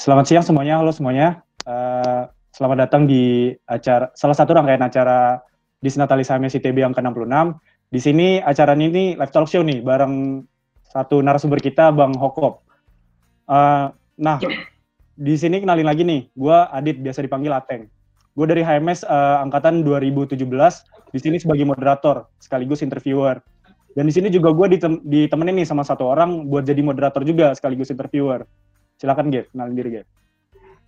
Selamat siang semuanya, halo semuanya. Uh, selamat datang di acara salah satu rangkaian acara Disnatalis HMS ITB yang ke-66. Di sini acara ini live talk show nih bareng satu narasumber kita Bang Hokop. Uh, nah, di sini kenalin lagi nih, gue Adit biasa dipanggil Ateng. Gue dari HMS uh, eh, angkatan 2017, di sini sebagai moderator sekaligus interviewer. Dan di sini juga gue ditem ditemenin nih sama satu orang buat jadi moderator juga sekaligus interviewer. Silakan Gev, kenalin diri Gev.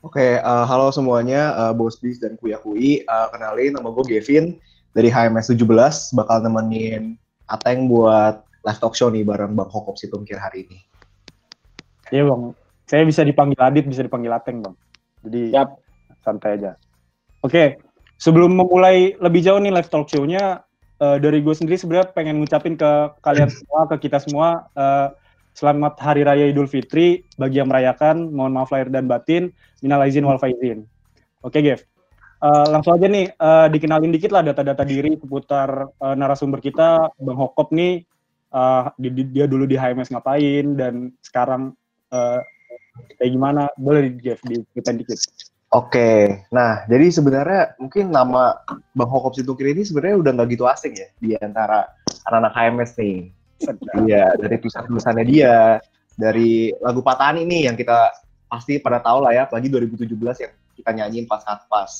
Oke, okay, uh, eh, halo semuanya, uh, Bos Bis dan Kuya Kui. Uh, kenalin, nama gue Gavin dari HMS 17, bakal nemenin Ateng buat live talk show nih bareng Bang Hokop Situngkir hari ini. Iya Bang, saya bisa dipanggil Adit, bisa dipanggil Ateng Bang. Jadi Yap. santai aja. Oke, okay. sebelum memulai lebih jauh nih live talk show-nya, uh, dari gue sendiri sebenarnya pengen ngucapin ke kalian semua, ke kita semua, uh, Selamat Hari Raya Idul Fitri bagi yang merayakan. Mohon maaf lahir dan batin. Minal aizin wal faizin. Oke, okay, Gev. Uh, langsung aja nih, uh, dikenalin dikit lah data-data diri seputar uh, narasumber kita, Bang Hokop nih, uh, di, di, dia dulu di HMS ngapain, dan sekarang uh, kayak gimana? Boleh, Gev, diceritain dikit. Oke, nah jadi sebenarnya mungkin nama Bang Hokop Situkir ini sebenarnya udah nggak gitu asing ya di antara anak-anak HMS nih. Iya, dari tulisan-tulisannya dia, dari lagu Patani nih yang kita pasti pada tahu lah ya, apalagi 2017 yang kita nyanyiin pas pas.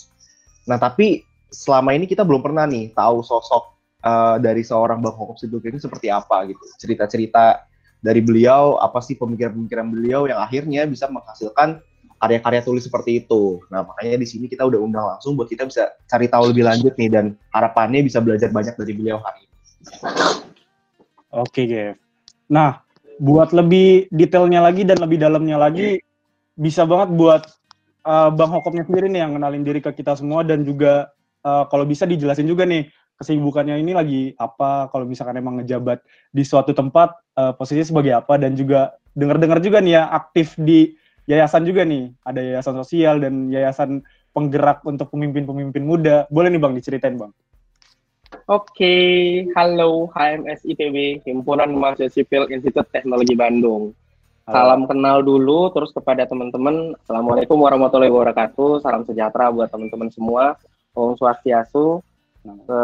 Nah, tapi selama ini kita belum pernah nih tahu sosok uh, dari seorang Bang Hokop Siduk ini seperti apa gitu. Cerita-cerita dari beliau, apa sih pemikiran-pemikiran beliau yang akhirnya bisa menghasilkan karya-karya tulis seperti itu. Nah, makanya di sini kita udah undang langsung buat kita bisa cari tahu lebih lanjut nih dan harapannya bisa belajar banyak dari beliau hari ini. Oke, Gev. Nah, buat lebih detailnya lagi dan lebih dalamnya lagi, bisa banget buat uh, Bang Hokopnya sendiri nih yang kenalin diri ke kita semua dan juga uh, kalau bisa dijelasin juga nih kesibukannya ini lagi apa, kalau misalkan emang ngejabat di suatu tempat, uh, posisinya sebagai apa, dan juga dengar-dengar juga nih ya aktif di yayasan juga nih, ada yayasan sosial dan yayasan penggerak untuk pemimpin-pemimpin muda. Boleh nih Bang diceritain Bang? Oke, halo HMS ITB, Himpunan Mahasiswa Sipil Institut Teknologi Bandung. Salam kenal dulu, terus kepada teman-teman, Assalamualaikum warahmatullahi wabarakatuh, salam sejahtera buat teman-teman semua, Om Swastiastu, ke,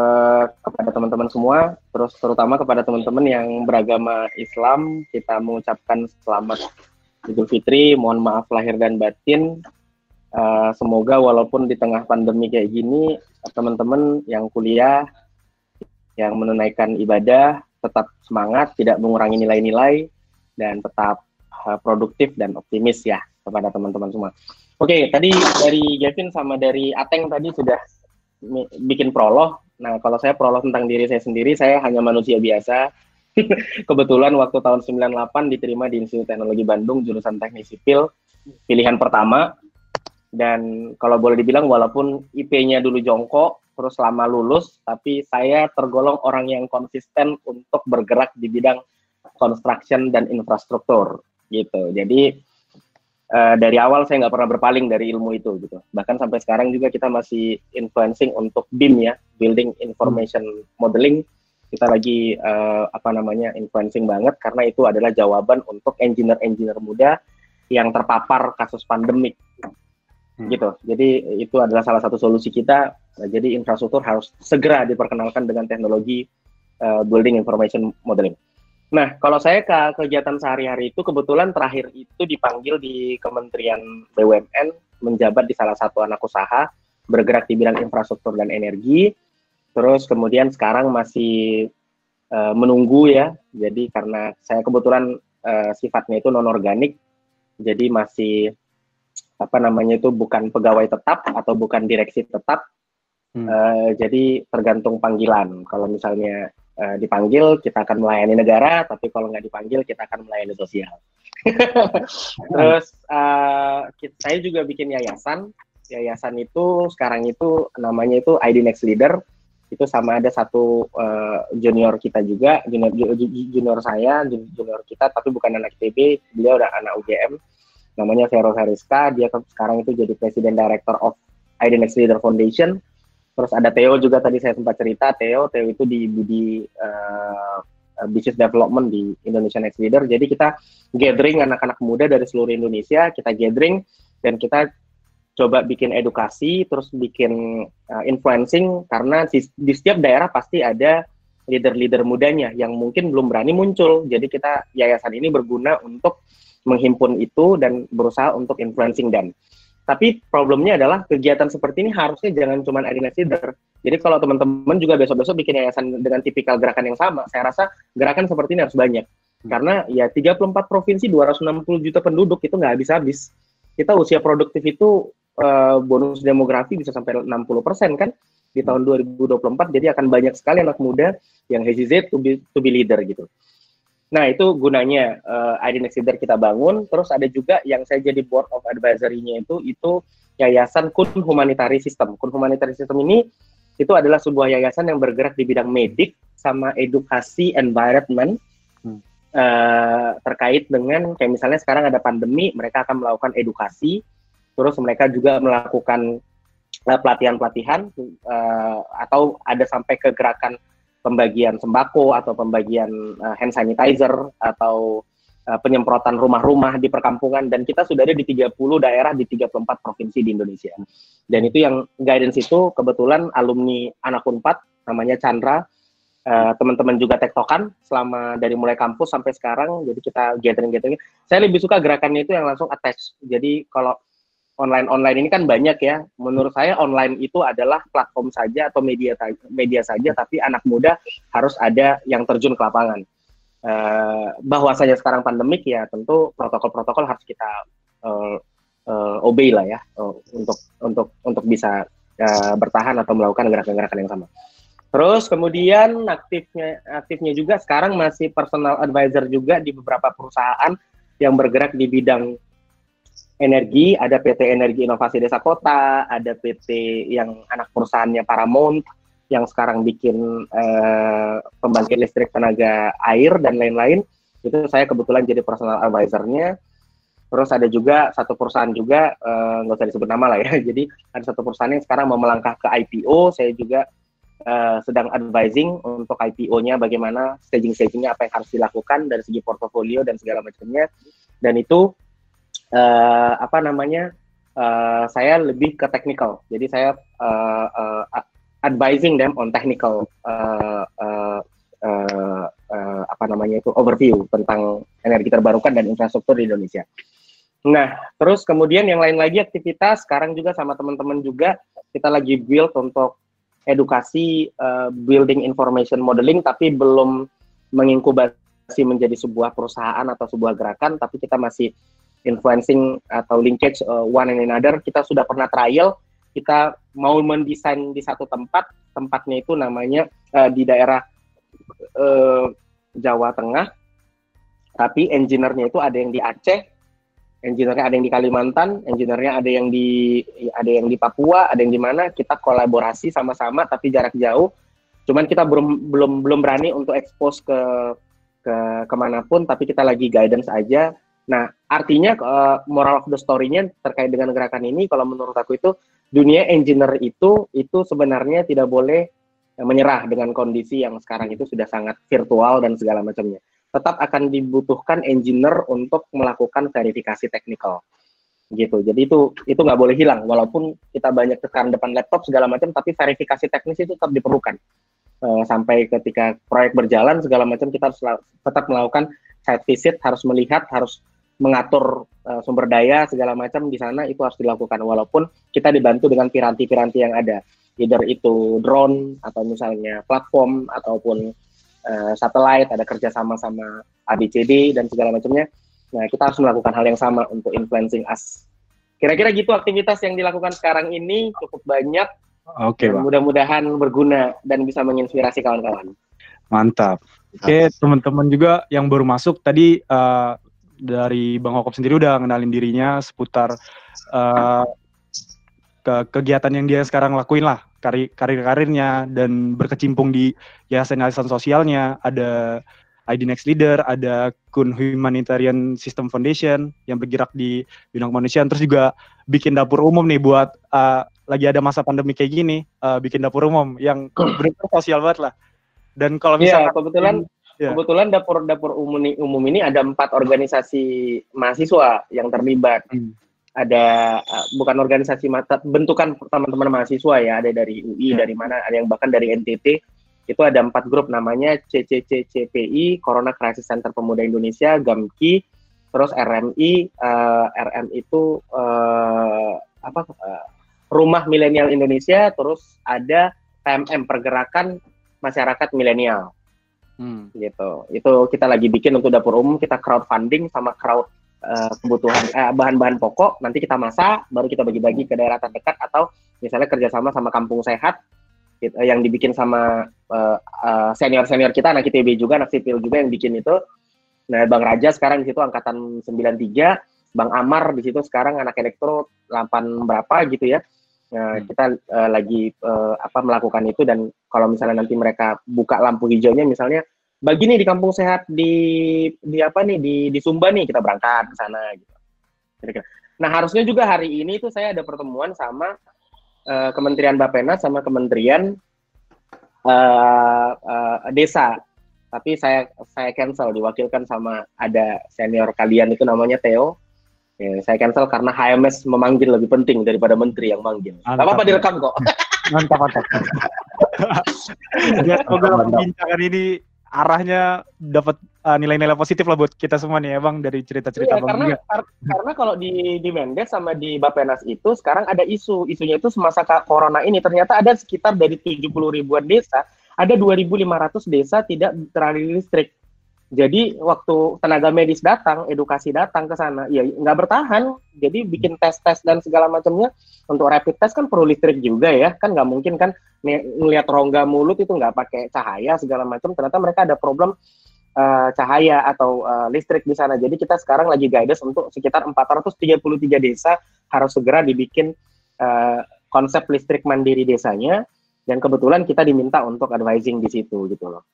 kepada teman-teman semua, terus terutama kepada teman-teman yang beragama Islam, kita mengucapkan selamat Idul Fitri, mohon maaf lahir dan batin, uh, semoga walaupun di tengah pandemi kayak gini, teman-teman yang kuliah yang menunaikan ibadah tetap semangat, tidak mengurangi nilai-nilai, dan tetap uh, produktif dan optimis ya kepada teman-teman semua. Oke, okay, tadi dari Gavin sama dari Ateng tadi sudah bikin prolog. Nah, kalau saya prolog tentang diri saya sendiri, saya hanya manusia biasa. Kebetulan waktu tahun 98 diterima di Institut Teknologi Bandung jurusan Teknik Sipil, pilihan pertama. Dan kalau boleh dibilang walaupun IP-nya dulu jongkok, terus lama lulus, tapi saya tergolong orang yang konsisten untuk bergerak di bidang construction dan infrastruktur gitu. Jadi uh, dari awal saya nggak pernah berpaling dari ilmu itu gitu. Bahkan sampai sekarang juga kita masih influencing untuk BIM ya, Building Information Modeling. Kita lagi uh, apa namanya influencing banget karena itu adalah jawaban untuk engineer-engineer muda yang terpapar kasus pandemik hmm. gitu. Jadi itu adalah salah satu solusi kita jadi infrastruktur harus segera diperkenalkan dengan teknologi uh, building information modeling. Nah, kalau saya ke kegiatan sehari-hari itu kebetulan terakhir itu dipanggil di Kementerian BUMN menjabat di salah satu anak usaha bergerak di bidang infrastruktur dan energi. Terus kemudian sekarang masih uh, menunggu ya. Jadi karena saya kebetulan uh, sifatnya itu non organik, jadi masih apa namanya itu bukan pegawai tetap atau bukan direksi tetap, Hmm. Uh, jadi tergantung panggilan. Kalau misalnya uh, dipanggil, kita akan melayani negara, tapi kalau nggak dipanggil, kita akan melayani sosial. Terus uh, saya juga bikin yayasan. Yayasan itu sekarang itu namanya itu ID Next Leader. Itu sama ada satu uh, junior kita juga, junior, junior saya, junior kita, tapi bukan anak ITB, beliau udah anak UGM. Namanya Vero Heriska, dia sekarang itu jadi Presiden Director of ID Next Leader Foundation Terus ada Theo juga tadi saya sempat cerita, Theo, Theo itu di Budi uh, Business Development di Indonesia Next Leader. Jadi kita gathering anak-anak muda dari seluruh Indonesia, kita gathering dan kita coba bikin edukasi, terus bikin uh, influencing karena di, di setiap daerah pasti ada leader-leader mudanya yang mungkin belum berani muncul. Jadi kita yayasan ini berguna untuk menghimpun itu dan berusaha untuk influencing dan tapi problemnya adalah kegiatan seperti ini harusnya jangan cuma Adina Leader. Jadi kalau teman-teman juga besok-besok bikin yayasan dengan tipikal gerakan yang sama, saya rasa gerakan seperti ini harus banyak. Karena ya 34 provinsi 260 juta penduduk itu nggak habis-habis. Kita usia produktif itu uh, bonus demografi bisa sampai 60 persen kan di tahun 2024. Jadi akan banyak sekali anak muda yang hesitate to be, to be leader gitu. Nah, itu gunanya uh, ID Next Leader kita bangun. Terus ada juga yang saya jadi board of advisory-nya itu, itu Yayasan Kun Humanitary System. Kun Humanitary System ini itu adalah sebuah yayasan yang bergerak di bidang medik sama edukasi environment hmm. uh, terkait dengan kayak misalnya sekarang ada pandemi, mereka akan melakukan edukasi, terus mereka juga melakukan uh, pelatihan-pelatihan uh, atau ada sampai ke gerakan pembagian sembako atau pembagian uh, hand sanitizer atau uh, penyemprotan rumah-rumah di perkampungan. Dan kita sudah ada di 30 daerah di 34 provinsi di Indonesia. Dan itu yang guidance itu kebetulan alumni anak Unpad namanya Chandra uh, teman-teman juga tektokan selama dari mulai kampus sampai sekarang. Jadi kita gathering gathering saya lebih suka gerakannya itu yang langsung attach jadi kalau online-online ini kan banyak ya. Menurut saya online itu adalah platform saja atau media media saja, tapi anak muda harus ada yang terjun ke lapangan. Uh, bahwasanya sekarang pandemik ya tentu protokol-protokol harus kita uh, uh, obey lah ya uh, untuk untuk untuk bisa uh, bertahan atau melakukan gerakan-gerakan yang sama. Terus kemudian aktifnya aktifnya juga sekarang masih personal advisor juga di beberapa perusahaan yang bergerak di bidang energi, ada PT Energi Inovasi Desa Kota, ada PT yang anak perusahaannya Paramount, yang sekarang bikin eh, pembangkit listrik tenaga air dan lain-lain. Itu saya kebetulan jadi personal advisor-nya. Terus ada juga satu perusahaan juga, eh, nggak usah disebut nama lah ya. Jadi ada satu perusahaan yang sekarang mau melangkah ke IPO. Saya juga eh, sedang advising untuk IPO-nya bagaimana staging-stagingnya apa yang harus dilakukan dari segi portofolio dan segala macamnya. Dan itu uh, apa namanya uh, saya lebih ke technical jadi saya uh, uh, advising them on technical uh, uh, uh, uh, apa namanya itu overview tentang energi terbarukan dan infrastruktur di Indonesia. Nah, terus kemudian yang lain lagi aktivitas sekarang juga sama teman-teman juga kita lagi build untuk edukasi uh, building information modeling tapi belum menginkubasi menjadi sebuah perusahaan atau sebuah gerakan tapi kita masih influencing atau linkage uh, one and another. Kita sudah pernah trial, kita mau mendesain di satu tempat, tempatnya itu namanya uh, di daerah uh, Jawa Tengah, tapi engineer-nya itu ada yang di Aceh, engineer-nya ada yang di Kalimantan, engineer-nya ada yang di ada yang di Papua, ada yang di mana kita kolaborasi sama-sama tapi jarak jauh. Cuman kita belum belum belum berani untuk expose ke ke ke mana pun, tapi kita lagi guidance aja Nah, artinya uh, moral of the story-nya terkait dengan gerakan ini, kalau menurut aku itu dunia engineer itu itu sebenarnya tidak boleh uh, menyerah dengan kondisi yang sekarang itu sudah sangat virtual dan segala macamnya. Tetap akan dibutuhkan engineer untuk melakukan verifikasi teknikal, gitu. Jadi itu itu nggak boleh hilang, walaupun kita banyak sekarang depan laptop segala macam, tapi verifikasi teknis itu tetap diperlukan. Uh, sampai ketika proyek berjalan segala macam kita harus tetap melakukan site visit, harus melihat, harus mengatur uh, sumber daya segala macam di sana itu harus dilakukan. Walaupun kita dibantu dengan piranti-piranti yang ada. Either itu drone atau misalnya platform ataupun uh, satellite ada kerjasama sama ABCD dan segala macamnya. Nah kita harus melakukan hal yang sama untuk influencing us. Kira-kira gitu aktivitas yang dilakukan sekarang ini cukup banyak. Oke okay, mudah-mudahan berguna dan bisa menginspirasi kawan-kawan. Mantap. Oke okay, teman-teman juga yang baru masuk tadi uh, dari Bang Hokop sendiri udah ngenalin dirinya seputar uh, ke kegiatan yang dia sekarang lakuin lah karir karir-karirnya dan berkecimpung di yayasan-yayasan sosialnya ada ID Next Leader, ada Kun Humanitarian System Foundation yang bergerak di bidang kemanusiaan, terus juga bikin dapur umum nih buat uh, lagi ada masa pandemi kayak gini, uh, bikin dapur umum yang benar sosial banget lah. Dan kalau iya, misalnya yeah, kebetulan Yeah. Kebetulan dapur-dapur umum ini, umum ini ada empat organisasi mahasiswa yang terlibat. Hmm. ada uh, bukan organisasi mata bentukan teman-teman mahasiswa ya ada dari UI ya. dari mana ada yang bahkan dari NTT itu ada empat grup namanya CCCCPI Corona Crisis Center Pemuda Indonesia GAMKI terus RMI uh, eh, RM itu uh, apa uh, Rumah Milenial Indonesia terus ada PMM Pergerakan Masyarakat Milenial hmm. gitu. Itu kita lagi bikin untuk dapur umum kita crowdfunding sama crowd uh, kebutuhan uh, bahan-bahan pokok. Nanti kita masak baru kita bagi-bagi ke daerah terdekat atau misalnya kerjasama sama kampung sehat gitu, yang dibikin sama uh, uh, senior-senior kita anak ITB juga anak sipil juga yang bikin itu. Nah Bang Raja sekarang di situ angkatan 93 Bang Amar di situ sekarang anak elektro 8 berapa gitu ya Nah, hmm. kita uh, lagi uh, apa melakukan itu dan kalau misalnya nanti mereka buka lampu hijaunya misalnya bagi nih di kampung sehat di di apa nih di di Sumba nih kita berangkat ke sana gitu. Nah, harusnya juga hari ini itu saya ada pertemuan sama uh, Kementerian Bapenas sama Kementerian uh, uh, Desa. Tapi saya saya cancel diwakilkan sama ada senior kalian itu namanya Theo. Ya, saya cancel karena HMS memanggil lebih penting daripada menteri yang manggil. Gak apa-apa direkam kok. Mantap, mantap. Ya, semoga perbincangan ini arahnya dapat uh, nilai-nilai positif lah buat kita semua nih ya bang dari cerita-cerita iya, bang karena kar karena kalau di di Mendes sama di Bapenas itu sekarang ada isu isunya itu semasa corona ini ternyata ada sekitar dari 70 ribuan desa ada 2.500 desa tidak teraliri listrik jadi waktu tenaga medis datang, edukasi datang ke sana, ya nggak bertahan. Jadi bikin tes-tes dan segala macamnya untuk rapid test kan perlu listrik juga ya, kan nggak mungkin kan ngelihat rongga mulut itu nggak pakai cahaya segala macam. Ternyata mereka ada problem uh, cahaya atau uh, listrik di sana. Jadi kita sekarang lagi guidance untuk sekitar 433 desa harus segera dibikin uh, konsep listrik mandiri desanya. Dan kebetulan kita diminta untuk advising di situ gitu loh.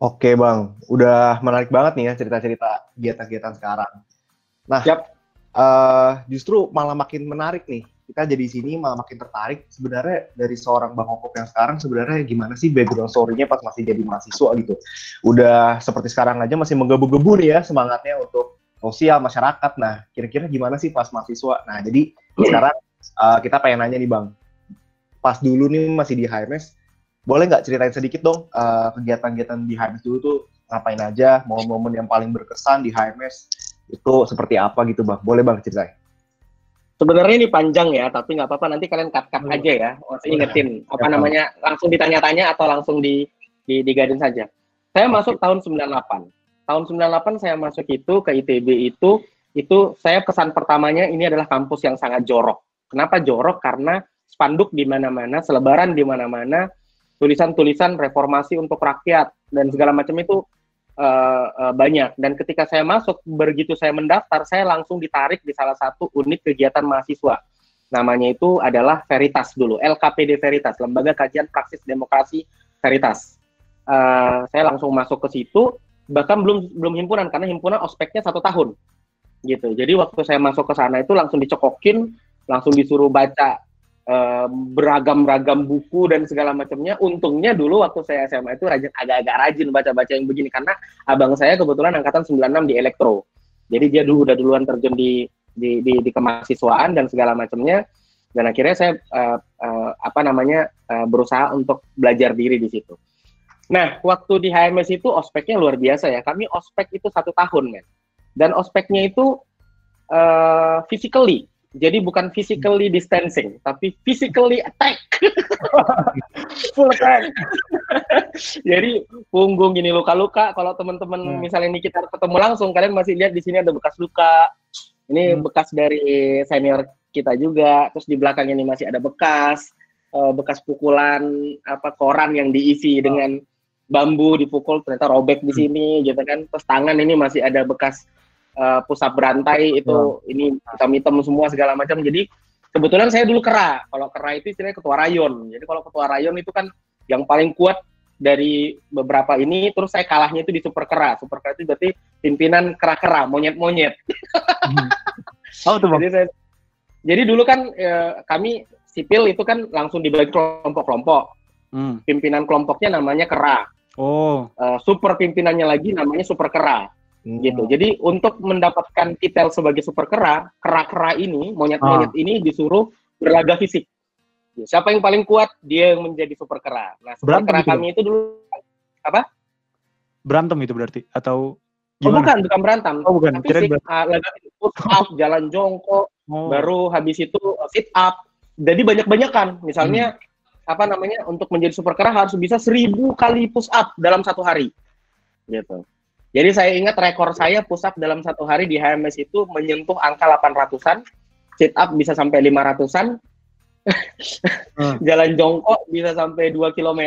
Oke bang, udah menarik banget nih ya cerita-cerita kegiatan-kegiatan sekarang. Nah, yep. uh, justru malah makin menarik nih. Kita jadi sini malah makin tertarik. Sebenarnya dari seorang bang Okop yang sekarang sebenarnya gimana sih background story-nya pas masih jadi mahasiswa gitu. Udah seperti sekarang aja masih menggebu-gebu nih ya semangatnya untuk sosial masyarakat. Nah, kira-kira gimana sih pas mahasiswa? Nah, jadi sekarang uh, kita pengen nanya nih bang. Pas dulu nih masih di HMS, boleh nggak ceritain sedikit dong uh, kegiatan-kegiatan di HMS dulu tuh ngapain aja, momen-momen yang paling berkesan di HMS itu seperti apa gitu bang? Boleh bang ceritain? Sebenarnya ini panjang ya, tapi nggak apa-apa nanti kalian cut-cut hmm. aja ya. Oh, ingetin apa ya, namanya langsung ditanya-tanya atau langsung di di, di saja. Saya okay. masuk tahun 98. Tahun 98 saya masuk itu ke ITB itu itu saya kesan pertamanya ini adalah kampus yang sangat jorok. Kenapa jorok? Karena spanduk di mana-mana, selebaran di mana-mana, tulisan-tulisan reformasi untuk rakyat dan segala macam itu uh, uh, banyak. Dan ketika saya masuk, begitu saya mendaftar, saya langsung ditarik di salah satu unit kegiatan mahasiswa. Namanya itu adalah Veritas dulu, LKPD Veritas, Lembaga Kajian Praksis Demokrasi Veritas. Uh, saya langsung masuk ke situ, bahkan belum belum himpunan karena himpunan ospeknya satu tahun, gitu. Jadi waktu saya masuk ke sana itu langsung dicokokin, langsung disuruh baca beragam-ragam buku dan segala macamnya. Untungnya dulu waktu saya SMA itu rajin agak-agak rajin baca-baca yang begini karena abang saya kebetulan angkatan 96 di elektro. Jadi dia dulu udah duluan terjun di di di, di kemahasiswaan dan segala macamnya. Dan akhirnya saya uh, uh, apa namanya uh, berusaha untuk belajar diri di situ. Nah, waktu di HMS itu ospeknya luar biasa ya. Kami ospek itu satu tahun, men. Dan ospeknya itu uh, physically jadi bukan physically distancing, tapi physically attack. Full attack. Jadi punggung gini luka-luka. Kalau teman-teman hmm. misalnya ini kita ketemu langsung, kalian masih lihat di sini ada bekas luka. Ini hmm. bekas dari senior kita juga. Terus di belakang ini masih ada bekas, uh, bekas pukulan apa koran yang diisi oh. dengan bambu dipukul ternyata robek di hmm. sini, hmm. gitu kan. Terus tangan ini masih ada bekas uh, pusat berantai itu hmm. ini hitam-hitam semua segala macam. Jadi kebetulan saya dulu kera. Kalau kera itu istilahnya ketua rayon. Jadi kalau ketua rayon itu kan yang paling kuat dari beberapa ini terus saya kalahnya itu di super kera. Super kera itu berarti pimpinan kera-kera, monyet-monyet. Hmm. oh, tuh, jadi, saya, jadi dulu kan eh, kami sipil itu kan langsung dibagi kelompok-kelompok. Hmm. Pimpinan kelompoknya namanya kera. Oh. Uh, super pimpinannya lagi namanya super kera. Hmm. Gitu. Jadi untuk mendapatkan titel sebagai super kera, kera-kera ini, monyet-monyet ah. ini disuruh berlaga fisik. Siapa yang paling kuat, dia yang menjadi super kera. Nah, super kera itu kami itu dulu apa? Berantem itu berarti atau gimana? Oh, bukan, bukan berantem. Oh, bukan. Tapi fisik, uh, push up, jalan jongkok, oh. baru habis itu sit up. Jadi banyak-banyakan. Misalnya hmm. apa namanya? Untuk menjadi super kera harus bisa seribu kali push up dalam satu hari. Gitu. Jadi saya ingat rekor saya push up dalam satu hari di HMS itu menyentuh angka 800-an, sit up bisa sampai 500-an, hmm. jalan jongkok bisa sampai 2 km.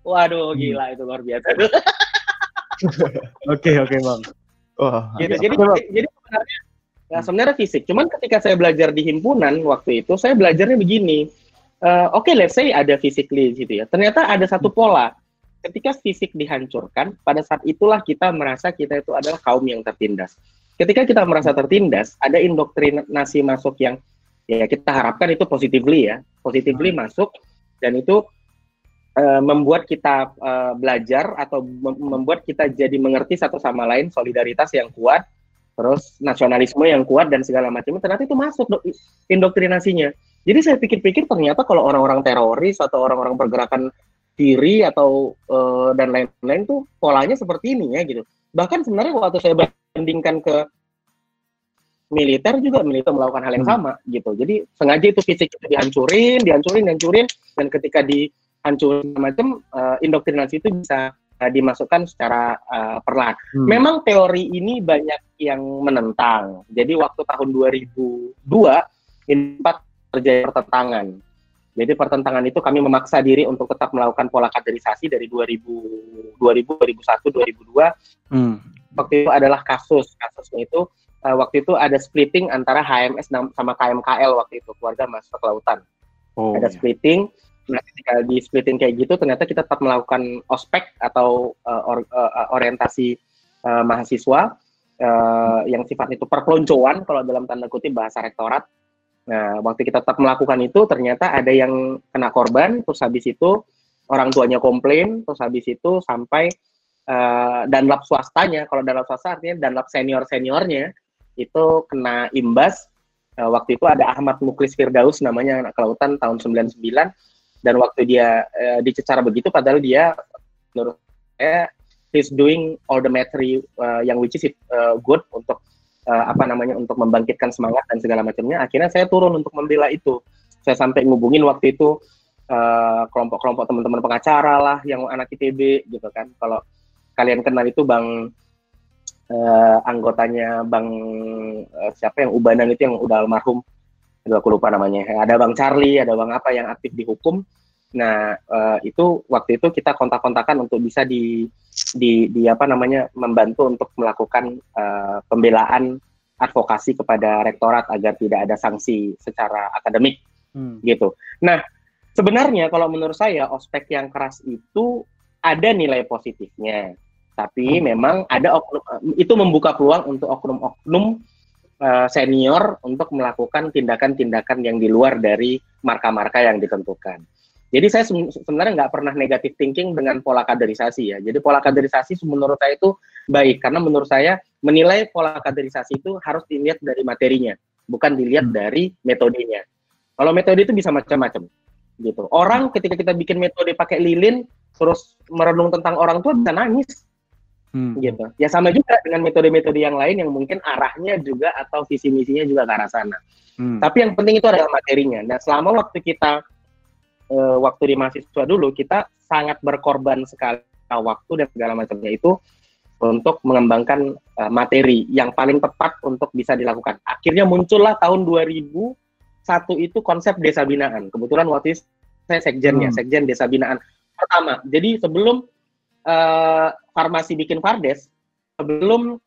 Waduh, hmm. gila itu luar biasa. Oke, oke, Bang. Oh, gitu. Jadi, jadi sebenarnya ya sebenarnya fisik. Cuman ketika saya belajar di himpunan waktu itu, saya belajarnya begini. Uh, Oke, okay, let's say ada physically gitu ya. Ternyata ada satu hmm. pola. Ketika fisik dihancurkan, pada saat itulah kita merasa kita itu adalah kaum yang tertindas. Ketika kita merasa tertindas, ada indoktrinasi masuk yang ya kita harapkan itu positively ya, positively hmm. masuk dan itu uh, membuat kita uh, belajar atau mem membuat kita jadi mengerti satu sama lain solidaritas yang kuat, terus nasionalisme yang kuat dan segala macam. Ternyata itu masuk indoktrinasinya. Jadi saya pikir-pikir ternyata kalau orang-orang teroris atau orang-orang pergerakan kiri atau uh, dan lain-lain tuh polanya seperti ini ya gitu. Bahkan sebenarnya waktu saya bandingkan ke militer juga militer melakukan hal yang hmm. sama gitu. Jadi sengaja itu fisik itu dihancurin, dihancurin, dihancurin dan ketika dihancurin macam uh, indoktrinasi itu bisa uh, dimasukkan secara uh, perlahan. Hmm. Memang teori ini banyak yang menentang. Jadi waktu tahun 2002 ini terjadi pertentangan. Jadi pertentangan itu kami memaksa diri untuk tetap melakukan pola kaderisasi dari 2000, 2000 2001, 2002. Hmm. Waktu itu adalah kasus. Kasusnya itu uh, waktu itu ada splitting antara HMS sama KMKL waktu itu keluarga masuk kelautan. Oh, ada iya. splitting. Nah, ketika di splitting kayak gitu, ternyata kita tetap melakukan ospek atau uh, or, uh, orientasi uh, mahasiswa uh, yang sifatnya itu perpeloncoan kalau dalam tanda kutip bahasa rektorat. Nah, waktu kita tetap melakukan itu, ternyata ada yang kena korban, terus habis itu orang tuanya komplain, terus habis itu sampai uh, danlap swastanya, kalau danlap swasta artinya danlap senior seniornya itu kena imbas. Uh, waktu itu ada Ahmad Muklis Firdaus namanya anak kelautan tahun 99 dan waktu dia uh, dicecar begitu padahal dia menurut saya he's doing all the material uh, yang which is uh, good untuk uh, apa namanya untuk membangkitkan semangat dan segala macamnya akhirnya saya turun untuk membela itu saya sampai ngubungin waktu itu kelompok-kelompok uh, teman-teman pengacara lah yang anak ITB gitu kan kalau kalian kenal itu Bang uh, anggotanya Bang uh, siapa yang Ubanan itu yang udah almarhum Aduh, aku lupa namanya. Ada Bang Charlie, ada Bang apa yang aktif di hukum. Nah, uh, itu waktu itu kita kontak-kontakan untuk bisa di, di di apa namanya membantu untuk melakukan uh, pembelaan advokasi kepada rektorat agar tidak ada sanksi secara akademik hmm. gitu. Nah, sebenarnya kalau menurut saya ospek yang keras itu ada nilai positifnya. Tapi hmm. memang ada oknum itu membuka peluang untuk oknum-oknum uh, senior untuk melakukan tindakan-tindakan yang di luar dari marka-marka yang ditentukan. Jadi saya sebenarnya nggak pernah negatif thinking dengan pola kaderisasi ya. Jadi pola kaderisasi menurut saya itu baik karena menurut saya menilai pola kaderisasi itu harus dilihat dari materinya, bukan dilihat hmm. dari metodenya. Kalau metode itu bisa macam-macam gitu. Orang ketika kita bikin metode pakai lilin terus merenung tentang orang tua bisa nangis Hmm. gitu. Ya sama juga dengan metode-metode yang lain yang mungkin arahnya juga atau visi misinya juga ke arah sana. Hmm. Tapi yang penting itu adalah materinya. Dan selama waktu kita uh, waktu di mahasiswa dulu kita sangat berkorban sekali waktu dan segala macamnya itu untuk mengembangkan uh, materi yang paling tepat untuk bisa dilakukan. Akhirnya muncullah tahun 2001 itu konsep desa binaan. Kebetulan waktu itu saya sekjennya, hmm. sekjen desa binaan pertama. Jadi sebelum uh, farmasi bikin Fardes, sebelum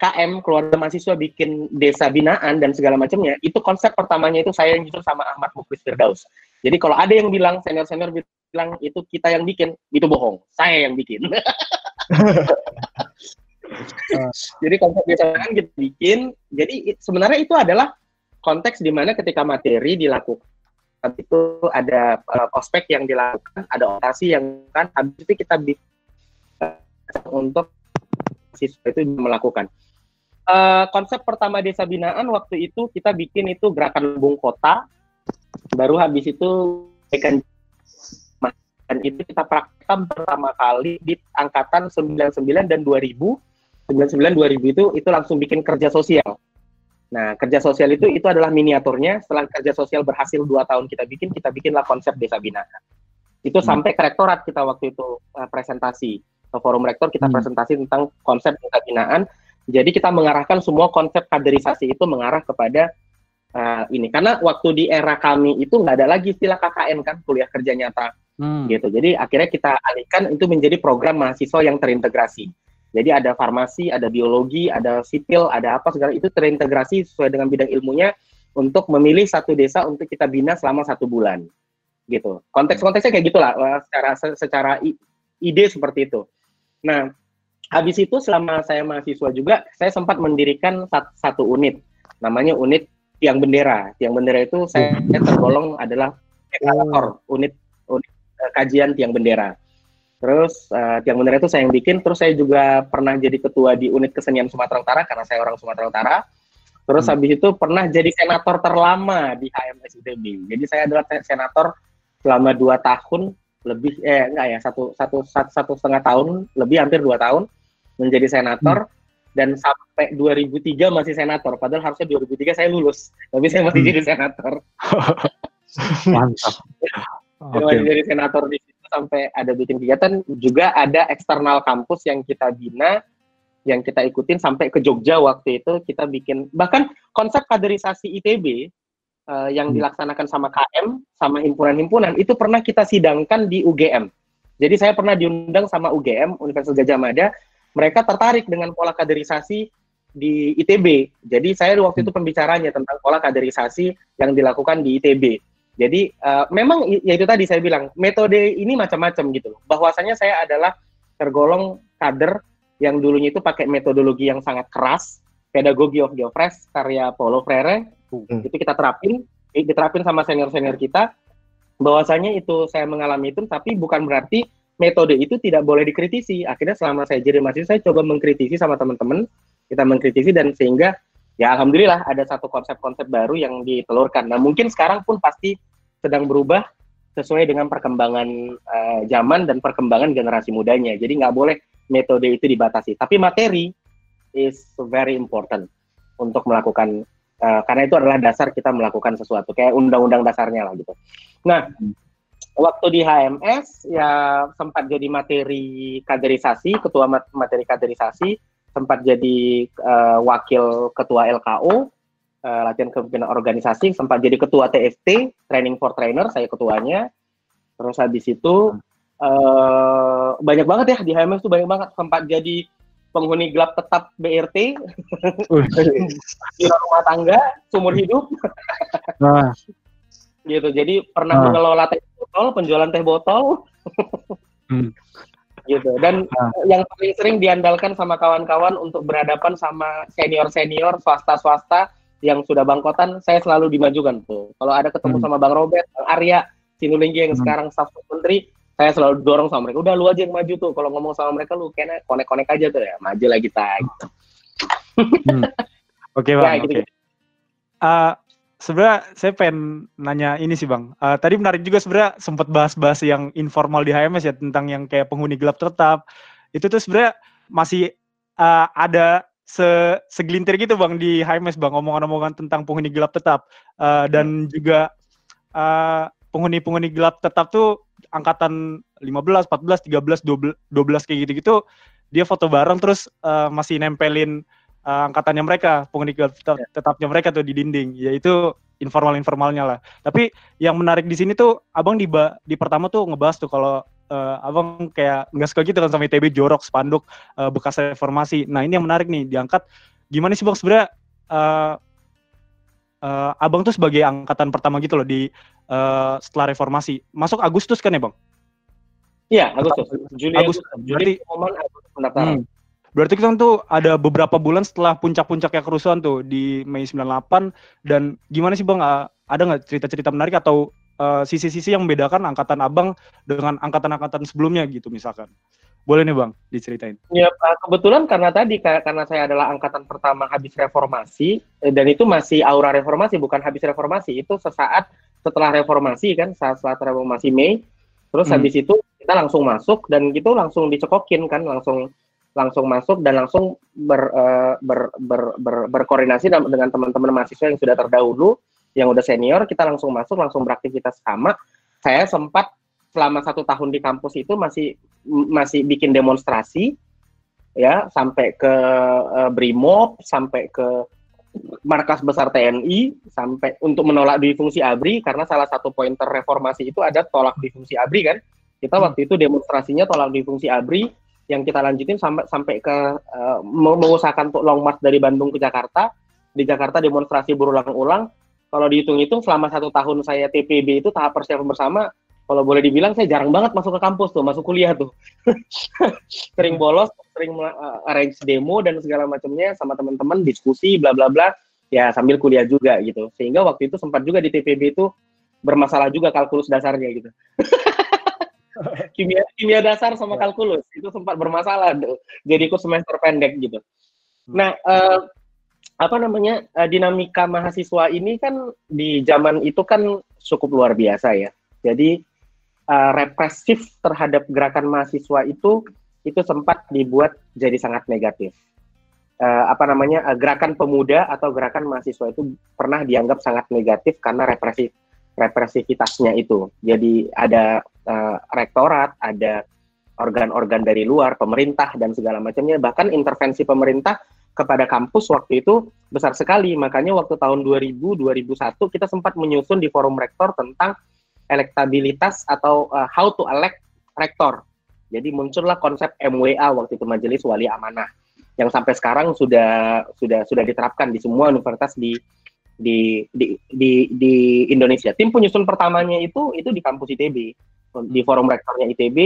KM keluarga mahasiswa bikin desa binaan dan segala macamnya, itu konsep pertamanya itu saya yang justru sama Ahmad Muklis Firdaus. Jadi kalau ada yang bilang senior-senior bilang itu kita yang bikin, itu bohong. Saya yang bikin. jadi konsep desa binaan kita bikin. Jadi sebenarnya itu adalah konteks di mana ketika materi dilakukan itu ada uh, ospek yang dilakukan, ada orasi yang kan habis itu kita bisa untuk mahasiswa itu melakukan. Uh, konsep pertama desa binaan waktu itu kita bikin itu gerakan lumbung kota, baru habis itu ikan dan itu kita praktekkan pertama kali di angkatan 99 dan 2000. 99 2000 itu itu langsung bikin kerja sosial. Nah, kerja sosial itu itu adalah miniaturnya. Setelah kerja sosial berhasil dua tahun kita bikin, kita bikinlah konsep desa binaan. Itu hmm. sampai ke rektorat kita waktu itu uh, presentasi ke forum rektor kita hmm. presentasi tentang konsep desa binaan. Jadi kita mengarahkan semua konsep kaderisasi itu mengarah kepada uh, ini karena waktu di era kami itu nggak ada lagi istilah KKN kan kuliah kerja nyata hmm. gitu. Jadi akhirnya kita alihkan itu menjadi program mahasiswa yang terintegrasi. Jadi ada farmasi, ada biologi, ada sipil, ada apa segala itu terintegrasi sesuai dengan bidang ilmunya untuk memilih satu desa untuk kita bina selama satu bulan, gitu. Konteks-konteksnya kayak gitulah, eh, secara secara ide seperti itu. Nah, habis itu selama saya mahasiswa juga, saya sempat mendirikan satu unit, namanya unit tiang bendera. Tiang bendera itu saya tergolong adalah ekator unit, unit uh, kajian tiang bendera. Terus uh, tiang bendera itu saya yang bikin. Terus saya juga pernah jadi ketua di unit kesenian Sumatera Utara karena saya orang Sumatera Utara. Terus hmm. habis itu pernah jadi senator terlama di HMS ITB. Jadi saya adalah senator selama dua tahun lebih eh enggak ya satu satu satu, satu setengah tahun lebih hampir dua tahun menjadi senator hmm. Dan sampai 2003 masih senator. Padahal harusnya 2003 saya lulus, tapi saya masih hmm. jadi senator. Mantap. okay. Masih jadi senator di sampai ada bikin kegiatan juga ada eksternal kampus yang kita bina yang kita ikutin sampai ke Jogja waktu itu kita bikin bahkan konsep kaderisasi ITB uh, eh, yang hmm. dilaksanakan sama KM sama himpunan-himpunan itu pernah kita sidangkan di UGM. Jadi saya pernah diundang sama UGM Universitas Gajah Mada, mereka tertarik dengan pola kaderisasi di ITB. Jadi saya waktu itu hmm. pembicaranya tentang pola kaderisasi yang dilakukan di ITB. Jadi uh, memang ya itu tadi saya bilang metode ini macam-macam gitu loh. Bahwasanya saya adalah tergolong kader yang dulunya itu pakai metodologi yang sangat keras, pedagogi of Geofresh karya Paulo Freire hmm. itu kita terapin, diterapin sama senior-senior kita. Bahwasanya itu saya mengalami itu, tapi bukan berarti metode itu tidak boleh dikritisi. Akhirnya selama saya jadi mahasiswa, saya coba mengkritisi sama teman-teman, kita mengkritisi dan sehingga ya alhamdulillah ada satu konsep-konsep baru yang ditelurkan. Nah mungkin sekarang pun pasti sedang berubah sesuai dengan perkembangan uh, zaman dan perkembangan generasi mudanya. Jadi nggak boleh metode itu dibatasi. Tapi materi is very important untuk melakukan uh, karena itu adalah dasar kita melakukan sesuatu kayak undang-undang dasarnya lah gitu. Nah, waktu di HMS ya sempat jadi materi kaderisasi, ketua materi kaderisasi sempat jadi uh, wakil ketua LKO, uh, latihan kepemimpinan organisasi, sempat jadi ketua TFT, Training for Trainer, saya ketuanya. Terus habis itu uh, banyak banget ya di HMS tuh banyak banget sempat jadi penghuni gelap tetap BRT di rumah tangga sumur hidup. nah. Gitu. Jadi pernah nah. mengelola teh botol, penjualan teh botol. hmm gitu dan nah. yang paling sering diandalkan sama kawan-kawan untuk berhadapan sama senior-senior swasta-swasta yang sudah bangkotan saya selalu dimajukan tuh kalau ada ketemu hmm. sama Bang Robert, Bang Arya, Sinulinggi yang hmm. sekarang staf menteri saya selalu dorong sama mereka udah lu aja yang maju tuh kalau ngomong sama mereka lu kayaknya konek-konek aja tuh ya maju lagi kita gitu. hmm. oke okay, bang ya, gitu, okay. Uh, sebenarnya saya pengen nanya ini sih bang. Uh, tadi menarik juga sebenarnya sempat bahas-bahas yang informal di HMS ya tentang yang kayak penghuni gelap tetap. Itu tuh sebenarnya masih uh, ada se segelintir gitu bang di HMS bang omongan-omongan tentang penghuni gelap tetap uh, dan juga uh, penghuni-penghuni gelap tetap tuh angkatan 15, 14, 13, 12, 12 kayak gitu-gitu dia foto bareng terus uh, masih nempelin uh, angkatannya mereka, penghuni tetap, ya. tetapnya mereka tuh di dinding, yaitu informal-informalnya lah. Tapi yang menarik di sini tuh abang di di pertama tuh ngebahas tuh kalau uh, abang kayak nggak suka gitu kan sama ITB jorok spanduk uh, bekas reformasi. Nah ini yang menarik nih diangkat. Gimana sih bang sebenarnya uh, uh, abang tuh sebagai angkatan pertama gitu loh di uh, setelah reformasi masuk Agustus kan ya bang? Iya Agustus. Juli Agustus. Juli Agustus pendaftaran. Hmm. Berarti kita tuh ada beberapa bulan setelah puncak-puncaknya kerusuhan tuh di Mei 98 dan gimana sih Bang ada nggak cerita-cerita menarik atau eh, sisi-sisi yang membedakan angkatan Abang dengan angkatan-angkatan sebelumnya gitu misalkan? Boleh nih Bang, diceritain. Ya, kebetulan karena tadi karena saya adalah angkatan pertama habis reformasi eh, dan itu masih aura reformasi bukan habis reformasi, itu sesaat setelah reformasi kan, saat setelah reformasi Mei. Terus hmm. habis itu kita langsung masuk dan gitu langsung dicekokin kan, langsung langsung masuk dan langsung ber, uh, ber, ber, ber, berkoordinasi dengan teman-teman mahasiswa yang sudah terdahulu, yang udah senior, kita langsung masuk, langsung beraktivitas sama. Saya sempat selama satu tahun di kampus itu masih masih bikin demonstrasi ya sampai ke uh, Brimob sampai ke markas besar TNI sampai untuk menolak fungsi ABRI karena salah satu pointer reformasi itu ada tolak fungsi ABRI kan kita hmm. waktu itu demonstrasinya tolak fungsi ABRI yang kita lanjutin sampai sampai ke uh, mengusahakan long march dari Bandung ke Jakarta di Jakarta demonstrasi berulang-ulang kalau dihitung-hitung selama satu tahun saya TPB itu tahap persiapan bersama kalau boleh dibilang saya jarang banget masuk ke kampus tuh, masuk kuliah tuh. sering bolos, sering uh, arrange demo dan segala macamnya sama teman-teman diskusi bla bla bla ya sambil kuliah juga gitu. Sehingga waktu itu sempat juga di TPB itu bermasalah juga kalkulus dasarnya gitu. kimia kimia dasar sama ya. kalkulus itu sempat bermasalah tuh. Jadi ikut semester pendek gitu. Hmm. Nah, uh, apa namanya uh, dinamika mahasiswa ini kan di zaman itu kan cukup luar biasa ya. Jadi uh, represif terhadap gerakan mahasiswa itu itu sempat dibuat jadi sangat negatif. Uh, apa namanya uh, gerakan pemuda atau gerakan mahasiswa itu pernah dianggap sangat negatif karena represif represivitasnya itu. Jadi ada uh, rektorat, ada organ-organ dari luar, pemerintah dan segala macamnya. Bahkan intervensi pemerintah kepada kampus waktu itu besar sekali. Makanya waktu tahun 2000 2001 kita sempat menyusun di forum rektor tentang elektabilitas atau uh, how to elect rektor. Jadi muncullah konsep MWA waktu itu Majelis Wali Amanah yang sampai sekarang sudah sudah sudah diterapkan di semua universitas di di di di, di Indonesia. Tim penyusun pertamanya itu itu di kampus ITB di forum rektornya ITB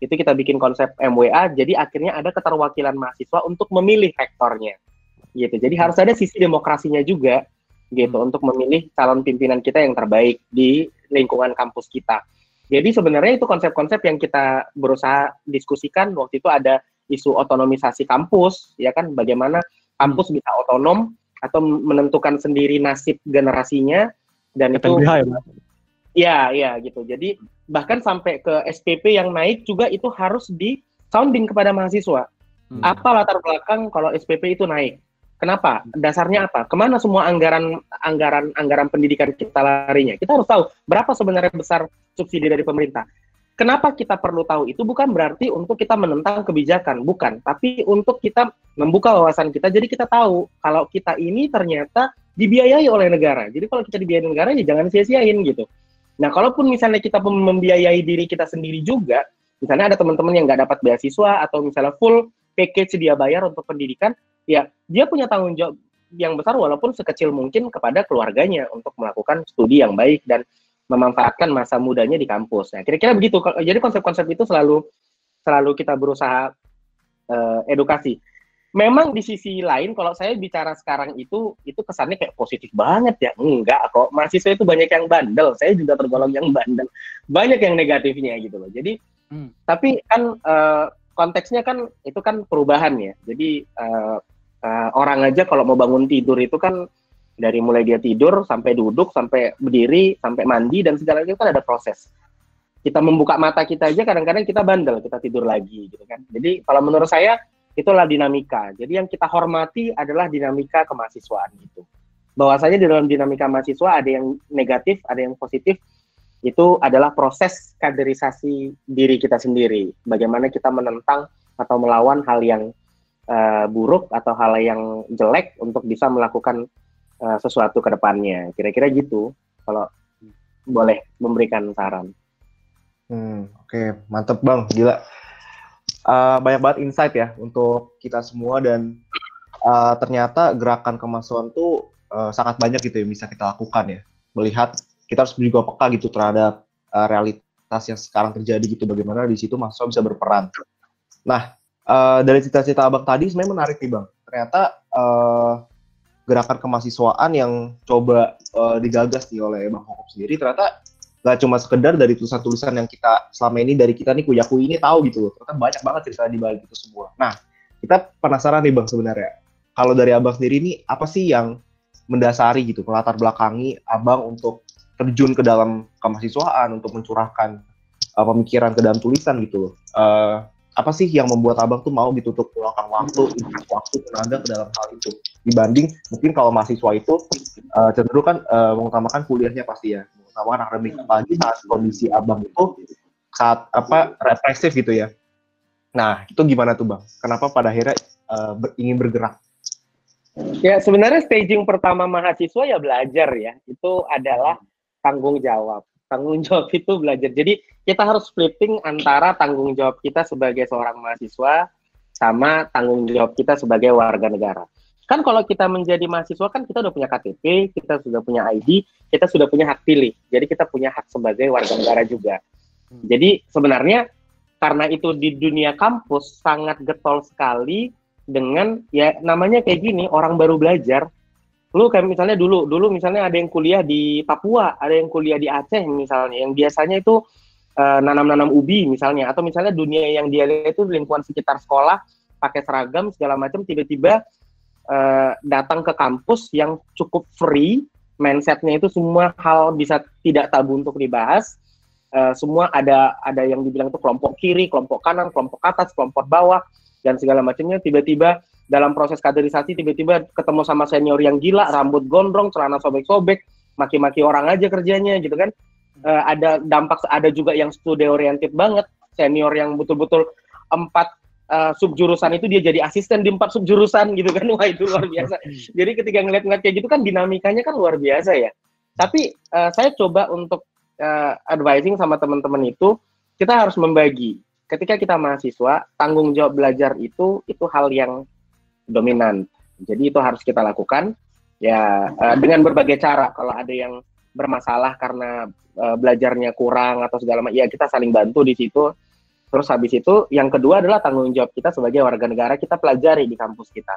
itu kita bikin konsep MWA. Jadi akhirnya ada keterwakilan mahasiswa untuk memilih rektornya gitu. Jadi harus ada sisi demokrasinya juga gitu hmm. untuk memilih calon pimpinan kita yang terbaik di lingkungan kampus kita. Jadi sebenarnya itu konsep-konsep yang kita berusaha diskusikan waktu itu ada isu otonomisasi kampus, ya kan bagaimana kampus hmm. bisa otonom atau menentukan sendiri nasib generasinya dan itu ya, ya ya gitu. Jadi bahkan sampai ke SPP yang naik juga itu harus di sounding kepada mahasiswa. Hmm. Apa latar belakang kalau SPP itu naik? Kenapa? Dasarnya apa? Ke mana semua anggaran anggaran anggaran pendidikan kita larinya? Kita harus tahu berapa sebenarnya besar subsidi dari pemerintah. Kenapa kita perlu tahu itu? Bukan berarti untuk kita menentang kebijakan, bukan. Tapi untuk kita membuka wawasan kita, jadi kita tahu kalau kita ini ternyata dibiayai oleh negara. Jadi kalau kita dibiayai negara, ya jangan sia-siain gitu. Nah, kalaupun misalnya kita membiayai diri kita sendiri juga, misalnya ada teman-teman yang nggak dapat beasiswa atau misalnya full package dia bayar untuk pendidikan, ya dia punya tanggung jawab yang besar walaupun sekecil mungkin kepada keluarganya untuk melakukan studi yang baik dan memanfaatkan masa mudanya di kampus. Nah, kira-kira begitu. Jadi konsep-konsep itu selalu selalu kita berusaha uh, edukasi. Memang di sisi lain kalau saya bicara sekarang itu itu kesannya kayak positif banget ya. Enggak kok. Mahasiswa itu banyak yang bandel. Saya juga tergolong yang bandel. Banyak yang negatifnya gitu loh. Jadi hmm. tapi kan uh, konteksnya kan itu kan perubahan ya. Jadi uh, uh, orang aja kalau mau bangun tidur itu kan dari mulai dia tidur sampai duduk sampai berdiri sampai mandi dan segala itu kan ada proses. Kita membuka mata kita aja kadang-kadang kita bandel, kita tidur lagi gitu kan. Jadi kalau menurut saya itulah dinamika. Jadi yang kita hormati adalah dinamika kemahasiswaan gitu. Bahwasanya di dalam dinamika mahasiswa ada yang negatif, ada yang positif, itu adalah proses kaderisasi diri kita sendiri. Bagaimana kita menentang atau melawan hal yang uh, buruk atau hal yang jelek untuk bisa melakukan uh, sesuatu ke depannya. Kira-kira gitu kalau boleh memberikan saran. Hmm, oke, okay. mantep bang, gila. Uh, banyak banget insight ya untuk kita semua dan uh, ternyata gerakan kemasukan tuh uh, sangat banyak gitu yang bisa kita lakukan ya. Melihat kita harus juga peka gitu terhadap uh, realitas yang sekarang terjadi gitu bagaimana di situ mahasiswa bisa berperan. Nah, uh, dari cita-cita abang tadi sebenarnya menarik nih bang. Ternyata uh, gerakan kemahasiswaan yang coba uh, digagas nih oleh bang Hokop sendiri ternyata nggak cuma sekedar dari tulisan-tulisan yang kita selama ini dari kita nih kuyaku ini tahu gitu loh. Ternyata banyak banget cerita di balik itu semua. Nah, kita penasaran nih Bang sebenarnya. Kalau dari Abang sendiri nih apa sih yang mendasari gitu, melatar belakangi Abang untuk terjun ke dalam kemahasiswaan untuk mencurahkan uh, pemikiran ke dalam tulisan gitu loh. Uh, apa sih yang membuat abang tuh mau gitu untuk meluangkan waktu, waktu tenaga ke dalam hal itu dibanding mungkin kalau mahasiswa itu uh, cenderung kan uh, mengutamakan kuliahnya pasti ya, mengutamakan akademik apalagi saat kondisi abang itu saat apa represif gitu ya. Nah itu gimana tuh bang? Kenapa pada akhirnya uh, ber, ingin bergerak? Ya sebenarnya staging pertama mahasiswa ya belajar ya itu adalah tanggung jawab. Tanggung jawab itu belajar. Jadi kita harus splitting antara tanggung jawab kita sebagai seorang mahasiswa sama tanggung jawab kita sebagai warga negara. Kan kalau kita menjadi mahasiswa kan kita udah punya KTP, kita sudah punya ID, kita sudah punya hak pilih. Jadi kita punya hak sebagai warga negara juga. Jadi sebenarnya karena itu di dunia kampus sangat getol sekali dengan ya namanya kayak gini orang baru belajar lu kayak misalnya dulu dulu misalnya ada yang kuliah di Papua ada yang kuliah di Aceh misalnya yang biasanya itu uh, nanam-nanam ubi misalnya atau misalnya dunia yang dia lihat itu lingkungan sekitar sekolah pakai seragam segala macam tiba-tiba uh, datang ke kampus yang cukup free mindsetnya itu semua hal bisa tidak tabu untuk dibahas uh, semua ada ada yang dibilang itu kelompok kiri kelompok kanan kelompok atas kelompok bawah dan segala macamnya tiba-tiba dalam proses kaderisasi tiba-tiba ketemu sama senior yang gila, rambut gondrong, celana sobek-sobek, maki-maki orang aja kerjanya gitu kan. Uh, ada dampak ada juga yang studi oriented banget, senior yang betul-betul empat uh, subjurusan itu dia jadi asisten di empat subjurusan gitu kan. Wah, itu luar biasa. jadi ketika ngeliat-ngeliat kayak gitu kan dinamikanya kan luar biasa ya. Tapi uh, saya coba untuk uh, advising sama teman-teman itu kita harus membagi ketika kita mahasiswa, tanggung jawab belajar itu itu hal yang dominan. Jadi itu harus kita lakukan ya uh, dengan berbagai cara. Kalau ada yang bermasalah karena uh, belajarnya kurang atau segala macam, ya kita saling bantu di situ. Terus habis itu yang kedua adalah tanggung jawab kita sebagai warga negara kita pelajari di kampus kita.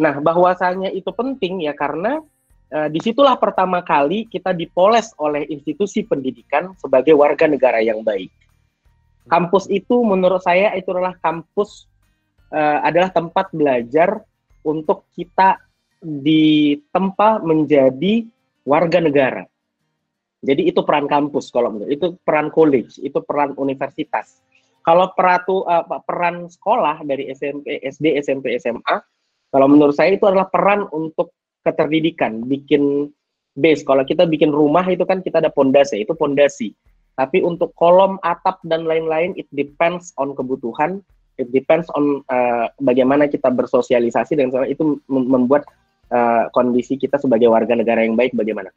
Nah, bahwasanya itu penting ya karena uh, di situlah pertama kali kita dipoles oleh institusi pendidikan sebagai warga negara yang baik. Kampus itu menurut saya itu adalah kampus uh, adalah tempat belajar untuk kita ditempa menjadi warga negara. Jadi itu peran kampus kalau menurut itu peran college, itu peran universitas. Kalau peratu uh, peran sekolah dari SMP, SD, SMP, SMA, kalau menurut saya itu adalah peran untuk keterdidikan, bikin base. Kalau kita bikin rumah itu kan kita ada pondasi, itu pondasi. Tapi untuk kolom, atap dan lain-lain it depends on kebutuhan it depends on uh, bagaimana kita bersosialisasi dan itu membuat uh, kondisi kita sebagai warga negara yang baik bagaimana.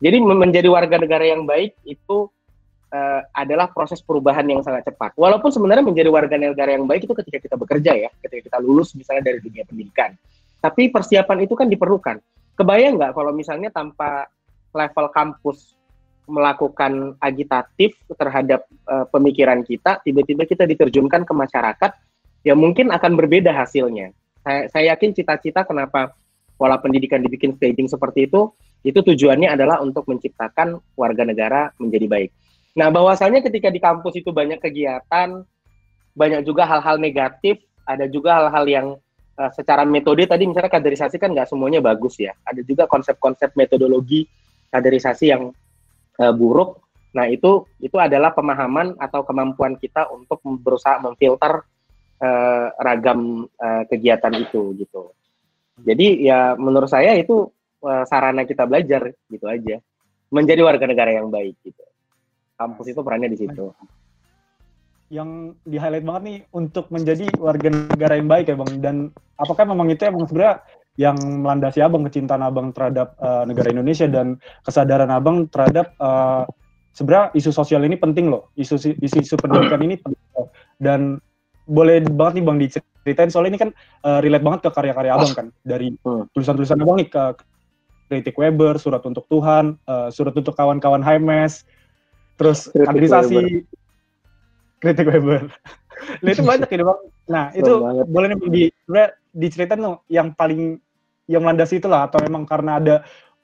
Jadi menjadi warga negara yang baik itu uh, adalah proses perubahan yang sangat cepat. Walaupun sebenarnya menjadi warga negara yang baik itu ketika kita bekerja ya, ketika kita lulus misalnya dari dunia pendidikan. Tapi persiapan itu kan diperlukan. Kebayang nggak kalau misalnya tanpa level kampus melakukan agitatif terhadap uh, pemikiran kita, tiba-tiba kita diterjunkan ke masyarakat ya mungkin akan berbeda hasilnya. Saya, saya yakin cita-cita kenapa pola pendidikan dibikin staging seperti itu, itu tujuannya adalah untuk menciptakan warga negara menjadi baik. Nah, bahwasanya ketika di kampus itu banyak kegiatan, banyak juga hal-hal negatif, ada juga hal-hal yang uh, secara metode tadi misalnya kaderisasi kan nggak semuanya bagus ya. Ada juga konsep-konsep metodologi kaderisasi yang uh, buruk. Nah, itu itu adalah pemahaman atau kemampuan kita untuk berusaha memfilter uh, ragam uh, kegiatan itu gitu. Jadi ya menurut saya itu uh, sarana kita belajar gitu aja. Menjadi warga negara yang baik gitu. Kampus itu perannya di situ. Yang di highlight banget nih untuk menjadi warga negara yang baik ya bang. Dan apakah memang itu emang sebenarnya yang melandasi abang kecintaan abang terhadap uh, negara Indonesia dan kesadaran abang terhadap uh, sebenarnya isu sosial ini penting loh. Isu isu, isu pendidikan ini penting loh. Dan boleh banget nih bang diceritain soalnya ini kan uh, relate banget ke karya-karya abang kan dari hmm. tulisan-tulisan abang nih ke kritik Weber, surat untuk Tuhan, uh, surat untuk kawan-kawan HMS, terus kaderisasi kritik Weber. nah itu banyak ya bang. Nah itu banget. boleh nih di diceritain dong yang paling yang landasi itu lah atau memang karena ada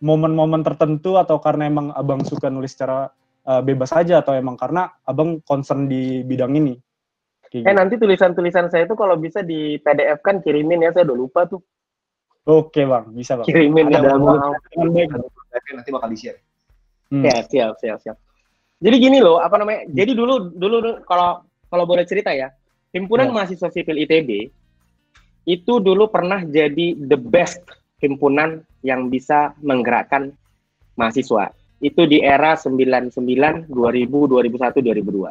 momen-momen tertentu atau karena emang abang suka nulis secara uh, bebas aja atau emang karena abang concern di bidang ini? Kayak eh gitu. nanti tulisan-tulisan saya itu kalau bisa di PDF kan kirimin ya, saya udah lupa tuh. Oke bang, bisa bang. Kirimin ya bang. Nanti bakal di share. Hmm. Ya, siap, siap, siap. Jadi gini loh, apa namanya? Jadi dulu, dulu kalau kalau boleh cerita ya, himpunan ya. mahasiswa sipil ITB itu dulu pernah jadi the best himpunan yang bisa menggerakkan mahasiswa. Itu di era 99, 2000, 2001, 2002.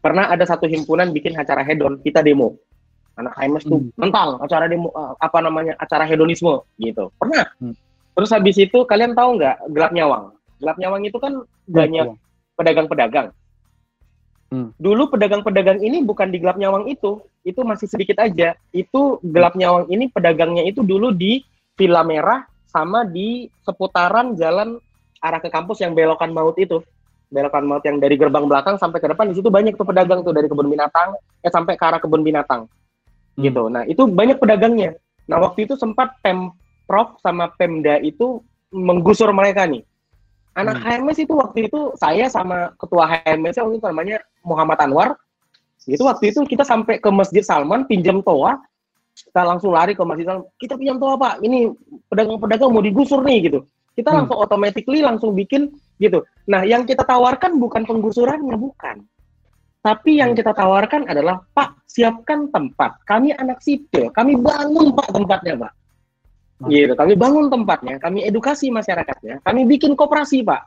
Pernah ada satu himpunan bikin acara hedon, kita demo. Anak HMS tuh hmm. mental acara demo eh, apa namanya acara hedonisme gitu. Pernah. Hmm. Terus habis itu kalian tahu nggak gelap nyawang? Gelap nyawang itu kan banyak pedagang-pedagang. Hmm. Dulu pedagang-pedagang ini bukan di gelap nyawang itu, itu masih sedikit aja. Itu gelap nyawang ini pedagangnya itu dulu di Villa Merah sama di seputaran jalan arah ke kampus yang belokan maut itu. Belokan maut yang dari gerbang belakang sampai ke depan di situ banyak tuh pedagang tuh dari kebun binatang eh sampai ke arah kebun binatang. Hmm. Gitu. Nah, itu banyak pedagangnya. Nah, waktu itu sempat Pemprov sama Pemda itu menggusur mereka nih. Anak hmm. HMS itu waktu itu saya sama ketua HMS waktu itu namanya Muhammad Anwar. Itu waktu itu kita sampai ke Masjid Salman pinjam toa kita langsung lari ke masjid kita pinjam toa pak ini pedagang-pedagang mau digusur nih gitu kita hmm. langsung automatically langsung bikin gitu nah yang kita tawarkan bukan penggusurannya bukan tapi yang hmm. kita tawarkan adalah pak siapkan tempat kami anak sipil kami bangun pak tempatnya pak gitu kami bangun tempatnya kami edukasi masyarakatnya kami bikin koperasi pak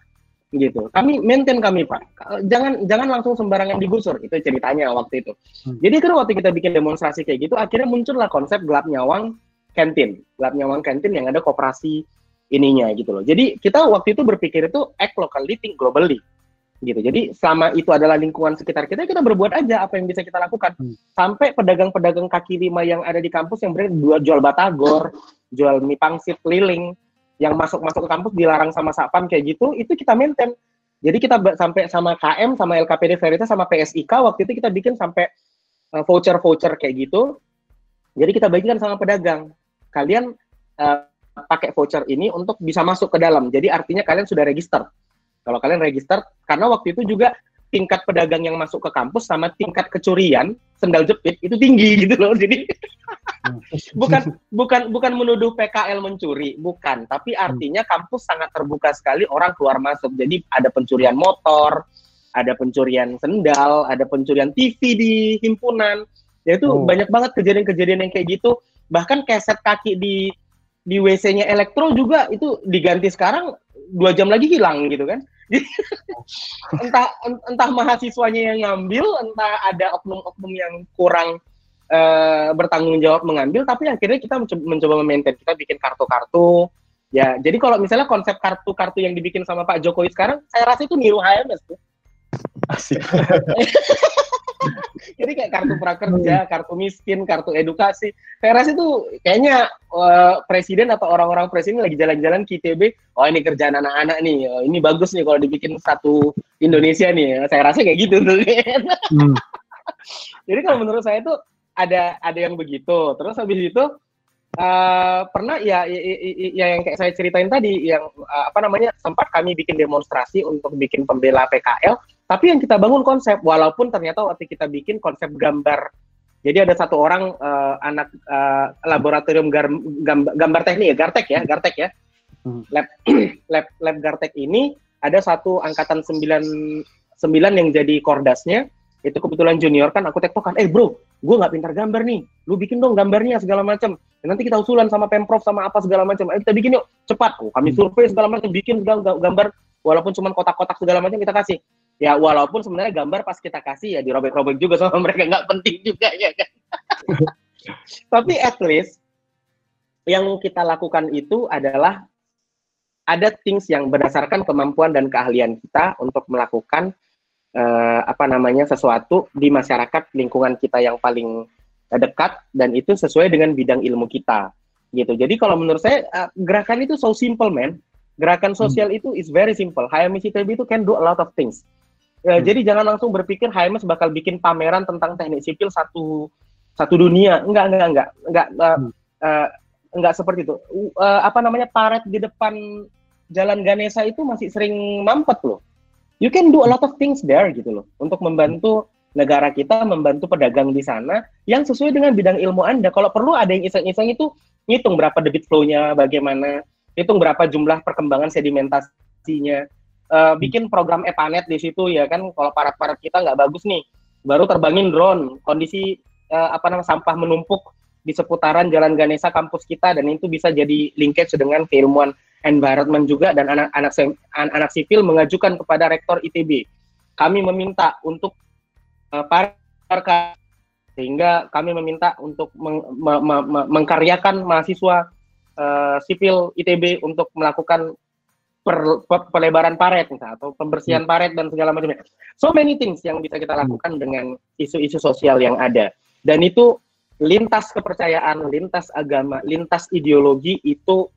gitu. Kami maintain kami pak. Jangan jangan langsung sembarangan digusur. Itu ceritanya waktu itu. Hmm. Jadi kan waktu kita bikin demonstrasi kayak gitu, akhirnya muncullah konsep gelap nyawang kantin, gelap nyawang kantin yang ada koperasi ininya gitu loh. Jadi kita waktu itu berpikir itu act locally, think globally gitu. Jadi selama itu adalah lingkungan sekitar kita, kita berbuat aja apa yang bisa kita lakukan. Hmm. Sampai pedagang-pedagang kaki lima yang ada di kampus yang berjual jual batagor, jual mie pangsit keliling, yang masuk-masuk ke kampus dilarang sama Sapam kayak gitu, itu kita maintain. Jadi kita sampai sama KM, sama LKPD Veritas, sama PSIK, waktu itu kita bikin sampai uh, voucher-voucher kayak gitu. Jadi kita bagikan sama pedagang. Kalian uh, pakai voucher ini untuk bisa masuk ke dalam. Jadi artinya kalian sudah register. Kalau kalian register, karena waktu itu juga tingkat pedagang yang masuk ke kampus sama tingkat kecurian sendal jepit itu tinggi gitu loh. Jadi bukan bukan bukan menuduh PKL mencuri, bukan. Tapi hmm. artinya kampus sangat terbuka sekali orang keluar masuk. Jadi ada pencurian motor, ada pencurian sendal, ada pencurian TV di himpunan. Ya itu oh. banyak banget kejadian-kejadian yang kayak gitu. Bahkan keset kaki di di WC-nya elektro juga itu diganti sekarang dua jam lagi hilang gitu kan. entah entah mahasiswanya yang ngambil, entah ada oknum-oknum yang kurang uh, bertanggung jawab mengambil, tapi akhirnya kita mencoba, mencoba memaintain. Kita bikin kartu-kartu. Ya, jadi kalau misalnya konsep kartu-kartu yang dibikin sama Pak Jokowi sekarang, saya rasa itu niru HMS tuh. Asik. Jadi kayak kartu prakerja, kartu miskin, kartu edukasi. Saya rasa itu kayaknya uh, presiden atau orang-orang presiden lagi jalan-jalan ke ITB, oh ini kerjaan anak-anak nih, oh, ini bagus nih kalau dibikin satu Indonesia nih. Saya rasa kayak gitu tuh. Hmm. Jadi kalau menurut saya itu ada ada yang begitu. Terus habis itu uh, pernah ya, ya, ya, ya yang kayak saya ceritain tadi yang uh, apa namanya sempat kami bikin demonstrasi untuk bikin pembela PKL, tapi yang kita bangun konsep walaupun ternyata waktu kita bikin konsep gambar. Jadi ada satu orang uh, anak uh, laboratorium gar, gambar, gambar teknik ya, Gartek ya, Gartek ya. Hmm. Lab lab lab Gartek ini ada satu angkatan 9 9 yang jadi kordasnya. Itu kebetulan junior kan aku tektokan eh bro gue nggak pintar gambar nih. Lu bikin dong gambarnya segala macam nanti kita usulan sama pemprov sama apa segala macam eh, kita bikin yuk cepat. Oh, kami hmm. survei segala macam bikin segala gambar walaupun cuma kotak-kotak segala macam kita kasih ya walaupun sebenarnya gambar pas kita kasih ya dirobek-robek juga sama mereka nggak penting juga ya kan tapi at least yang kita lakukan itu adalah ada things yang berdasarkan kemampuan dan keahlian kita untuk melakukan uh, apa namanya sesuatu di masyarakat lingkungan kita yang paling uh, dekat dan itu sesuai dengan bidang ilmu kita gitu. Jadi kalau menurut saya uh, gerakan itu so simple man. Gerakan sosial hmm. itu is very simple. HMS ITB itu can do a lot of things. Uh, hmm. Jadi jangan langsung berpikir HMS bakal bikin pameran tentang teknik sipil satu satu dunia. Enggak, enggak, enggak, enggak, uh, hmm. uh, enggak seperti itu. Uh, apa namanya paret di depan Jalan Ganesa itu masih sering mampet loh you can do a lot of things there gitu loh untuk membantu negara kita membantu pedagang di sana yang sesuai dengan bidang ilmu Anda. Kalau perlu ada yang iseng-iseng itu ngitung berapa debit flow-nya, bagaimana, hitung berapa jumlah perkembangan sedimentasinya, uh, bikin program EPANET di situ ya kan kalau parat-parat kita nggak bagus nih, baru terbangin drone, kondisi uh, apa namanya sampah menumpuk di seputaran Jalan Ganesa kampus kita dan itu bisa jadi linkage dengan keilmuan environment juga dan anak-anak anak sipil mengajukan kepada rektor ITB. Kami meminta untuk uh, para sehingga kami meminta untuk meng, me, me, me, mengkaryakan mahasiswa uh, sipil ITB untuk melakukan per, per, pelebaran paret misalnya, atau pembersihan hmm. paret dan segala macamnya. So many things yang bisa kita lakukan dengan isu-isu sosial yang ada. Dan itu lintas kepercayaan, lintas agama, lintas ideologi itu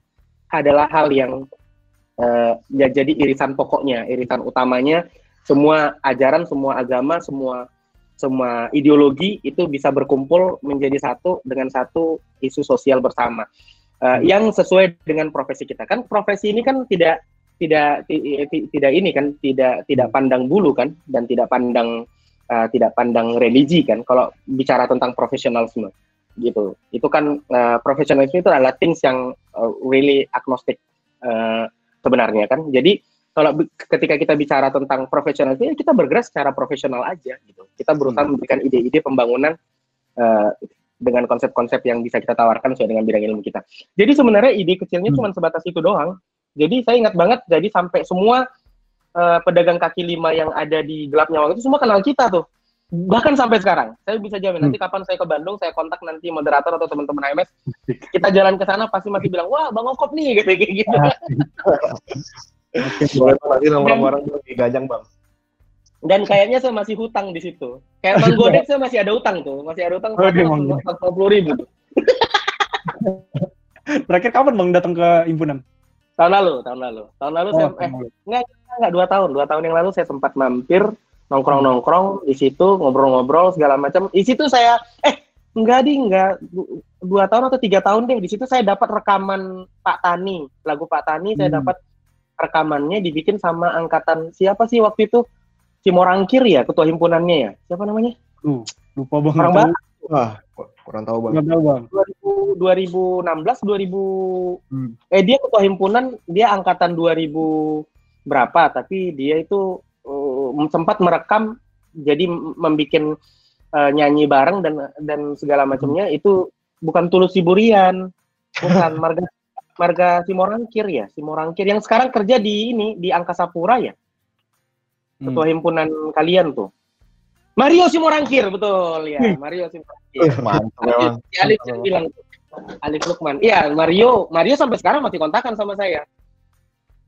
adalah hal yang uh, ya jadi irisan pokoknya, irisan utamanya semua ajaran, semua agama, semua semua ideologi itu bisa berkumpul menjadi satu dengan satu isu sosial bersama uh, yang sesuai dengan profesi kita kan profesi ini kan tidak tidak tidak ini kan tidak tidak pandang bulu kan dan tidak pandang uh, tidak pandang religi kan kalau bicara tentang profesionalisme gitu. Itu kan uh, profesionalisme itu adalah things yang uh, really agnostic uh, sebenarnya kan. Jadi kalau ketika kita bicara tentang profesionalisme, ya kita bergerak secara profesional aja gitu. Kita berusaha hmm. memberikan ide-ide pembangunan uh, dengan konsep-konsep yang bisa kita tawarkan sesuai dengan bidang ilmu kita. Jadi sebenarnya ide kecilnya hmm. cuma sebatas itu doang. Jadi saya ingat banget, jadi sampai semua uh, pedagang kaki lima yang ada di gelap nyawa itu semua kenal kita tuh bahkan sampai sekarang saya bisa jamin nanti hmm. kapan saya ke Bandung saya kontak nanti moderator atau teman-teman AMS kita jalan ke sana pasti masih bilang wah bang Okop nih gitu kayak gitu Oke, boleh nanti nomor orang di Gajang bang. Dan kayaknya saya masih hutang di situ. Kayak bang Godek saya masih ada hutang tuh, masih ada hutang empat puluh ribu. Terakhir kapan bang datang ke himpunan? Tahun lalu, tahun lalu, tahun lalu oh, saya eh enggak enggak dua tahun, dua tahun yang lalu saya sempat mampir nongkrong-nongkrong di situ ngobrol-ngobrol segala macam. Di situ saya eh enggak di enggak. Dua tahun atau tiga tahun deh. Di situ saya dapat rekaman Pak Tani. Lagu Pak Tani hmm. saya dapat rekamannya dibikin sama angkatan siapa sih waktu itu? Si Morangkir ya ketua himpunannya ya? Siapa namanya? Uh, lupa banget. Orang bang ah kurang tahu bang. Tahu bang. 2000, 2016 2000 hmm. eh dia ketua himpunan dia angkatan 2000 berapa tapi dia itu uh, sempat merekam jadi membuat uh, nyanyi bareng dan dan segala macamnya hmm. itu bukan tulus siburian bukan marga marga Simorangkir ya Simorangkir yang sekarang kerja di ini di Angkasa Pura ya hmm. ketua himpunan kalian tuh Mario Simorangkir betul. Ya hmm. Mario Simorangkir. Alif yang bilang Alif Lukman. Iya Mario Mario sampai sekarang masih kontakan sama saya.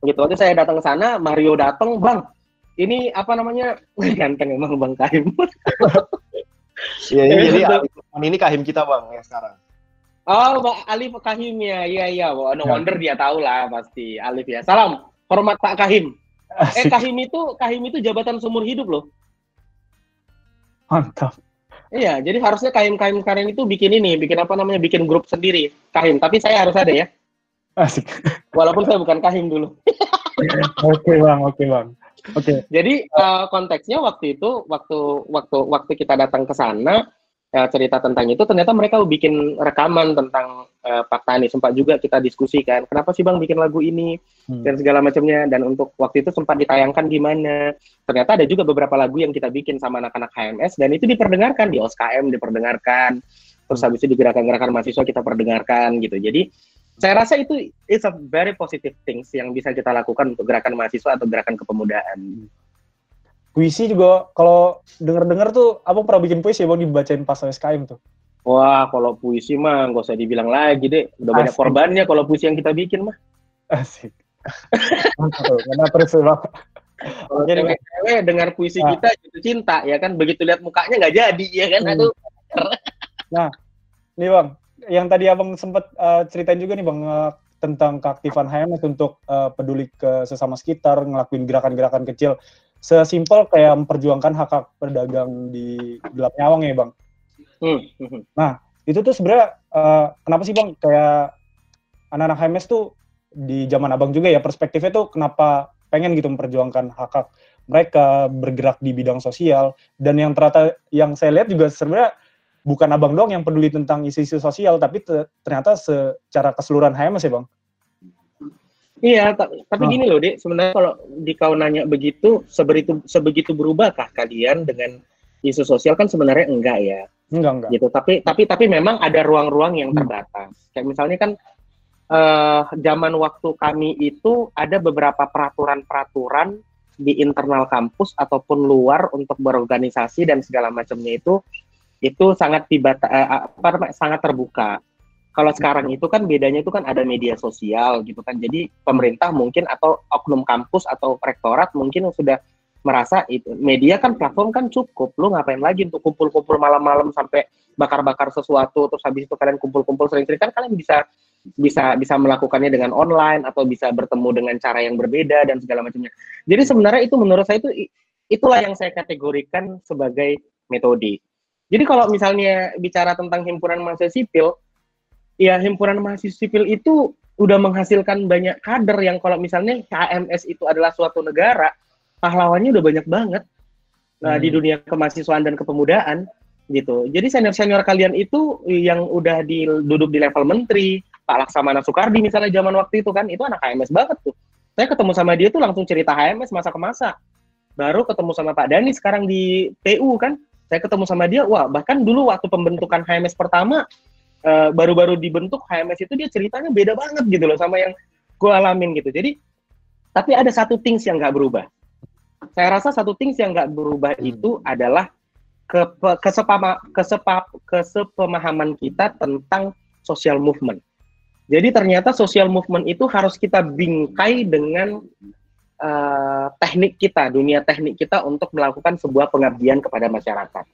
Gitu waktu saya datang ke sana Mario datang bang ini apa namanya? Ganteng emang bang Kahim iya iya jadi ini Kahim kita bang yang sekarang. Oh bang Alif Kahim ya iya iya. No ya. wonder dia tahu lah pasti Alif ya. Salam hormat Pak Kahim. Eh Kahim itu Kahim itu jabatan seumur hidup loh mantap Iya, jadi harusnya Kahim-Kahim kalian itu bikin ini, bikin apa namanya, bikin grup sendiri. Kahim, tapi saya harus ada ya. Asik. Walaupun saya bukan Kahim dulu. oke bang, oke bang. Oke. Okay. Jadi uh, konteksnya waktu itu waktu waktu waktu kita datang ke sana uh, cerita tentang itu ternyata mereka bikin rekaman tentang uh, Pak Tani sempat juga kita diskusikan kenapa sih Bang bikin lagu ini hmm. dan segala macamnya dan untuk waktu itu sempat ditayangkan gimana. Ternyata ada juga beberapa lagu yang kita bikin sama anak-anak HMS dan itu diperdengarkan di OSKM diperdengarkan terus habis itu di gerakan-gerakan mahasiswa kita perdengarkan gitu. Jadi saya rasa itu is a very positive things yang bisa kita lakukan untuk gerakan mahasiswa atau gerakan kepemudaan. Puisi juga kalau dengar-dengar tuh abang pernah bikin puisi ya bang dibacain pas SKM tuh. Wah kalau puisi mah nggak usah dibilang lagi deh, udah Asik. banyak korbannya kalau puisi yang kita bikin mah. Asik. Kenapa terus? Kalau cewek dengar puisi nah. kita jatuh cinta ya kan, begitu lihat mukanya nggak jadi ya kan, hmm. aduh. Nah, nih bang, yang tadi abang sempat uh, ceritain juga nih bang uh, tentang keaktifan HMS untuk uh, peduli ke sesama sekitar, ngelakuin gerakan-gerakan kecil, sesimpel kayak memperjuangkan hak hak pedagang di gelap nyawang ya bang. Hmm. Nah itu tuh sebenarnya uh, kenapa sih bang kayak anak-anak HMS tuh di zaman abang juga ya perspektifnya tuh kenapa pengen gitu memperjuangkan hak hak mereka bergerak di bidang sosial dan yang ternyata yang saya lihat juga sebenarnya bukan abang dong yang peduli tentang isu-isu sosial tapi ternyata secara keseluruhan HMS ya bang Iya, tapi oh. gini loh, Dek. Sebenarnya kalau di kau nanya begitu, sebegitu sebegitu berubahkah kalian dengan isu sosial kan sebenarnya enggak ya. Enggak, enggak. Gitu. Tapi tapi tapi memang ada ruang-ruang yang hmm. terbatas. Kayak misalnya kan uh, zaman waktu kami itu ada beberapa peraturan-peraturan di internal kampus ataupun luar untuk berorganisasi dan segala macamnya itu itu sangat tiba uh, apa sangat terbuka kalau sekarang itu kan bedanya itu kan ada media sosial gitu kan. Jadi pemerintah mungkin atau oknum kampus atau rektorat mungkin sudah merasa itu media kan platform kan cukup. Lu ngapain lagi untuk kumpul-kumpul malam-malam sampai bakar-bakar sesuatu terus habis itu kalian kumpul-kumpul sering-sering kan kalian bisa bisa bisa melakukannya dengan online atau bisa bertemu dengan cara yang berbeda dan segala macamnya. Jadi sebenarnya itu menurut saya itu itulah yang saya kategorikan sebagai metode. Jadi kalau misalnya bicara tentang himpunan mahasiswa sipil, ya himpunan mahasiswa sipil itu udah menghasilkan banyak kader yang kalau misalnya KMS itu adalah suatu negara, pahlawannya udah banyak banget nah, hmm. di dunia kemahasiswaan dan kepemudaan gitu. Jadi senior-senior kalian itu yang udah di, duduk di level menteri, Pak Laksamana Soekardi misalnya zaman waktu itu kan, itu anak HMS banget tuh. Saya ketemu sama dia tuh langsung cerita HMS masa ke masa. Baru ketemu sama Pak Dani sekarang di PU kan, saya ketemu sama dia, wah bahkan dulu waktu pembentukan HMS pertama, baru eh, baru-baru dibentuk HMS itu dia ceritanya beda banget gitu loh sama yang gue alamin gitu. Jadi tapi ada satu things yang nggak berubah. Saya rasa satu things yang nggak berubah hmm. itu adalah ke, kesepama, kesepa, kesepemahaman kita tentang social movement. Jadi ternyata social movement itu harus kita bingkai dengan uh, teknik kita, dunia teknik kita untuk melakukan sebuah pengabdian kepada masyarakat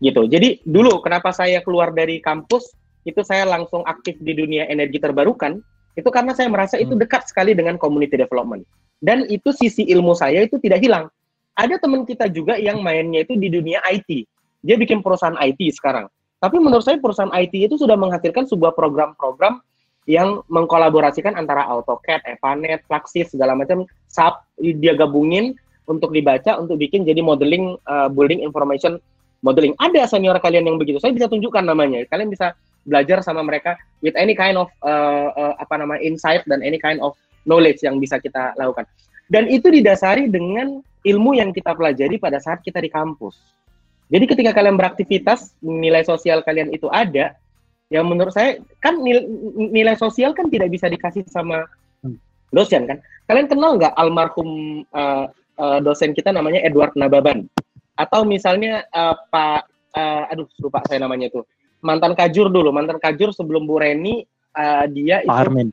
gitu. Jadi dulu kenapa saya keluar dari kampus itu saya langsung aktif di dunia energi terbarukan itu karena saya merasa itu hmm. dekat sekali dengan community development dan itu sisi ilmu saya itu tidak hilang. Ada teman kita juga yang mainnya itu di dunia IT. Dia bikin perusahaan IT sekarang. Tapi menurut saya perusahaan IT itu sudah menghasilkan sebuah program-program yang mengkolaborasikan antara AutoCAD, Evanet, Fluxis, segala macam SAP dia gabungin untuk dibaca untuk bikin jadi modeling uh, building information modeling. Ada senior kalian yang begitu. Saya bisa tunjukkan namanya. Kalian bisa belajar sama mereka with any kind of uh, uh, apa nama insight dan any kind of knowledge yang bisa kita lakukan. Dan itu didasari dengan ilmu yang kita pelajari pada saat kita di kampus. Jadi ketika kalian beraktivitas, nilai sosial kalian itu ada, yang menurut saya kan nilai, nilai sosial kan tidak bisa dikasih sama dosen kan. Kalian kenal nggak almarhum uh, uh, dosen kita namanya Edward Nababan? Atau misalnya uh, Pak uh, aduh lupa saya namanya itu mantan kajur dulu mantan kajur sebelum Bu Reni uh, dia Pak itu Armin.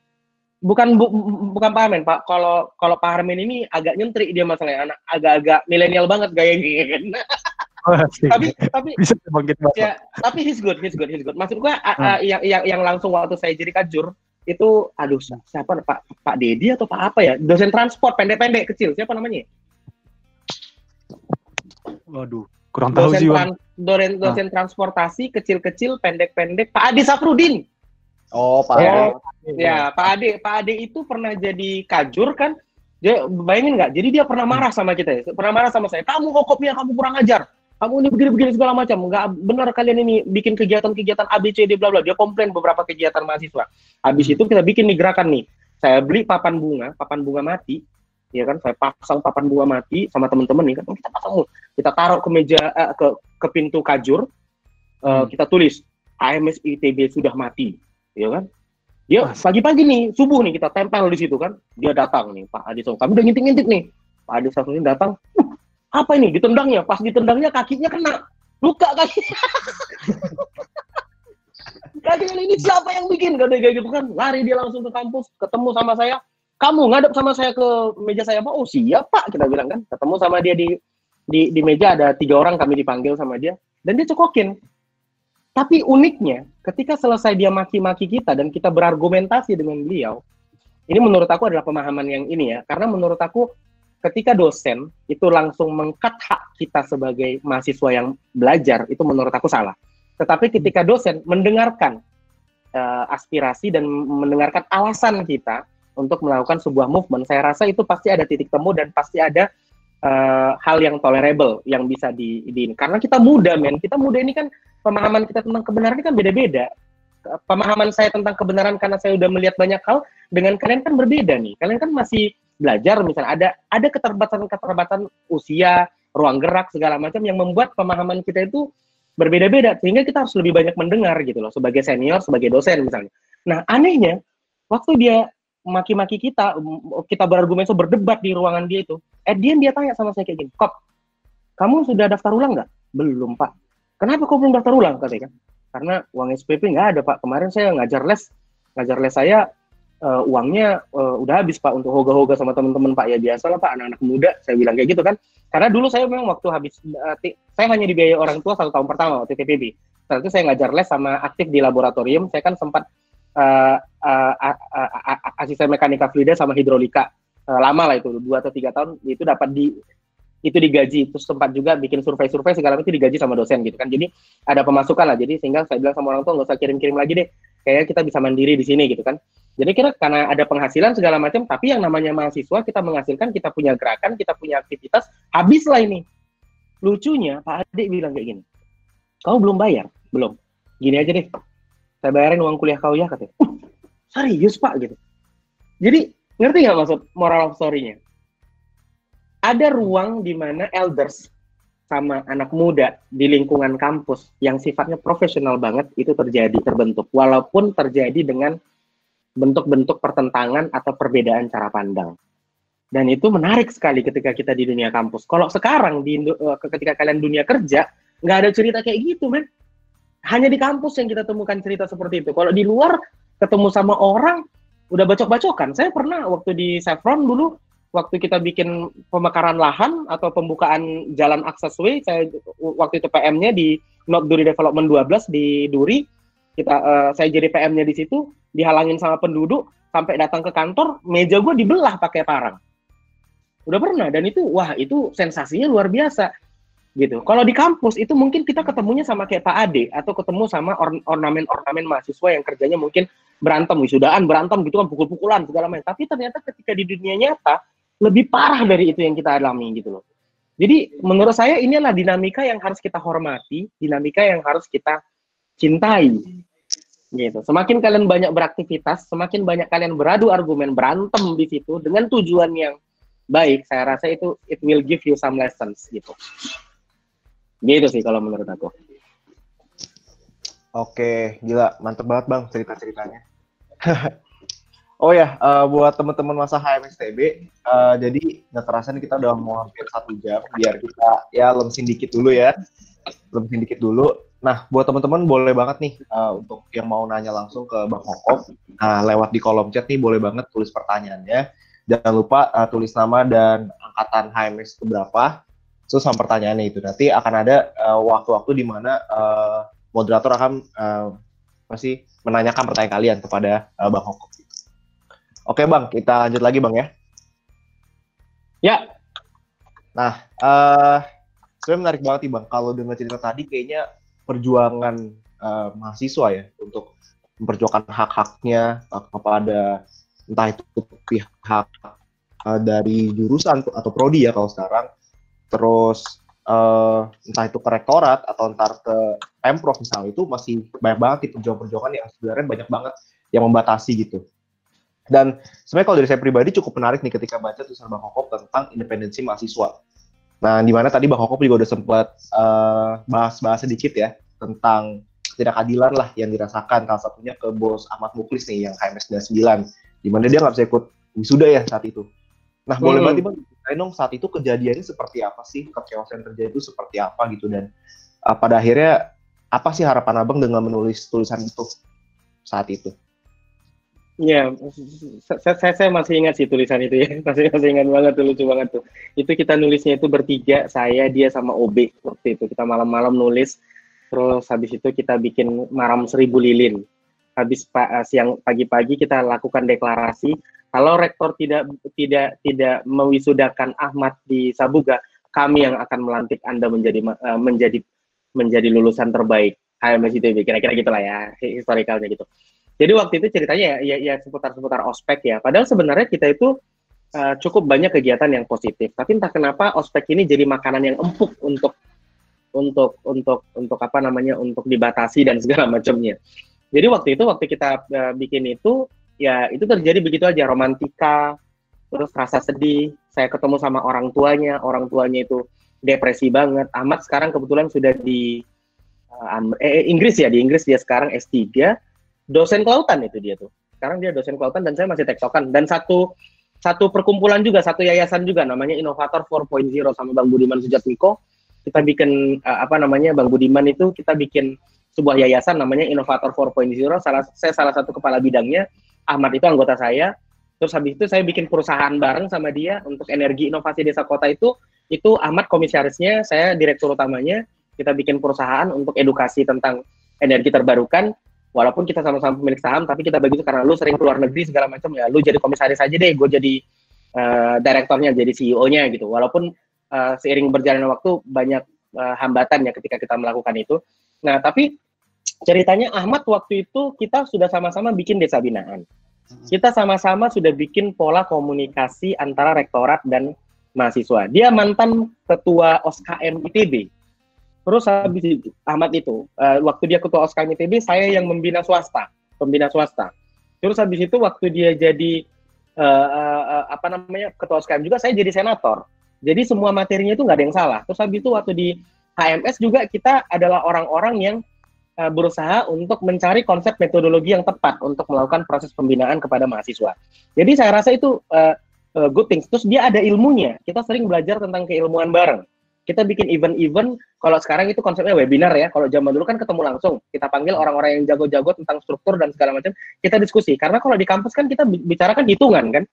bukan bu, bukan Pak Armin Pak. Kalau kalau Pak Armin ini agak nyentrik dia masalahnya anak agak-agak milenial banget gayanya kan? Oh, tapi tapi bisa bangkit ya, tapi he's good he's good he's good. Maksud gua hmm. uh, yang, yang yang langsung waktu saya jadi kajur itu aduh siapa Pak Pak Dedi atau Pak apa ya? Dosen transport pendek-pendek kecil. Siapa namanya Waduh, kurang tahu dosen sih. Tran dosen, ah. dosen transportasi kecil-kecil, pendek-pendek. Pak Adi Safrudin. Oh, Pak ya, Adi. Ya, Pak Adi, Pak Adi itu pernah jadi kajur kan? Dia bayangin nggak? Jadi dia pernah marah sama kita ya. Pernah marah sama saya. Kamu kokopnya, kamu kurang ajar. Kamu ini begini-begini segala macam. Nggak benar kalian ini bikin kegiatan-kegiatan ABCD bla bla. Dia komplain beberapa kegiatan mahasiswa. Habis itu kita bikin nih gerakan nih. Saya beli papan bunga, papan bunga mati ya kan? Saya pasang papan bunga mati sama teman-teman nih kan oh, kita pasang kita taruh ke meja uh, ke ke pintu kajur uh, hmm. kita tulis AMS ITB sudah mati. Ya kan? Dia pagi-pagi nih subuh nih kita tempel di situ kan. Dia datang nih Pak Adi kami udah ngintip-ngintip nih. Pak Adi ini datang uh, apa ini? Ditendangnya? Pas ditendangnya kakinya kena. Luka kakinya kakinya ini siapa yang bikin? Kayak gitu kan. Lari dia langsung ke kampus ketemu sama saya kamu ngadep sama saya ke meja saya pak oh siap pak kita bilang kan. Ketemu sama dia di di di meja ada tiga orang kami dipanggil sama dia dan dia cekokin. Tapi uniknya ketika selesai dia maki-maki kita dan kita berargumentasi dengan beliau ini menurut aku adalah pemahaman yang ini ya karena menurut aku ketika dosen itu langsung mengkat hak kita sebagai mahasiswa yang belajar itu menurut aku salah. Tetapi ketika dosen mendengarkan uh, aspirasi dan mendengarkan alasan kita untuk melakukan sebuah movement, saya rasa itu pasti ada titik temu dan pasti ada uh, hal yang tolerable yang bisa di, di karena kita muda men. Kita muda ini kan pemahaman kita tentang kebenaran ini kan beda-beda. Pemahaman saya tentang kebenaran karena saya udah melihat banyak hal dengan kalian kan berbeda nih. Kalian kan masih belajar misalnya ada ada keterbatasan-keterbatasan usia ruang gerak segala macam yang membuat pemahaman kita itu berbeda-beda sehingga kita harus lebih banyak mendengar gitu loh sebagai senior sebagai dosen misalnya. Nah anehnya waktu dia maki-maki kita kita berargumen so berdebat di ruangan dia itu. Eh dia dia tanya sama saya kayak gini kok kamu sudah daftar ulang nggak? Belum pak. Kenapa kok belum daftar ulang? katanya kan. Karena uang SPP nggak ada pak. Kemarin saya ngajar les ngajar les saya uh, uangnya uh, udah habis pak untuk hoga-hoga sama teman-teman pak. Ya biasa lah pak anak-anak muda saya bilang kayak gitu kan. Karena dulu saya memang waktu habis uh, saya hanya dibiayai orang tua satu tahun pertama waktu TPB setelah itu saya ngajar les sama aktif di laboratorium. Saya kan sempat uh, asisten mekanika fluida sama hidrolika. Uh, lama lah itu dua atau tiga tahun itu dapat di itu digaji. Terus sempat juga bikin survei-survei segala itu digaji sama dosen gitu kan. Jadi ada pemasukan lah. Jadi sehingga saya bilang sama orang tua nggak usah kirim-kirim lagi deh. Kayaknya kita bisa mandiri di sini gitu kan. Jadi kira karena ada penghasilan segala macam tapi yang namanya mahasiswa kita menghasilkan kita punya gerakan kita punya aktivitas habis lah ini. Lucunya Pak Adik bilang kayak gini kau belum bayar? Belum. Gini aja deh. Saya bayarin uang kuliah kau ya katanya. Uh, serius pak gitu. Jadi ngerti nggak maksud moral of story-nya? Ada ruang di mana elders sama anak muda di lingkungan kampus yang sifatnya profesional banget itu terjadi terbentuk. Walaupun terjadi dengan bentuk-bentuk pertentangan atau perbedaan cara pandang. Dan itu menarik sekali ketika kita di dunia kampus. Kalau sekarang di eh, ketika kalian dunia kerja nggak ada cerita kayak gitu men. Hanya di kampus yang kita temukan cerita seperti itu. Kalau di luar ketemu sama orang udah bacok-bacokan. Saya pernah waktu di Chevron dulu waktu kita bikin pemekaran lahan atau pembukaan jalan akses way, saya waktu itu PM-nya di Not Duri Development 12 di Duri. Kita uh, saya jadi PM-nya di situ, dihalangin sama penduduk sampai datang ke kantor, meja gue dibelah pakai parang. Udah pernah dan itu wah itu sensasinya luar biasa gitu. Kalau di kampus itu mungkin kita ketemunya sama kayak Pak Ade atau ketemu sama or ornamen-ornamen mahasiswa yang kerjanya mungkin berantem wisudaan berantem gitu kan pukul-pukulan segala macam. Tapi ternyata ketika di dunia nyata lebih parah dari itu yang kita alami gitu loh. Jadi menurut saya inilah dinamika yang harus kita hormati, dinamika yang harus kita cintai. Gitu. Semakin kalian banyak beraktivitas, semakin banyak kalian beradu argumen, berantem di situ dengan tujuan yang baik, saya rasa itu it will give you some lessons gitu. Gitu sih kalau menurut aku. Oke, gila, mantep banget bang cerita-ceritanya. oh ya, uh, buat teman-teman masa HMSTB, uh, jadi nggak terasa nih kita udah mau hampir satu jam, biar kita ya lemsin dikit dulu ya, lemsin dikit dulu. Nah, buat teman-teman boleh banget nih uh, untuk yang mau nanya langsung ke Bang Hokop, nah lewat di kolom chat nih boleh banget tulis pertanyaannya. Jangan lupa uh, tulis nama dan angkatan HMS berapa So sama pertanyaannya itu nanti akan ada uh, waktu-waktu di mana uh, moderator akan uh, masih menanyakan pertanyaan kalian kepada uh, Bang Hoko. Oke Bang, kita lanjut lagi Bang ya. Ya. Nah, uh, sebenarnya menarik banget nih Bang. Kalau dengar cerita tadi kayaknya perjuangan uh, mahasiswa ya untuk memperjuangkan hak-haknya uh, kepada entah itu pihak uh, dari jurusan atau prodi ya kalau sekarang terus uh, entah itu ke rektorat atau entar ke pemprov misalnya itu masih banyak banget nih perjuangan-perjuangan yang sebenarnya banyak banget yang membatasi gitu. Dan sebenarnya kalau dari saya pribadi cukup menarik nih ketika baca tulisan Bang Hokop tentang independensi mahasiswa. Nah, di mana tadi Bang Hokop juga udah sempat uh, bahas-bahas sedikit ya tentang ketidakadilan lah yang dirasakan salah satunya ke bos Ahmad Muklis nih yang HMS 99 di mana dia nggak bisa ikut wisuda ya saat itu. Nah, hmm. boleh banget Bang ceritain dong saat itu kejadiannya seperti apa sih, kekeosan terjadi itu seperti apa gitu dan uh, pada akhirnya apa sih harapan Abang dengan menulis tulisan itu saat itu? Ya, saya, saya masih ingat sih tulisan itu ya, masih masih ingat banget tuh lucu banget tuh. Itu kita nulisnya itu bertiga, saya, dia sama OB waktu itu kita malam-malam nulis, terus habis itu kita bikin maram seribu lilin. Habis pa, siang pagi-pagi kita lakukan deklarasi, kalau rektor tidak tidak tidak mewisudakan Ahmad di Sabuga, kami yang akan melantik Anda menjadi uh, menjadi menjadi lulusan terbaik HMS ITB. Kira-kira gitulah ya historikalnya gitu. Jadi waktu itu ceritanya ya ya, ya seputar-seputar ospek ya. Padahal sebenarnya kita itu uh, cukup banyak kegiatan yang positif. Tapi entah kenapa ospek ini jadi makanan yang empuk untuk untuk untuk untuk apa namanya untuk dibatasi dan segala macamnya. Jadi waktu itu waktu kita uh, bikin itu ya itu terjadi begitu aja romantika terus rasa sedih. Saya ketemu sama orang tuanya orang tuanya itu depresi banget. Ahmad sekarang kebetulan sudah di uh, eh, Inggris ya di Inggris dia sekarang S3 dosen kelautan itu dia tuh. Sekarang dia dosen kelautan dan saya masih tektokan. Dan satu satu perkumpulan juga satu yayasan juga namanya Inovator 4.0 sama Bang Budiman Sujatmiko. Kita bikin uh, apa namanya Bang Budiman itu kita bikin sebuah yayasan namanya Inovator 4.0 salah saya salah satu kepala bidangnya Ahmad itu anggota saya. Terus habis itu saya bikin perusahaan bareng sama dia untuk energi inovasi desa kota itu. Itu Ahmad komisarisnya saya direktur utamanya. Kita bikin perusahaan untuk edukasi tentang energi terbarukan. Walaupun kita sama-sama pemilik saham tapi kita begitu karena lu sering keluar negeri segala macam ya lu jadi komisaris aja deh gue jadi uh, direktornya jadi CEO-nya gitu. Walaupun uh, seiring berjalannya waktu banyak uh, hambatan ya ketika kita melakukan itu. Nah tapi ceritanya Ahmad waktu itu kita sudah sama-sama bikin desa binaan. Kita sama-sama sudah bikin pola komunikasi antara rektorat dan mahasiswa. Dia mantan ketua OSKM ITB. Terus habis itu, Ahmad itu, uh, waktu dia ketua OSKM ITB, saya yang membina swasta, pembina swasta. Terus habis itu waktu dia jadi uh, uh, apa namanya ketua OSKM juga, saya jadi senator. Jadi semua materinya itu nggak ada yang salah. Terus habis itu waktu di HMS juga kita adalah orang-orang yang uh, berusaha untuk mencari konsep metodologi yang tepat untuk melakukan proses pembinaan kepada mahasiswa. Jadi saya rasa itu uh, uh, good things. Terus dia ada ilmunya. Kita sering belajar tentang keilmuan bareng. Kita bikin event-event. Kalau sekarang itu konsepnya webinar ya. Kalau zaman dulu kan ketemu langsung. Kita panggil orang-orang yang jago-jago tentang struktur dan segala macam. Kita diskusi. Karena kalau di kampus kan kita bicarakan hitungan kan.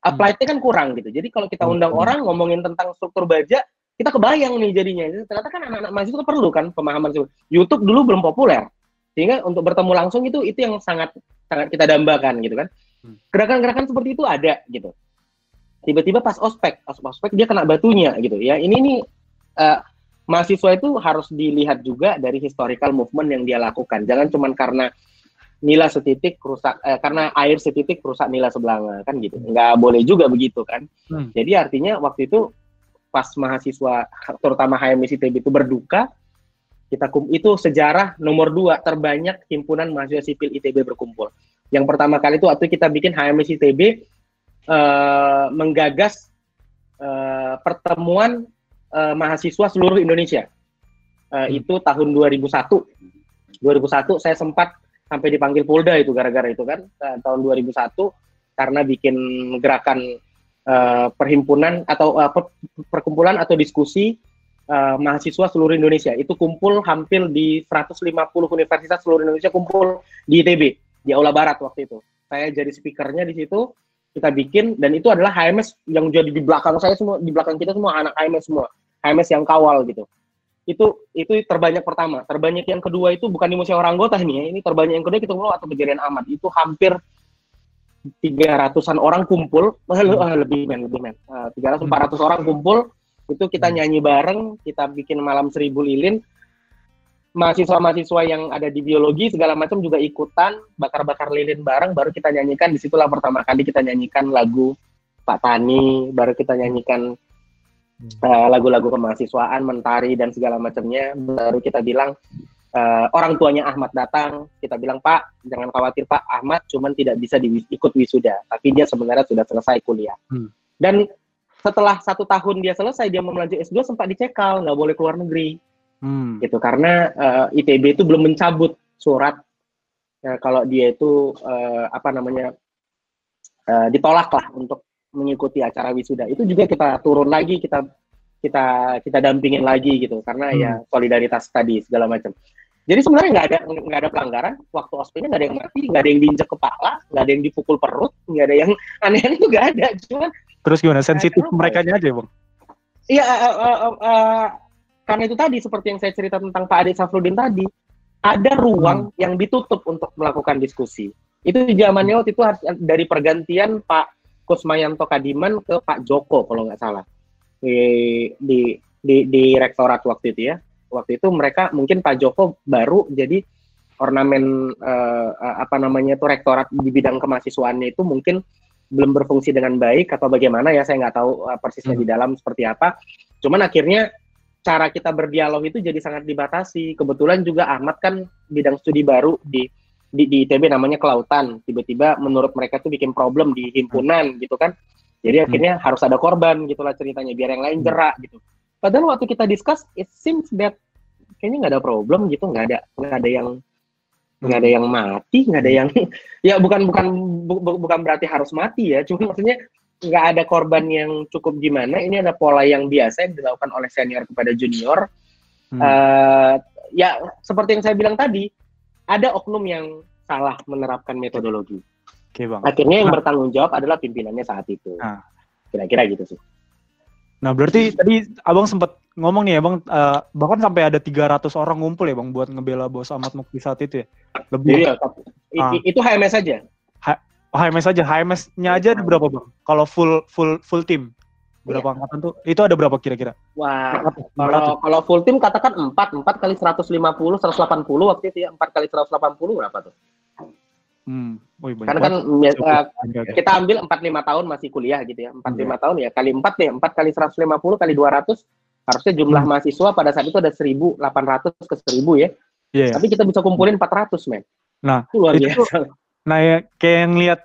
Applied-nya kan kurang gitu. Jadi kalau kita undang hmm. orang ngomongin tentang struktur baja, kita kebayang nih jadinya. Ternyata kan anak-anak mahasiswa perlu kan pemahaman YouTube dulu belum populer. Sehingga untuk bertemu langsung itu itu yang sangat sangat kita dambakan gitu kan. Hmm. Gerakan-gerakan seperti itu ada gitu. Tiba-tiba pas ospek, pas ospek dia kena batunya gitu ya. Ini nih uh, mahasiswa itu harus dilihat juga dari historical movement yang dia lakukan. Jangan cuma karena nila setitik rusak eh, karena air setitik rusak nila sebelanga kan gitu. Nggak boleh juga begitu kan. Hmm. Jadi artinya waktu itu pas mahasiswa terutama HMS ITB itu berduka kita kum itu sejarah nomor dua terbanyak himpunan mahasiswa sipil ITB berkumpul. Yang pertama kali itu waktu kita bikin HMS ITB uh, eh, menggagas uh, pertemuan uh, mahasiswa seluruh Indonesia. Uh, hmm. Itu tahun 2001. 2001 saya sempat sampai dipanggil Polda itu gara-gara itu kan tahun 2001 karena bikin gerakan uh, perhimpunan atau uh, per, perkumpulan atau diskusi uh, mahasiswa seluruh Indonesia. Itu kumpul hampir di 150 universitas seluruh Indonesia kumpul di ITB di Aula Barat waktu itu. Saya jadi speakernya di situ. Kita bikin dan itu adalah HMS yang jadi di belakang saya semua, di belakang kita semua anak HMS semua. HMS yang kawal gitu. Itu itu terbanyak pertama. Terbanyak yang kedua itu bukan di orang anggota nih ya. Ini terbanyak yang kedua kita mulai atau kejadian amat. Itu hampir tiga ratusan orang kumpul, hmm. lebih men, lebih men, eh, tiga ratus empat ratus orang kumpul, itu kita hmm. nyanyi bareng, kita bikin malam seribu lilin, mahasiswa-mahasiswa yang ada di biologi segala macam juga ikutan bakar-bakar lilin bareng, baru kita nyanyikan. Di situlah pertama kali kita nyanyikan lagu Pak Tani, baru kita nyanyikan uh, lagu-lagu kemahasiswaan, mentari dan segala macamnya, baru kita bilang uh, orang tuanya Ahmad datang, kita bilang Pak, jangan khawatir Pak, Ahmad cuman tidak bisa di, ikut wisuda, tapi dia sebenarnya sudah selesai kuliah. Hmm. Dan setelah satu tahun dia selesai, dia mau melanjut S2 sempat dicekal, nggak boleh keluar negeri, hmm. gitu karena uh, eh, ITB itu belum mencabut surat uh, kalau dia itu uh, apa namanya uh, ditolak lah untuk mengikuti acara wisuda. Itu juga kita turun lagi, kita kita kita dampingin lagi gitu karena ya hmm. ya solidaritas tadi segala macam. Jadi sebenarnya nggak ada nggak ada pelanggaran. Waktu ospeknya nggak ada yang mati, nggak ada yang diinjak kepala, nggak ada yang dipukul perut, nggak ada yang aneh-aneh itu nggak ada. Cuman terus gimana sensitif mereka aja bang? Iya, uh, uh, uh, uh, karena itu tadi seperti yang saya cerita tentang Pak Adi Safrudin tadi, ada ruang hmm. yang ditutup untuk melakukan diskusi. Itu zamannya waktu itu dari pergantian Pak Kusmayanto Kadiman ke Pak Joko kalau nggak salah di di di, di rektorat waktu itu ya. Waktu itu mereka mungkin Pak Joko baru jadi ornamen uh, apa namanya itu rektorat di bidang kemahasiswaannya itu mungkin belum berfungsi dengan baik atau bagaimana ya saya nggak tahu uh, persisnya hmm. di dalam seperti apa. Cuman akhirnya cara kita berdialog itu jadi sangat dibatasi. Kebetulan juga Ahmad kan bidang studi baru di di, di ITB namanya kelautan. Tiba-tiba menurut mereka tuh bikin problem di himpunan gitu kan. Jadi hmm. akhirnya harus ada korban gitulah ceritanya biar yang lain hmm. gerak gitu. Padahal waktu kita discuss, it seems that kayaknya nggak ada problem gitu, nggak ada nggak ada yang nggak ada yang mati nggak ada yang ya bukan bukan bu, bukan berarti harus mati ya cuma maksudnya nggak ada korban yang cukup gimana ini ada pola yang biasa yang dilakukan oleh senior kepada junior hmm. uh, ya seperti yang saya bilang tadi ada oknum yang salah menerapkan metodologi Oke, bang. akhirnya yang nah. bertanggung jawab adalah pimpinannya saat itu nah. kira-kira gitu sih Nah, berarti tadi Abang sempat ngomong nih ya, Bang, uh, bahkan sampai ada 300 orang ngumpul ya, Bang, buat ngebela Bos Ahmad Mukti saat itu ya. Lebih. Iya, ah. itu HMS aja. H oh, HMS aja, HMS-nya aja ada berapa, Bang? Kalau full full full tim berapa iya. angkatan tuh? Itu ada berapa kira-kira? Wah, kalau kalau full tim katakan 4, 4 kali 150, 180 waktu itu ya, 4 kali 180 berapa tuh? Hmm. Oh, Karena kan uh, kita ambil 4 5 tahun masih kuliah gitu ya. 4 5 hmm. tahun ya kali 4 deh, 4 kali 150 kali 200 harusnya jumlah hmm. mahasiswa pada saat itu ada 1800 ke 1000 ya. Yeah. Tapi kita bisa kumpulin 400, men. Nah, itu luar itu, biasa. Nah, ya kayak yang lihat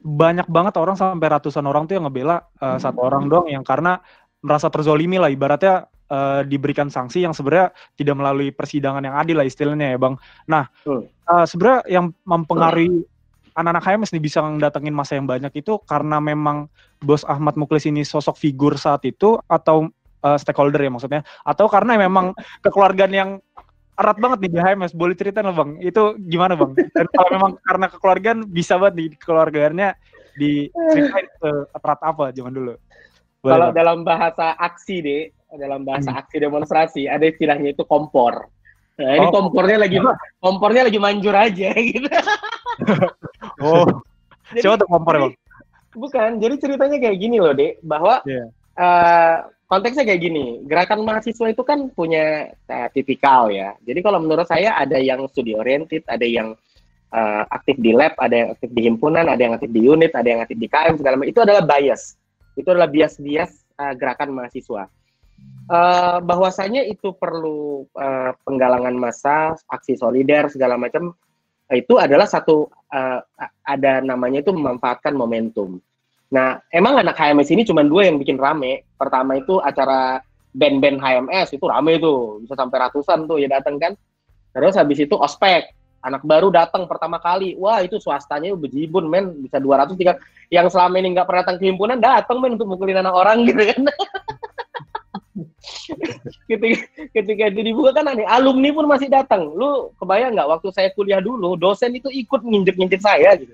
banyak banget orang sampai ratusan orang tuh yang ngebela uh, hmm. satu orang doang yang karena merasa terzolimi lah ibaratnya uh, diberikan sanksi yang sebenarnya tidak melalui persidangan yang adil lah istilahnya ya bang. Nah uh, sebenarnya yang mempengaruhi anak-anak HMS nih bisa datengin masa yang banyak itu karena memang bos Ahmad Muklis ini sosok figur saat itu atau uh, stakeholder ya maksudnya atau karena memang kekeluargaan yang erat banget nih di HMS boleh cerita nggak bang. Itu gimana bang? Dan kalau memang karena kekeluargaan bisa banget di keluarganya di ceritain erat apa zaman dulu? Kalau dalam bahasa aksi deh dalam bahasa aksi demonstrasi ada istilahnya itu kompor. Nah, ini oh. kompornya lagi kompornya lagi manjur aja gitu. oh. Jadi, Coba tuh kompor, Bang. Bukan, jadi ceritanya kayak gini loh, Dek, bahwa yeah. Iya. uh, konteksnya kayak gini. Gerakan mahasiswa itu kan punya uh, tipikal ya. Jadi kalau menurut saya ada yang studi oriented, ada yang uh, aktif di lab, ada yang aktif di himpunan, ada yang aktif di unit, ada yang aktif di KM segala macam. Itu adalah bias. Itu adalah bias-bias uh, gerakan mahasiswa uh, bahwasanya itu perlu uh, penggalangan massa, aksi solider segala macam itu adalah satu uh, ada namanya itu memanfaatkan momentum. Nah, emang anak HMS ini cuma dua yang bikin rame. Pertama itu acara band-band HMS itu rame tuh, bisa sampai ratusan tuh ya datang kan. Terus habis itu ospek, anak baru datang pertama kali, wah itu swastanya bejibun men, bisa 200 tiga. Yang selama ini nggak pernah datang ke himpunan datang men untuk mukulin anak orang gitu kan. ketika ketika itu dibuka kan aneh alumni pun masih datang. Lu kebayang nggak waktu saya kuliah dulu dosen itu ikut nginjek nginjek saya gitu.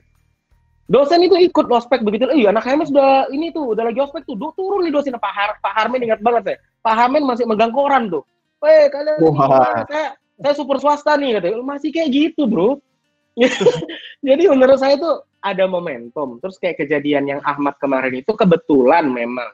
Dosen itu ikut ospek begitu. Iya anak kami sudah ini tuh udah lagi ospek tuh. Turun nih dosen. Pak Har Pak Harmen ingat banget saya. Pak Harmen masih megang koran tuh. Weh kalian wow. saya saya super swasta nih katanya. Masih kayak gitu bro. Jadi menurut saya tuh ada momentum. Terus kayak kejadian yang Ahmad kemarin itu kebetulan memang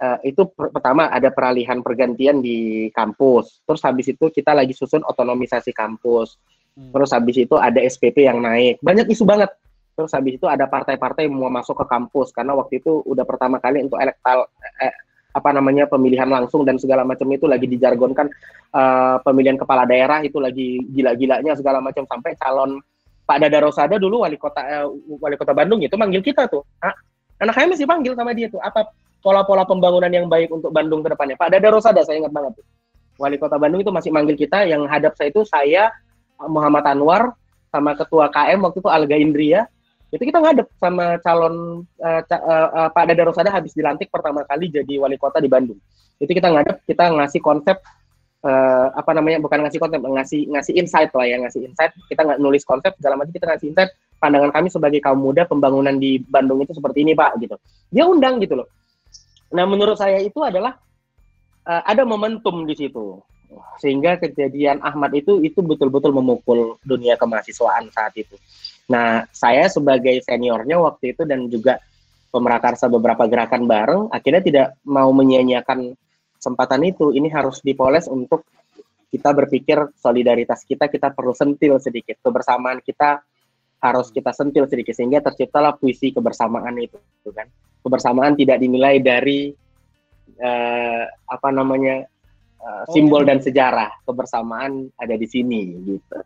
uh, itu per pertama ada peralihan pergantian di kampus. Terus habis itu kita lagi susun otonomisasi kampus. Hmm. Terus habis itu ada SPP yang naik. Banyak isu banget. Terus habis itu ada partai-partai mau masuk ke kampus karena waktu itu udah pertama kali untuk elektal eh, apa namanya pemilihan langsung dan segala macam itu lagi dijargonkan uh, pemilihan kepala daerah itu lagi gila-gilanya segala macam sampai calon Pak Dada Rosada dulu wali kota eh, wali kota Bandung itu manggil kita tuh. Ah, anak saya masih panggil sama dia tuh. Apa pola-pola pembangunan yang baik untuk Bandung ke depannya. Pak Dada Rosada, saya ingat banget. Wali Kota Bandung itu masih manggil kita, yang hadap saya itu saya, Muhammad Anwar, sama Ketua KM waktu itu Alga Indria, itu kita ngadep sama calon uh, ca uh, uh, Pak Dada Rosada habis dilantik pertama kali jadi wali kota di Bandung. Itu kita ngadep, kita ngasih konsep uh, apa namanya bukan ngasih konsep, ngasih ngasih insight lah ya, ngasih insight. Kita nggak nulis konsep, segala macam kita ngasih insight pandangan kami sebagai kaum muda pembangunan di Bandung itu seperti ini Pak gitu. Dia undang gitu loh. Nah, menurut saya itu adalah uh, ada momentum di situ. Sehingga kejadian Ahmad itu itu betul-betul memukul dunia kemahasiswaan saat itu. Nah, saya sebagai seniornya waktu itu dan juga pemerakarsa beberapa gerakan bareng, akhirnya tidak mau menyia-nyiakan kesempatan itu. Ini harus dipoles untuk kita berpikir solidaritas kita, kita perlu sentil sedikit. Kebersamaan kita harus kita sentil sedikit sehingga terciptalah puisi kebersamaan itu kan kebersamaan tidak dinilai dari uh, apa namanya uh, simbol dan sejarah kebersamaan ada di sini gitu.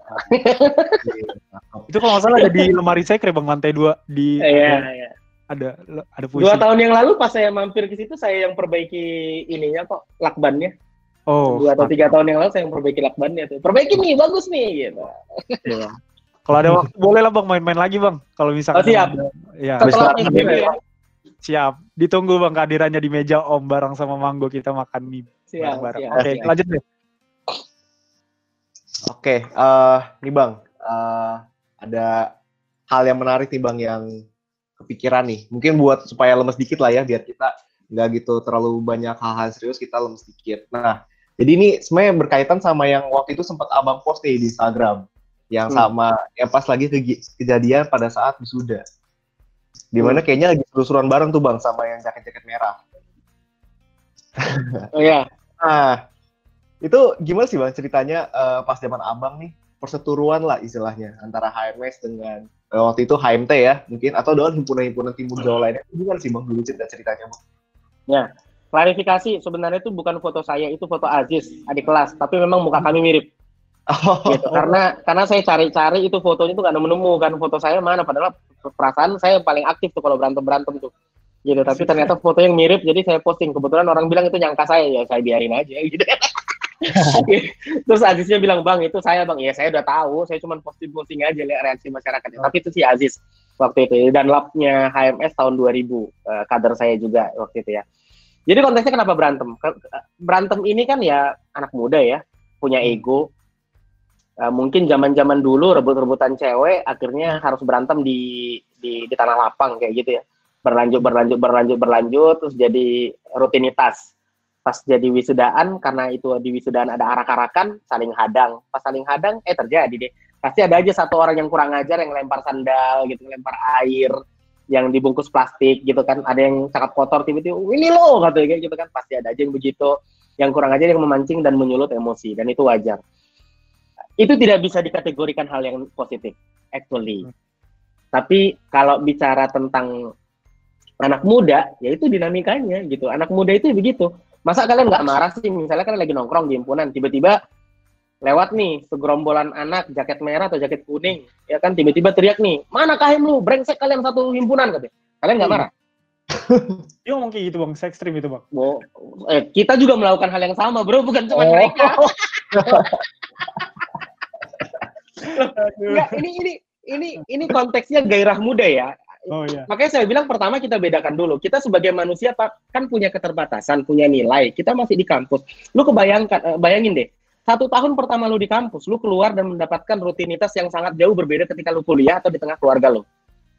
itu kalau nggak salah ada di lemari saya kira bang lantai dua di iya, ada, iya. ada ada puisi. Dua tahun yang lalu pas saya mampir ke situ saya yang perbaiki ininya kok lakbannya. Oh. Dua atau tiga tahun yang lalu saya yang perbaiki lakbannya tuh. Perbaiki nih bagus nih gitu. Kalau ada waktu boleh lah bang main-main lagi bang. Kalau misalnya. Oh, siap. ya. Setelah ya. Siap. Ditunggu bang kehadirannya di meja om bareng sama Manggo kita makan mie bareng-bareng. Oke, okay, lanjut deh. Oke, okay, uh, eh, nih bang, uh, ada hal yang menarik nih bang yang kepikiran nih. Mungkin buat supaya lemes dikit lah ya, biar kita nggak gitu terlalu banyak hal-hal serius kita lemes dikit. Nah, jadi ini sebenarnya berkaitan sama yang waktu itu sempat abang post nih di Instagram yang hmm. sama yang pas lagi ke kejadian pada saat wisuda. Di mana hmm. kayaknya lagi seru-seruan bareng tuh bang sama yang jaket-jaket merah. oh iya. Nah, itu gimana sih bang ceritanya uh, pas zaman abang nih perseturuan lah istilahnya antara HMS dengan uh, waktu itu HMT ya mungkin atau dengan himpunan-himpunan timur Jawa lainnya. Gimana sih bang dulu cerita ceritanya bang? Ya, klarifikasi sebenarnya itu bukan foto saya itu foto Aziz adik kelas tapi memang muka kami mirip. Oh. Gitu. Karena karena saya cari-cari itu fotonya tuh gak nemu-nemu kan foto saya mana padahal perasaan saya paling aktif tuh kalau berantem-berantem tuh. Gitu, tapi ternyata foto yang mirip jadi saya posting. Kebetulan orang bilang itu nyangka saya ya saya biarin aja gitu. Terus Aziznya bilang, "Bang, itu saya, Bang." Ya, saya udah tahu, saya cuma posting-posting aja lihat reaksi masyarakatnya. Oh. Tapi itu si Aziz waktu itu dan labnya HMS tahun 2000 uh, eh, kader saya juga waktu itu ya. Jadi konteksnya kenapa berantem? Berantem ini kan ya anak muda ya, punya hmm. ego, uh, mungkin zaman-zaman dulu rebut-rebutan cewek akhirnya harus berantem di, di di tanah lapang kayak gitu ya. Berlanjut berlanjut berlanjut berlanjut terus jadi rutinitas. Pas jadi wisudaan karena itu di wisudaan ada arak-arakan saling hadang. Pas saling hadang eh terjadi deh. Pasti ada aja satu orang yang kurang ajar yang lempar sandal gitu lempar air yang dibungkus plastik gitu kan. Ada yang sangat kotor tiba-tiba ini loh katanya gitu kan. Pasti ada aja yang begitu. Yang kurang ajar yang memancing dan menyulut emosi dan itu wajar itu tidak bisa dikategorikan hal yang positif actually. Hmm. tapi kalau bicara tentang anak muda ya itu dinamikanya gitu. Anak muda itu begitu. Masa kalian nggak marah sih? Misalnya kalian lagi nongkrong di himpunan tiba-tiba lewat nih segerombolan anak jaket merah atau jaket kuning ya kan? Tiba-tiba teriak nih mana kahim lu? Brengsek kalian satu himpunan katanya. Kalian nggak marah? Dia ngomong kayak gitu bang, ekstrim itu bang. Bo, eh, kita juga melakukan hal yang sama bro, bukan cuma oh. mereka. Enggak, ini ini ini ini konteksnya gairah muda ya. Oh, iya. Makanya saya bilang pertama kita bedakan dulu. Kita sebagai manusia kan punya keterbatasan, punya nilai. Kita masih di kampus. Lu kebayangkan, eh, bayangin deh. Satu tahun pertama lu di kampus, lu keluar dan mendapatkan rutinitas yang sangat jauh berbeda ketika lu kuliah atau di tengah keluarga lu.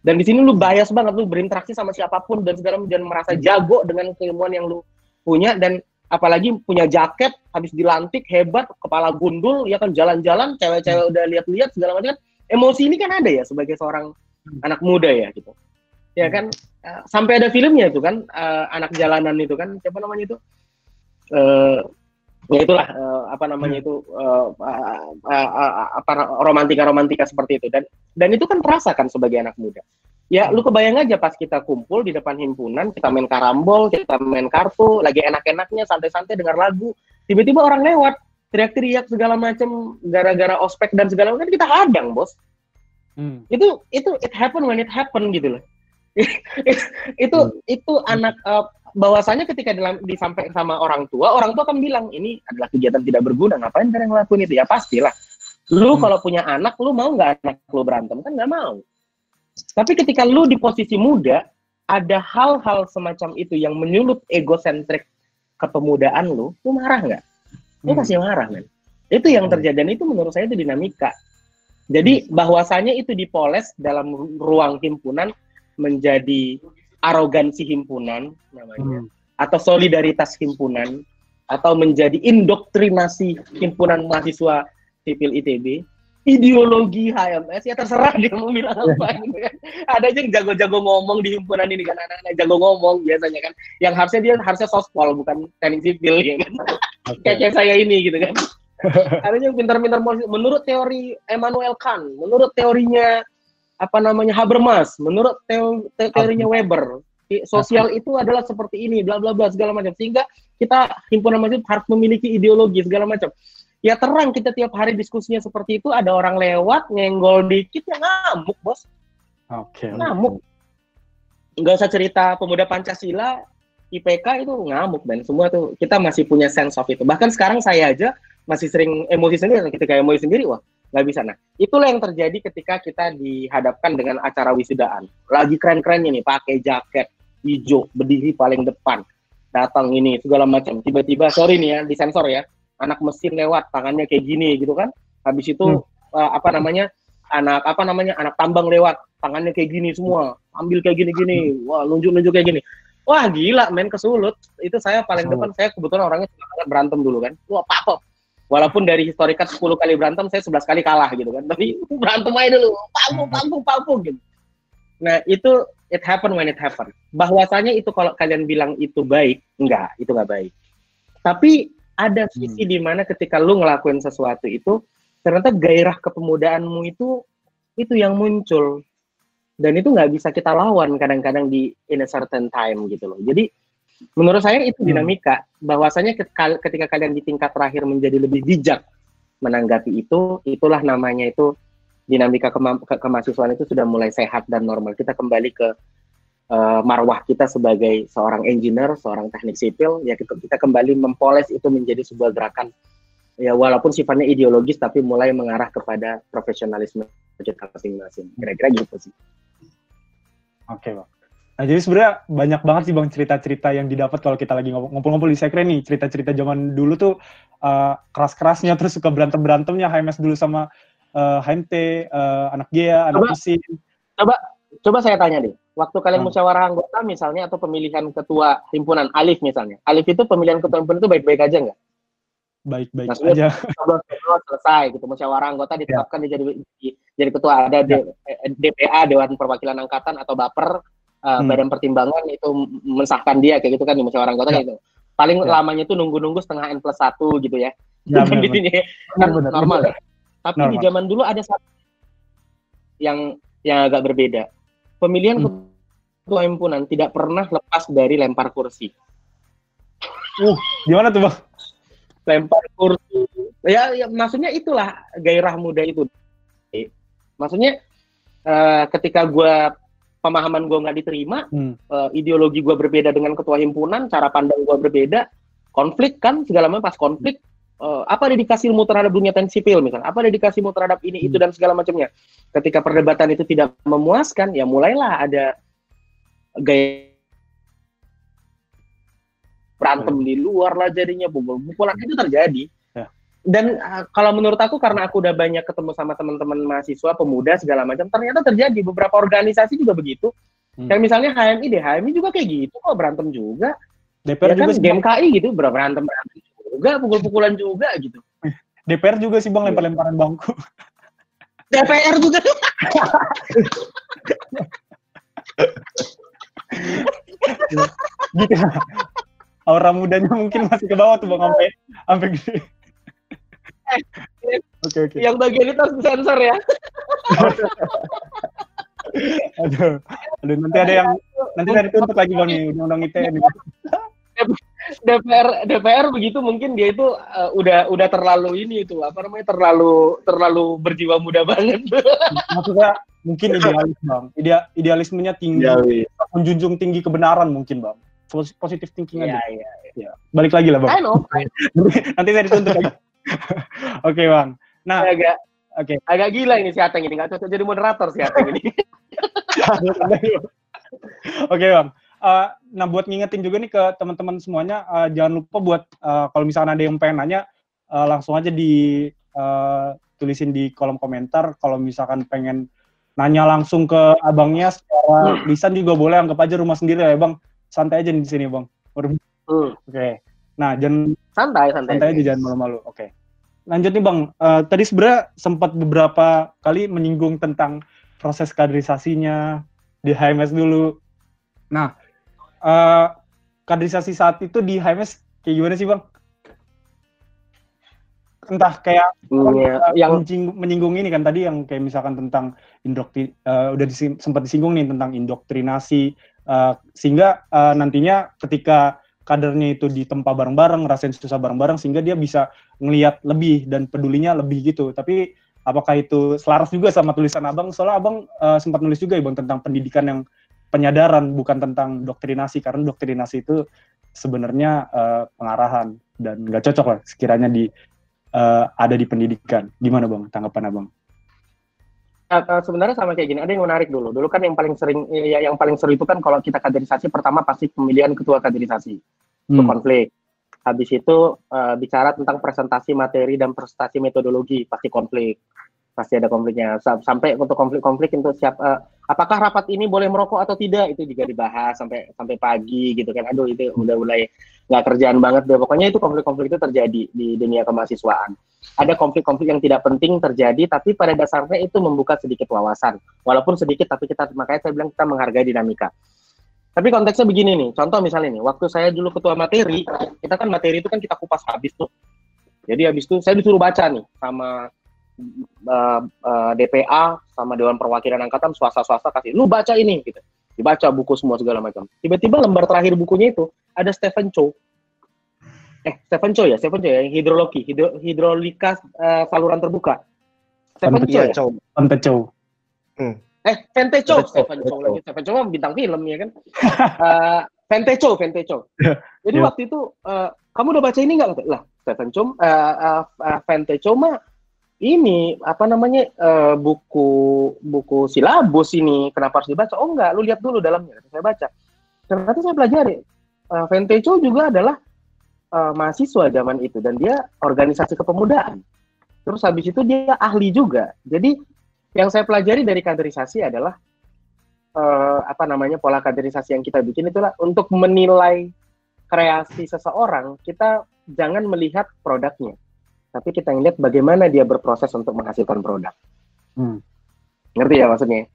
Dan di sini lu bias banget, lu berinteraksi sama siapa pun dan segala dan merasa jago dengan keilmuan yang lu punya dan apalagi punya jaket habis dilantik hebat kepala gundul ya kan jalan-jalan cewek-cewek udah lihat-lihat segala macam. Emosi ini kan ada ya sebagai seorang anak muda ya gitu. Ya kan uh, sampai ada filmnya itu kan uh, anak jalanan itu kan siapa namanya itu? Uh, ya itulah apa namanya itu apa romantika romantika seperti itu. Dan dan itu kan terasa kan sebagai anak muda ya lu kebayang aja pas kita kumpul di depan himpunan kita main karambol kita main kartu lagi enak-enaknya santai-santai dengar lagu tiba-tiba orang lewat teriak-teriak segala macam gara-gara ospek dan segala macam kan kita hadang bos hmm. itu itu it happen when it happen gitu loh itu hmm. itu anak uh, bahwasanya ketika dalam disampaikan sama orang tua orang tua akan bilang ini adalah kegiatan tidak berguna ngapain kalian ngelakuin itu ya pastilah lu hmm. kalau punya anak lu mau nggak anak lu berantem kan nggak mau tapi ketika lu di posisi muda, ada hal-hal semacam itu yang menyulut egosentrik kepemudaan lu, lu marah nggak? Lu hmm. pasti marah, men. Itu yang hmm. terjadi dan itu menurut saya itu dinamika. Jadi hmm. bahwasanya itu dipoles dalam ruang himpunan menjadi arogansi himpunan namanya hmm. atau solidaritas himpunan atau menjadi indoktrinasi himpunan mahasiswa sipil ITB ideologi HMS ya terserah dia mau bilang apa gitu kan. Ada aja yang jago-jago ngomong di himpunan ini kan anak-anak jago ngomong biasanya kan. Yang harusnya dia harusnya sospol bukan teknik sipil ya kan. Okay. Kayak saya ini gitu kan. Ada yang pintar-pintar menurut teori Emmanuel Kant, menurut teorinya apa namanya Habermas, menurut teo, te teorinya Weber, sosial itu adalah seperti ini, bla bla bla segala macam. Sehingga kita himpunan mahasiswa harus memiliki ideologi segala macam. Ya terang kita tiap hari diskusinya seperti itu, ada orang lewat nyenggol dikit ya ngamuk bos. Oke. Okay. Ngamuk. Nggak usah cerita pemuda Pancasila, IPK itu ngamuk dan semua tuh kita masih punya sense of itu. Bahkan sekarang saya aja masih sering emosi sendiri ketika emosi sendiri wah nggak bisa nah itulah yang terjadi ketika kita dihadapkan dengan acara wisudaan lagi keren-kerennya nih pakai jaket hijau berdiri paling depan datang ini segala macam tiba-tiba sorry nih ya disensor ya anak mesin lewat tangannya kayak gini gitu kan. Habis itu hmm. uh, apa namanya anak apa namanya anak tambang lewat tangannya kayak gini semua ambil kayak gini-gini wah nunjuk-nunjuk kayak gini. Wah gila men kesulut. Itu saya paling depan saya kebetulan orangnya sangat berantem dulu kan. Wah apa walaupun dari historikat 10 kali berantem saya 11 kali kalah gitu kan. Tapi berantem aja dulu. Panggung panggung panggung gitu. Nah itu it happen when it happen. Bahwasanya itu kalau kalian bilang itu baik enggak itu nggak baik. Tapi ada sisi hmm. di mana ketika lu ngelakuin sesuatu itu ternyata gairah kepemudaanmu itu itu yang muncul dan itu nggak bisa kita lawan kadang-kadang di in a certain time gitu loh jadi menurut saya itu hmm. dinamika hmm. bahwasanya ketika kalian di tingkat terakhir menjadi lebih bijak menanggapi itu itulah namanya itu dinamika kema ke kemahasiswaan itu sudah mulai sehat dan normal kita kembali ke uh, marwah kita sebagai seorang engineer seorang teknik sipil ya kita, kita kembali mempoles itu menjadi sebuah gerakan. Ya walaupun sifatnya ideologis tapi mulai mengarah kepada profesionalisme kita masing-masing. Kira-kira gitu sih. Oke okay, bang. Nah, jadi sebenarnya banyak banget sih bang cerita-cerita yang didapat kalau kita lagi ngobrol-ngobrol di sekre nih. Cerita-cerita zaman dulu tuh uh, keras-kerasnya terus suka berantem-berantemnya. HMS dulu sama uh, HMT, uh, anak Gea, anak mesin. Coba, coba saya tanya deh. Waktu kalian hmm. musyawarah anggota misalnya atau pemilihan ketua himpunan Alif misalnya. Alif itu pemilihan ketua himpunan itu baik-baik aja nggak? Baik-baik aja. selesai gitu musyawarah anggota ditetapkan ya. jadi jadi ketua ada ya. DPA Dewan Perwakilan Angkatan atau Baper uh, hmm. badan pertimbangan itu mensahkan dia kayak gitu kan di musyawarah anggota ya. gitu. Paling ya. lamanya itu nunggu-nunggu setengah n plus satu gitu ya. Ya, bener, bener. kan bener, normal bener. ya. Tapi normal. di zaman dulu ada satu yang yang agak berbeda. Pemilihan hmm. ketua himpunan tidak pernah lepas dari lempar kursi. Uh, gimana tuh bang? Lempar kursi. Ya, ya maksudnya itulah gairah muda itu. Maksudnya uh, ketika gue pemahaman gue nggak diterima, hmm. uh, ideologi gue berbeda dengan ketua himpunan, cara pandang gue berbeda, konflik kan segala macam pas konflik uh, apa dedikasi ilmu terhadap dunia teknik sipil misalnya, apa dedikasi ilmu terhadap ini hmm. itu dan segala macamnya. Ketika perdebatan itu tidak memuaskan, ya mulailah ada gaya berantem hmm. di luar lah jadinya pukul-pukulan. Itu terjadi. Dan uh, kalau menurut aku karena aku udah banyak ketemu sama teman-teman mahasiswa pemuda segala macam ternyata terjadi. Beberapa organisasi juga begitu. Hmm. kayak misalnya HMI deh. HMI juga kayak gitu kok berantem juga. DPR ya juga kan, DMKI gitu berantem berantem juga pukul-pukulan juga gitu. DPR juga sih bang lempar-lemparan bangku. DPR juga. Gitu. Aura mudanya mungkin masih ke bawah tuh bang sampai sampai gini Oke, Okay. Yang bagian itu harus disensor ya. aduh, aduh nanti ada yang nanti dari untuk lagi bang nih undang-undang ITE ini. DPR DPR begitu mungkin dia itu uh, udah udah terlalu ini itu apa namanya terlalu terlalu berjiwa muda banget. Maksudnya mungkin idealis bang, Ide, idealismenya tinggi, Idealis. menjunjung tinggi kebenaran mungkin bang, positif thinking aja. Iya, iya, iya. Balik lagi lah bang. I know. nanti, nanti saya dituntut lagi. Oke bang. Nah, agak Oke. Okay. Agak gila ini si Ateng ini, nggak cocok jadi moderator si Ateng ini. Oke bang. Uh, nah buat ngingetin juga nih ke teman-teman semuanya, uh, jangan lupa buat uh, kalau misalnya ada yang pengen nanya, uh, langsung aja di uh, tulisin di kolom komentar. Kalau misalkan pengen nanya langsung ke abangnya secara hmm. lisan juga boleh, anggap aja rumah sendiri ya bang. Santai aja di sini bang. Hmm. Oke. Okay. Nah, jangan santai, santai. Santai aja jangan malu-malu. Oke. Okay. Lanjut nih Bang. Uh, tadi sebenarnya sempat beberapa kali menyinggung tentang proses kaderisasinya di HMS dulu. Nah, uh, kaderisasi saat itu di HMS kayak gimana sih Bang? entah kayak yeah, yang menyinggung ini kan tadi yang kayak misalkan tentang indoktri uh, udah disi, sempat disinggung nih tentang indoktrinasi uh, sehingga uh, nantinya ketika kadernya itu ditempa bareng-bareng, ngerasain susah bareng-bareng sehingga dia bisa ngelihat lebih dan pedulinya lebih gitu. Tapi apakah itu selaras juga sama tulisan Abang? Soalnya Abang uh, sempat nulis juga ya Bang tentang pendidikan yang penyadaran bukan tentang doktrinasi karena doktrinasi itu sebenarnya uh, pengarahan dan nggak cocok lah sekiranya di uh, ada di pendidikan. Gimana bang tanggapan abang? Uh, sebenarnya sama kayak gini. Ada yang menarik dulu. Dulu kan yang paling sering, ya, yang paling seru itu kan kalau kita kaderisasi pertama pasti pemilihan ketua kaderisasi hmm. itu konflik. Habis itu uh, bicara tentang presentasi materi dan presentasi metodologi pasti konflik pasti ada konfliknya sampai untuk konflik-konflik itu siap uh, apakah rapat ini boleh merokok atau tidak? Itu juga dibahas sampai sampai pagi gitu kan. Aduh itu udah mulai nggak kerjaan banget deh. Pokoknya itu konflik-konflik itu terjadi di dunia kemahasiswaan. Ada konflik-konflik yang tidak penting terjadi tapi pada dasarnya itu membuka sedikit wawasan. Walaupun sedikit tapi kita makanya saya bilang kita menghargai dinamika. Tapi konteksnya begini nih. Contoh misalnya nih waktu saya dulu ketua materi kita kan materi itu kan kita kupas habis tuh. Jadi habis itu saya disuruh baca nih sama uh, uh, DPA sama Dewan Perwakilan Angkatan swasta-swasta kasih lu baca ini gitu. Dibaca buku semua segala macam. Tiba-tiba lembar terakhir bukunya itu ada Stephen Chow. Eh Stephen Chow ya? Stephen Chow ya? Yang hidrologi hidro, hidrolika uh, saluran terbuka. Stephen Chow ya? Chow. Hmm. eh Fente Chow Stephen Chow lagi. Stephen Chow bintang film ya kan? Uh, Fente Chow Fente Chow. Jadi yeah. waktu itu uh, kamu udah baca ini nggak? Lah Stephen Chow uh, uh, Fente Chow mah ini apa namanya uh, buku buku silabus ini kenapa harus dibaca? Oh enggak, lu lihat dulu dalamnya. Saya baca. Ternyata saya pelajari. Uh, Ventecho juga adalah uh, mahasiswa zaman itu dan dia organisasi kepemudaan. Terus habis itu dia ahli juga. Jadi yang saya pelajari dari kaderisasi adalah uh, apa namanya pola kaderisasi yang kita bikin itulah untuk menilai kreasi seseorang kita jangan melihat produknya tapi kita lihat bagaimana dia berproses untuk menghasilkan produk. Hmm. Ngerti ya maksudnya?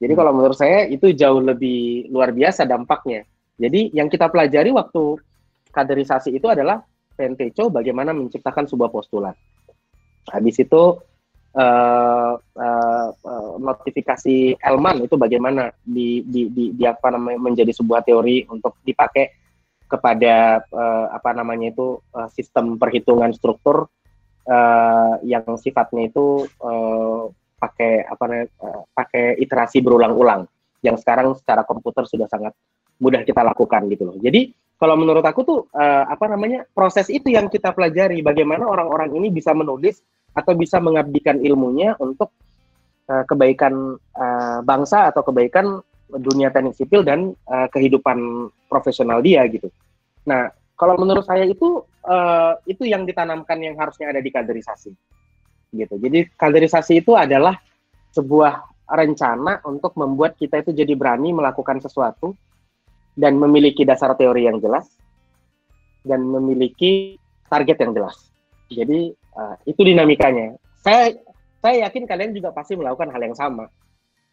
Jadi hmm. kalau menurut saya itu jauh lebih luar biasa dampaknya. Jadi yang kita pelajari waktu kaderisasi itu adalah PNTCO bagaimana menciptakan sebuah postulat. Habis itu uh, uh, uh, notifikasi Elman itu bagaimana di, di, di, di apa namanya menjadi sebuah teori untuk dipakai kepada uh, apa namanya itu uh, sistem perhitungan struktur uh, yang sifatnya itu uh, pakai apa uh, pakai iterasi berulang-ulang yang sekarang secara komputer sudah sangat mudah kita lakukan gitu loh. Jadi kalau menurut aku tuh uh, apa namanya proses itu yang kita pelajari bagaimana orang-orang ini bisa menulis atau bisa mengabdikan ilmunya untuk uh, kebaikan uh, bangsa atau kebaikan dunia teknik sipil dan uh, kehidupan profesional dia gitu. Nah, kalau menurut saya itu uh, itu yang ditanamkan yang harusnya ada di kaderisasi. Gitu. Jadi kaderisasi itu adalah sebuah rencana untuk membuat kita itu jadi berani melakukan sesuatu dan memiliki dasar teori yang jelas dan memiliki target yang jelas. Jadi uh, itu dinamikanya. Saya saya yakin kalian juga pasti melakukan hal yang sama.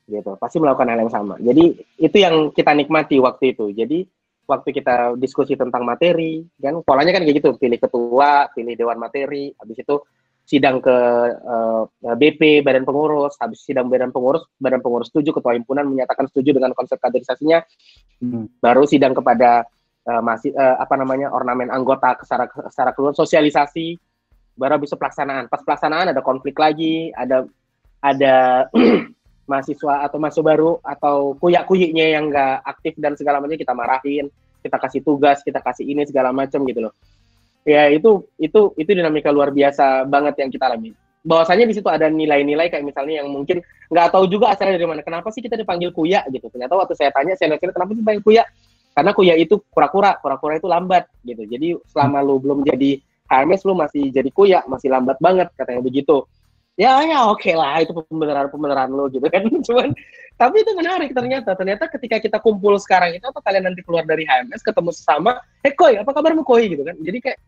Gitu, pasti melakukan hal yang sama. Jadi itu yang kita nikmati waktu itu. Jadi waktu kita diskusi tentang materi, kan polanya kan kayak gitu, pilih ketua, pilih dewan materi, habis itu sidang ke uh, eh, BP badan pengurus, habis sidang badan pengurus, badan pengurus setuju, ketua himpunan menyatakan setuju dengan konsep kaderisasinya, hmm. baru sidang kepada uh, masih uh, apa namanya ornamen anggota secara secara keluar sosialisasi, baru bisa pelaksanaan. Pas pelaksanaan ada konflik lagi, ada ada mahasiswa atau mahasiswa baru atau kuyak kuyiknya yang nggak aktif dan segala macam kita marahin kita kasih tugas kita kasih ini segala macam gitu loh. Ya itu itu itu dinamika luar biasa banget yang kita alami. Bahwasanya di situ ada nilai-nilai kayak misalnya yang mungkin nggak tahu juga asalnya dari mana. Kenapa sih kita dipanggil kuya gitu? Ternyata waktu saya tanya saya nanya kenapa sih dipanggil kuya karena kuya itu kura-kura kura-kura itu lambat gitu. Jadi selama lu belum jadi HMS lu masih jadi kuya masih lambat banget katanya begitu ya ya oke okay lah itu pembenaran pembenaran lo gitu kan. Cuman tapi itu menarik ternyata. Ternyata ketika kita kumpul sekarang itu apa kalian nanti keluar dari HMS ketemu sesama eh koi apa kabarmu koi? Gitu kan. Jadi kayak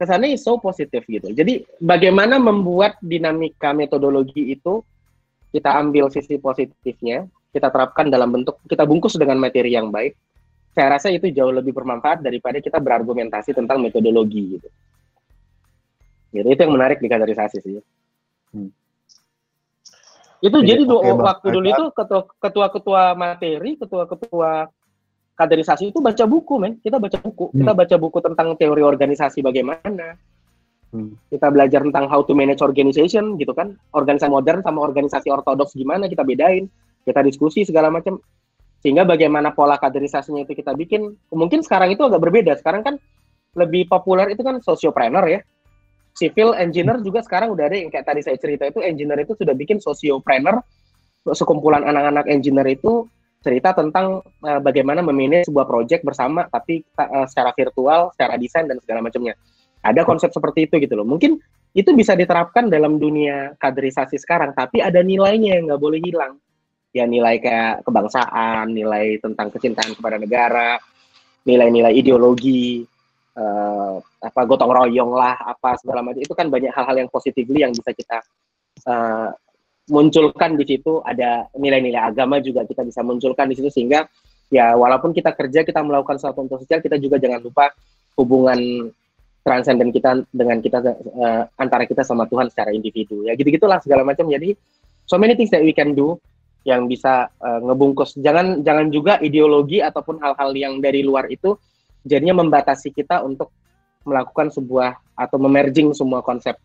kesannya so positif gitu. Jadi bagaimana membuat dinamika metodologi itu kita ambil sisi positifnya kita terapkan dalam bentuk kita bungkus dengan materi yang baik saya rasa itu jauh lebih bermanfaat daripada kita berargumentasi tentang metodologi gitu. Gitu, itu yang menarik di kaderisasi sih. Hmm. Itu jadi, jadi okay, waktu dulu itu ketua-ketua materi, ketua-ketua kaderisasi itu baca buku, men. Kita baca buku. Hmm. Kita baca buku tentang teori organisasi bagaimana. Hmm. Kita belajar tentang how to manage organization gitu kan. Organisasi modern sama organisasi ortodoks gimana kita bedain. Kita diskusi segala macam. Sehingga bagaimana pola kaderisasinya itu kita bikin. Mungkin sekarang itu agak berbeda. Sekarang kan lebih populer itu kan sociopreneur ya civil engineer juga sekarang udah ada yang kayak tadi saya cerita itu engineer itu sudah bikin sociopreneur sekumpulan anak-anak engineer itu cerita tentang uh, bagaimana memanage sebuah project bersama tapi uh, secara virtual, secara desain dan segala macamnya. Ada konsep seperti itu gitu loh. Mungkin itu bisa diterapkan dalam dunia kaderisasi sekarang, tapi ada nilainya yang nggak boleh hilang. Ya nilai kayak kebangsaan, nilai tentang kecintaan kepada negara, nilai-nilai ideologi, uh, apa gotong royong lah apa segala macam. Itu kan banyak hal-hal yang positifly yang bisa kita uh, munculkan di situ. Ada nilai-nilai agama juga kita bisa munculkan di situ sehingga ya walaupun kita kerja kita melakukan sesuatu untuk sosial kita juga jangan lupa hubungan transenden kita dengan kita uh, antara kita sama Tuhan secara individu. Ya gitu gitulah segala macam. Jadi so many things that we can do yang bisa uh, ngebungkus. Jangan jangan juga ideologi ataupun hal-hal yang dari luar itu jadinya membatasi kita untuk melakukan sebuah atau memerging semua konsep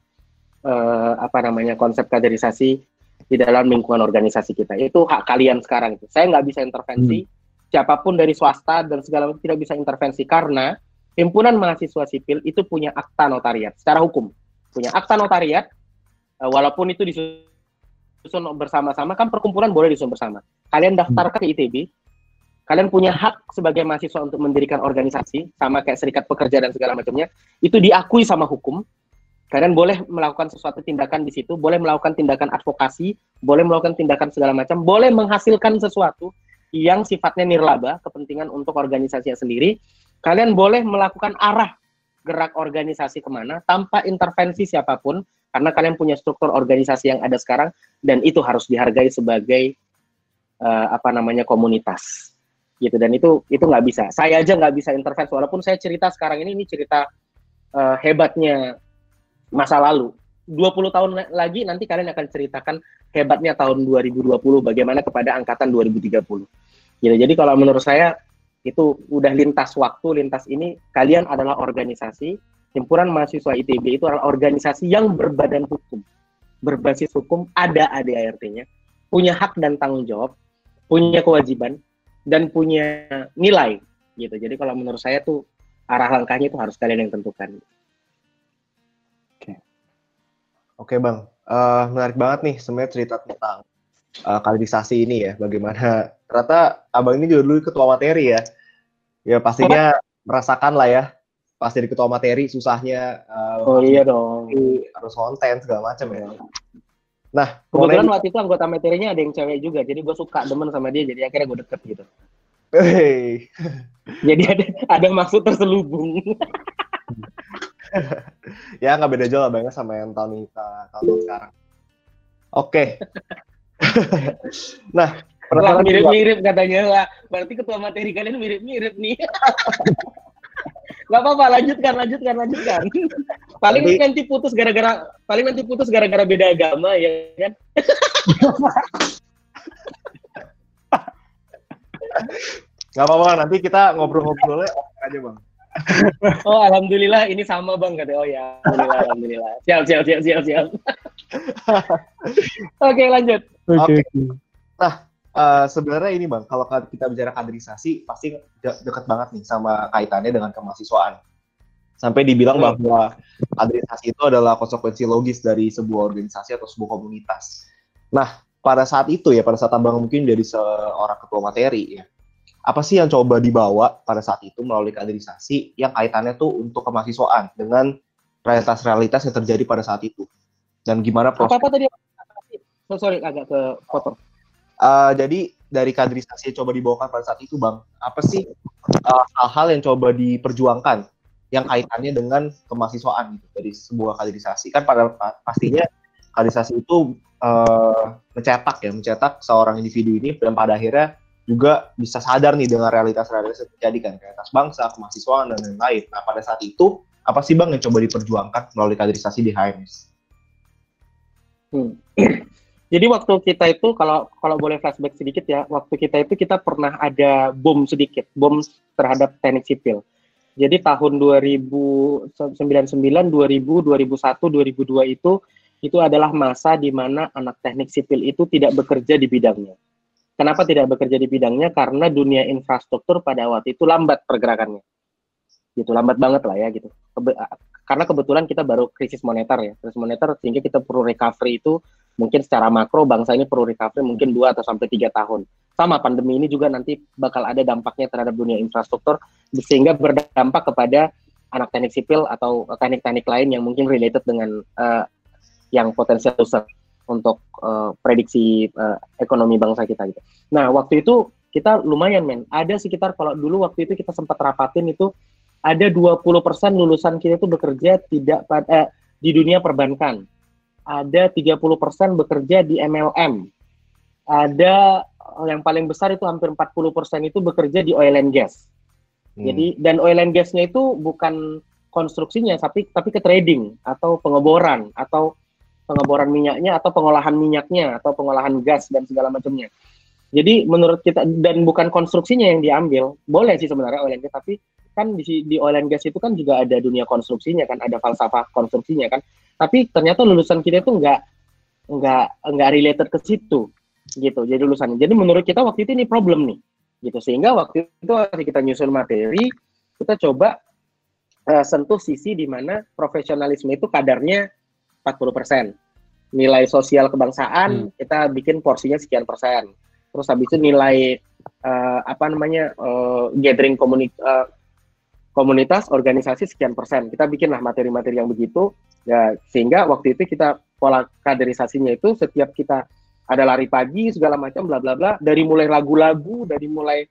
uh, apa namanya konsep kaderisasi di dalam lingkungan organisasi kita. Itu hak kalian sekarang itu. Saya nggak bisa intervensi. Hmm. siapa pun dari swasta dan segala macam tidak bisa intervensi karena himpunan mahasiswa sipil itu punya akta notariat secara hukum. Punya akta notariat uh, walaupun itu disusun bersama-sama kan perkumpulan boleh disusun bersama. Kalian daftar ke ITB kalian punya hak sebagai mahasiswa untuk mendirikan organisasi sama kayak serikat pekerja dan segala macamnya itu diakui sama hukum. Kalian boleh melakukan sesuatu tindakan di situ boleh melakukan tindakan advokasi boleh melakukan tindakan segala macam boleh menghasilkan sesuatu yang sifatnya nirlaba kepentingan untuk organisasinya sendiri. Kalian boleh melakukan arah gerak organisasi ke mana tanpa intervensi siapa pun karena kalian punya struktur organisasi yang ada sekarang dan itu harus dihargai sebagai uh, apa namanya komunitas gitu. Dan itu itu nggak bisa. Saya aja nggak bisa intervensi walaupun saya cerita sekarang ini ini cerita uh, hebatnya masa lalu. 20 tahun lagi nanti kalian akan ceritakan hebatnya tahun 2020 bagaimana kepada angkatan 2030 gitu. Jadi kalau menurut saya itu udah lintas waktu lintas ini kalian adalah organisasi himpunan mahasiswa ITB itu adalah organisasi yang berbadan hukum. Berbasis hukum ada ADART-nya punya hak dan tanggung jawab punya kewajiban dan punya nilai gitu. Jadi kalau menurut saya tuh arah langkahnya itu harus kalian yang tentukan. Oke, oke bang, uh, menarik banget nih sebenarnya cerita tentang uh, kaderisasi ini ya. Bagaimana ternyata abang ini juga dulu ketua materi ya. Ya pastinya merasakan lah ya pas jadi ketua materi susahnya uh, oh iya dong harus konten segala macam ya Nah, kebetulan waktu itu anggota materinya ada yang cewek juga, jadi gue suka demen sama dia, jadi akhirnya gue deket gitu. Hey. jadi ada ada maksud terselubung. ya nggak beda jauh lah banget sama yang tahun ini tahun sekarang. Oke. Okay. nah, mirip-mirip katanya lah. Berarti ketua materi kalian mirip-mirip nih. Gak apa-apa, lanjutkan, lanjutkan, lanjutkan. paling Jadi, nanti putus gara-gara, paling nanti putus gara-gara beda agama ya kan? Gak apa-apa, nanti kita ngobrol-ngobrolnya aja bang. oh alhamdulillah ini sama bang kata oh ya alhamdulillah alhamdulillah siap siap siap siap siap oke okay, lanjut oke okay. okay. nah uh, sebenarnya ini bang, kalau kita bicara kaderisasi pasti de dekat banget nih sama kaitannya dengan kemahasiswaan. Sampai dibilang hmm. bahwa kaderisasi itu adalah konsekuensi logis dari sebuah organisasi atau sebuah komunitas. Nah, pada saat itu ya, pada saat abang mungkin jadi seorang ketua materi ya, apa sih yang coba dibawa pada saat itu melalui kaderisasi yang kaitannya tuh untuk kemahasiswaan dengan realitas-realitas yang terjadi pada saat itu dan gimana proses? Apa, apa tadi? So, sorry agak ke foto. Uh, jadi dari kaderisasi yang coba dibawakan pada saat itu, Bang, apa sih eh, hal-hal uh, yang coba diperjuangkan yang kaitannya dengan kemahasiswaan gitu dari sebuah kaderisasi? Kan pada pastinya kaderisasi itu uh, mencetak ya, mencetak seorang individu ini dan pada akhirnya juga bisa sadar nih dengan realitas-realitas yang terjadi kan, realitas bangsa, kemahasiswaan dan lain-lain. Nah pada saat itu apa sih bang yang coba diperjuangkan melalui kaderisasi di HMS? Hmm. Jadi waktu kita itu kalau kalau boleh flashback sedikit ya, waktu kita itu kita pernah ada bom sedikit, bom terhadap teknik sipil. Jadi tahun 2099, 2000, 2001, 2002 itu itu adalah masa di mana anak teknik sipil itu tidak bekerja di bidangnya. Kenapa tidak bekerja di bidangnya? Karena dunia infrastruktur pada waktu itu lambat pergerakannya. Gitu, lambat banget lah ya gitu. Karena kebetulan kita baru krisis moneter ya, krisis moneter sehingga kita perlu recovery itu mungkin secara makro bangsa ini perlu recovery mungkin dua atau sampai tiga tahun. Sama pandemi ini juga nanti bakal ada dampaknya terhadap dunia infrastruktur sehingga berdampak kepada anak teknik sipil atau teknik-teknik lain yang mungkin related dengan uh, yang potensial besar untuk uh, prediksi uh, ekonomi bangsa kita gitu. Nah, waktu itu kita lumayan men. Ada sekitar kalau dulu waktu itu kita sempat rapatin itu ada 20% lulusan kita itu bekerja tidak pada di dunia perbankan ada 30% bekerja di MLM. Ada yang paling besar itu hampir 40% itu bekerja di oil and gas. Hmm. Jadi dan oil and gasnya itu bukan konstruksinya tapi tapi ke trading atau pengeboran atau pengeboran minyaknya atau pengolahan minyaknya atau pengolahan gas dan segala macamnya. Jadi menurut kita dan bukan konstruksinya yang diambil, boleh sih sebenarnya oil and gas tapi kan di, di oil and gas itu kan juga ada dunia konstruksinya kan, ada falsafah konstruksinya kan. Tapi ternyata lulusan kita itu nggak nggak nggak related ke situ gitu. Jadi lulusan jadi menurut kita waktu itu ini problem nih gitu. Sehingga waktu itu waktu kita nyusun materi kita coba uh, sentuh sisi di mana profesionalisme itu kadarnya 40% nilai sosial kebangsaan hmm. kita bikin porsinya sekian persen. Terus habis itu nilai uh, apa namanya uh, gathering komunitas uh, komunitas organisasi sekian persen. Kita bikinlah materi-materi yang begitu. Ya, sehingga waktu itu kita pola kaderisasinya itu setiap kita ada lari pagi segala macam bla bla bla. Dari mulai lagu-lagu dari mulai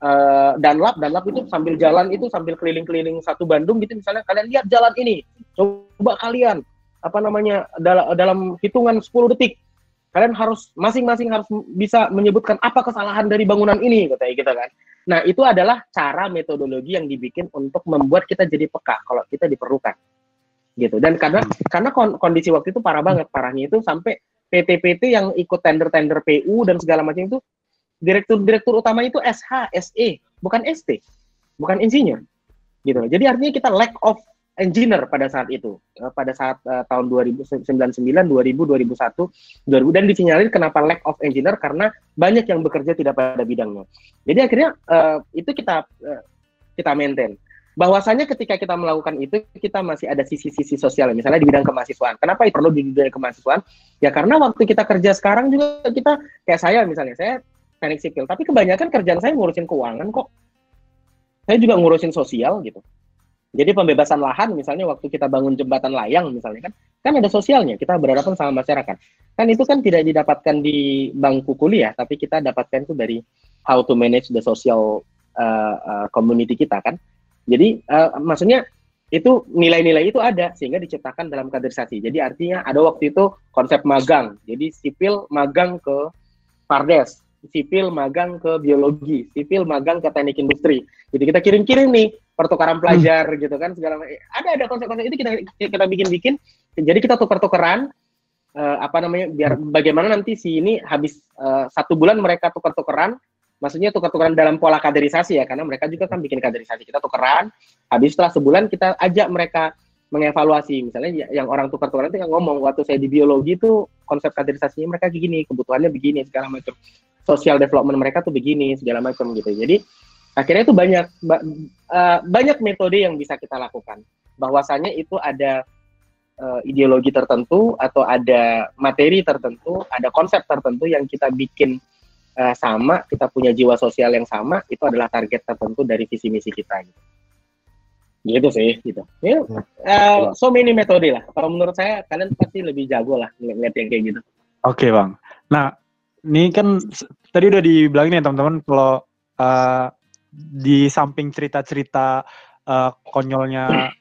uh, danlap danlap itu sambil jalan itu sambil keliling-keliling satu Bandung gitu. Misalnya kalian lihat jalan ini. Coba kalian apa namanya dalam dalam hitungan 10 detik kalian harus masing-masing harus bisa menyebutkan apa kesalahan dari bangunan ini katanya gitu kan nah itu adalah cara metodologi yang dibikin untuk membuat kita jadi peka kalau kita diperlukan gitu dan karena hmm. karena kondisi waktu itu parah banget parahnya itu sampai PT-PT yang ikut tender-tender PU dan segala macam itu direktur-direktur utama itu SH, SE, bukan ST, bukan insinyur. Gitu. Jadi artinya kita lack of engineer pada saat itu. Eh, pada saat uh, tahun 2099, 2000, 2001, 2000 dan disinyalir kenapa lack of engineer karena banyak yang bekerja tidak pada bidangnya. Jadi akhirnya uh, itu kita uh, kita maintain bahwasanya ketika kita melakukan itu kita masih ada sisi-sisi sosial misalnya di bidang kemahasiswaan kenapa perlu di bidang kemahasiswaan ya karena waktu kita kerja sekarang juga kita kayak saya misalnya saya teknik sipil tapi kebanyakan kerjaan saya ngurusin keuangan kok saya juga ngurusin sosial gitu jadi pembebasan lahan misalnya waktu kita bangun jembatan layang misalnya kan kan ada sosialnya kita berhadapan sama masyarakat kan itu kan tidak didapatkan di bangku kuliah tapi kita dapatkan itu dari how to manage the social uh, uh, community kita kan jadi uh, maksudnya itu nilai-nilai itu ada sehingga diciptakan dalam kaderisasi. Jadi artinya ada waktu itu konsep magang. Jadi sipil magang ke Pardes, sipil magang ke biologi, sipil magang ke teknik industri. Jadi kita kirim-kirim nih pertukaran pelajar hmm. gitu kan segala. Ada ada konsep-konsep itu kita kita bikin-bikin. Jadi kita tukar-tukaran uh, apa namanya biar bagaimana nanti si ini habis uh, satu bulan mereka tukar-tukaran maksudnya tukar-tukaran dalam pola kaderisasi ya karena mereka juga kan bikin kaderisasi kita tukeran habis setelah sebulan kita ajak mereka mengevaluasi misalnya yang orang tukar-tukaran itu yang ngomong waktu saya di biologi itu konsep kaderisasinya mereka begini kebutuhannya begini segala macam social development mereka tuh begini segala macam gitu jadi akhirnya itu banyak uh, banyak metode yang bisa kita lakukan bahwasanya itu ada uh, ideologi tertentu atau ada materi tertentu ada konsep tertentu yang kita bikin uh, sama, kita punya jiwa sosial yang sama, itu adalah target tertentu dari visi misi kita gitu. Gitu sih, gitu. Ya, uh, so many metode lah. Kalau menurut saya kalian pasti lebih jago lah ngeliat yang kayak gitu. Oke okay, bang. Nah, ini kan tadi udah dibilangin ya teman-teman kalau uh, di samping cerita-cerita uh, konyolnya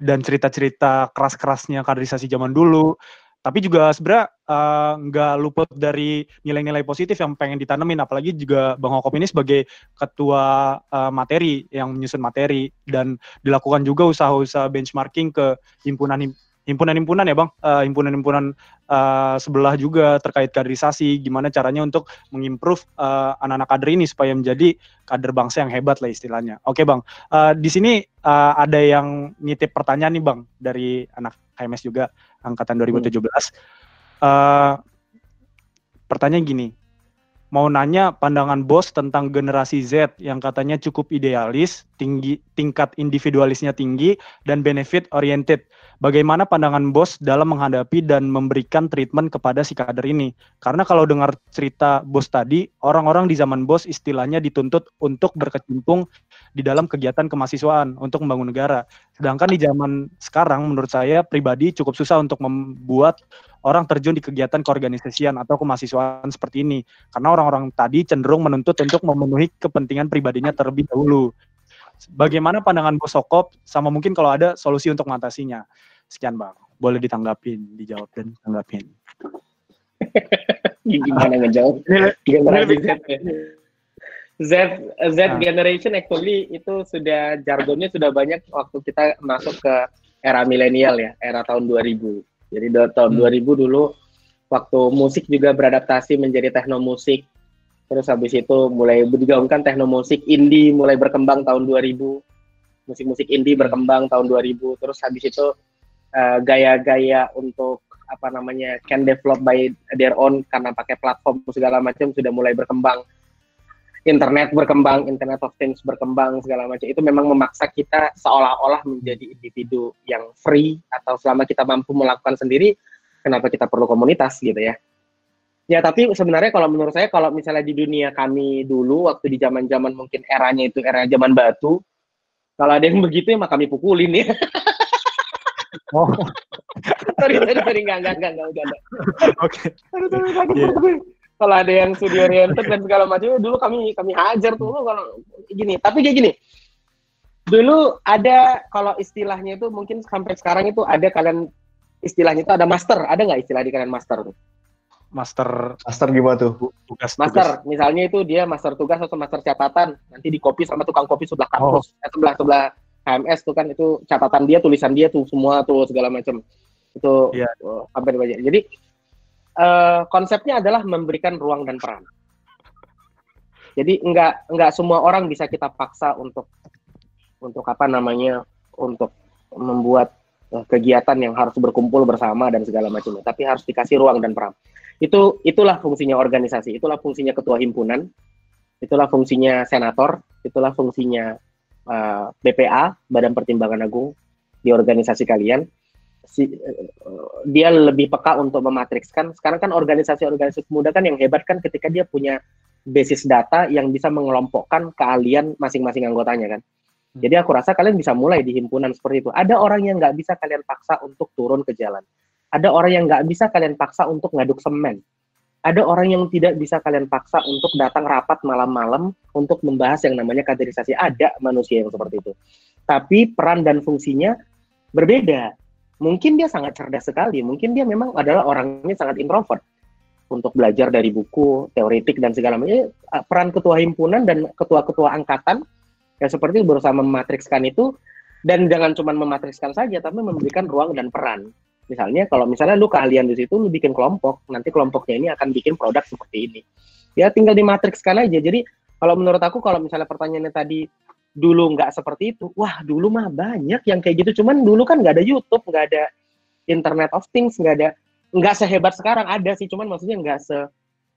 dan cerita-cerita keras-kerasnya kaderisasi zaman dulu, tapi juga sebenarnya uh, nggak luput dari nilai-nilai positif yang pengen ditanemin apalagi juga Bang Hokop ini sebagai ketua uh, materi yang menyusun materi dan dilakukan juga usaha-usaha benchmarking ke himpunan himpunan-himpunan ya bang, uh, himpunan-himpunan uh, sebelah juga terkait kaderisasi, gimana caranya untuk mengimprove uh, anak-anak kader ini supaya menjadi kader bangsa yang hebat lah istilahnya. Oke bang, uh, di sini uh, ada yang nitip pertanyaan nih bang dari anak HMS juga angkatan 2017. Hmm. Uh, pertanyaan gini, mau nanya pandangan bos tentang generasi Z yang katanya cukup idealis, tinggi tingkat individualisnya tinggi dan benefit oriented. Bagaimana pandangan bos dalam menghadapi dan memberikan treatment kepada si kader ini? Karena kalau dengar cerita bos tadi, orang-orang di zaman bos istilahnya dituntut untuk berkecimpung di dalam kegiatan kemahasiswaan untuk membangun negara. Sedangkan di zaman sekarang menurut saya pribadi cukup susah untuk membuat orang terjun di kegiatan keorganisasian atau kemahasiswaan seperti ini. Karena orang-orang tadi cenderung menuntut untuk memenuhi kepentingan pribadinya terlebih dahulu. Bagaimana pandangan Bos Sokop sama mungkin kalau ada solusi untuk mengatasinya? Sekian Bang. Boleh ditanggapin, dijawab dan tanggapin. Gimana ngejawab? Generasi Z Z Z nah. generation actually itu sudah jargonnya sudah banyak waktu kita masuk ke era milenial ya, era tahun 2000. Jadi tahun hmm. 2000 dulu waktu musik juga beradaptasi menjadi tekno musik Terus habis itu mulai digaungkan tekno musik indie mulai berkembang tahun 2000. Musik-musik indie berkembang tahun 2000. Terus habis itu uh, gaya-gaya untuk apa namanya can develop by their own karena pakai platform segala macam sudah mulai berkembang. Internet berkembang, Internet of Things berkembang segala macam. Itu memang memaksa kita seolah-olah menjadi individu yang free atau selama kita mampu melakukan sendiri, kenapa kita perlu komunitas gitu ya. Ya tapi sebenarnya kalau menurut saya kalau misalnya di dunia kami dulu waktu di zaman-zaman mungkin eranya itu era zaman batu, kalau ada yang begitu ya mah kami pukulin ya. Oh. sorry, sorry, sorry, enggak, enggak, enggak, enggak, enggak. Oke. Okay. Kalau ada yang studio oriented dan segala macam, dulu kami kami hajar tuh kalau gini. Tapi kayak gini, dulu ada kalau istilahnya itu mungkin sampai sekarang itu ada kalian istilahnya itu ada master, ada nggak istilah di kalian master tuh? master master gimana tuh tugas master tugas. misalnya itu dia master tugas atau master catatan nanti di copy sama tukang kopi sebelah kampus oh. eh, sebelah sebelah HMS tuh kan itu catatan dia tulisan dia tuh semua tuh segala macam itu yeah. uh, hampir banyak jadi uh, konsepnya adalah memberikan ruang dan peran. Jadi enggak enggak semua orang bisa kita paksa untuk untuk apa namanya untuk membuat uh, kegiatan yang harus berkumpul bersama dan segala macamnya. Tapi harus dikasih ruang dan peran. Itu itulah fungsinya organisasi, itulah fungsinya ketua himpunan, itulah fungsinya senator, itulah fungsinya uh, eh, BPA, Badan Pertimbangan Agung di organisasi kalian. Si, uh, dia lebih peka untuk mematrikskan. Sekarang kan organisasi-organisasi muda kan yang hebat kan ketika dia punya basis data yang bisa mengelompokkan keahlian masing-masing anggotanya kan. Hmm. Jadi aku rasa kalian bisa mulai di himpunan seperti itu. Ada orang yang nggak bisa kalian paksa untuk turun ke jalan ada orang yang nggak bisa kalian paksa untuk ngaduk semen. Ada orang yang tidak bisa kalian paksa untuk datang rapat malam-malam untuk membahas yang namanya kaderisasi. Ada manusia yang seperti itu. Tapi peran dan fungsinya berbeda. Mungkin dia sangat cerdas sekali. Mungkin dia memang adalah orangnya sangat introvert untuk belajar dari buku, teoretik dan segala macam. Eh, peran ketua himpunan dan ketua-ketua angkatan yang seperti berusaha mematrikskan itu dan jangan cuma mematrikskan saja, tapi memberikan ruang dan peran. Misalnya kalau misalnya lu keahlian di situ, lu bikin kelompok, nanti kelompoknya ini akan bikin produk seperti ini. Ya tinggal dimatrikskan aja. Jadi kalau menurut aku kalau misalnya pertanyaannya tadi dulu nggak seperti itu, wah dulu mah banyak yang kayak gitu. Cuman dulu kan nggak ada YouTube, nggak ada Internet of Things, nggak ada nggak sehebat sekarang ada sih, cuman maksudnya nggak se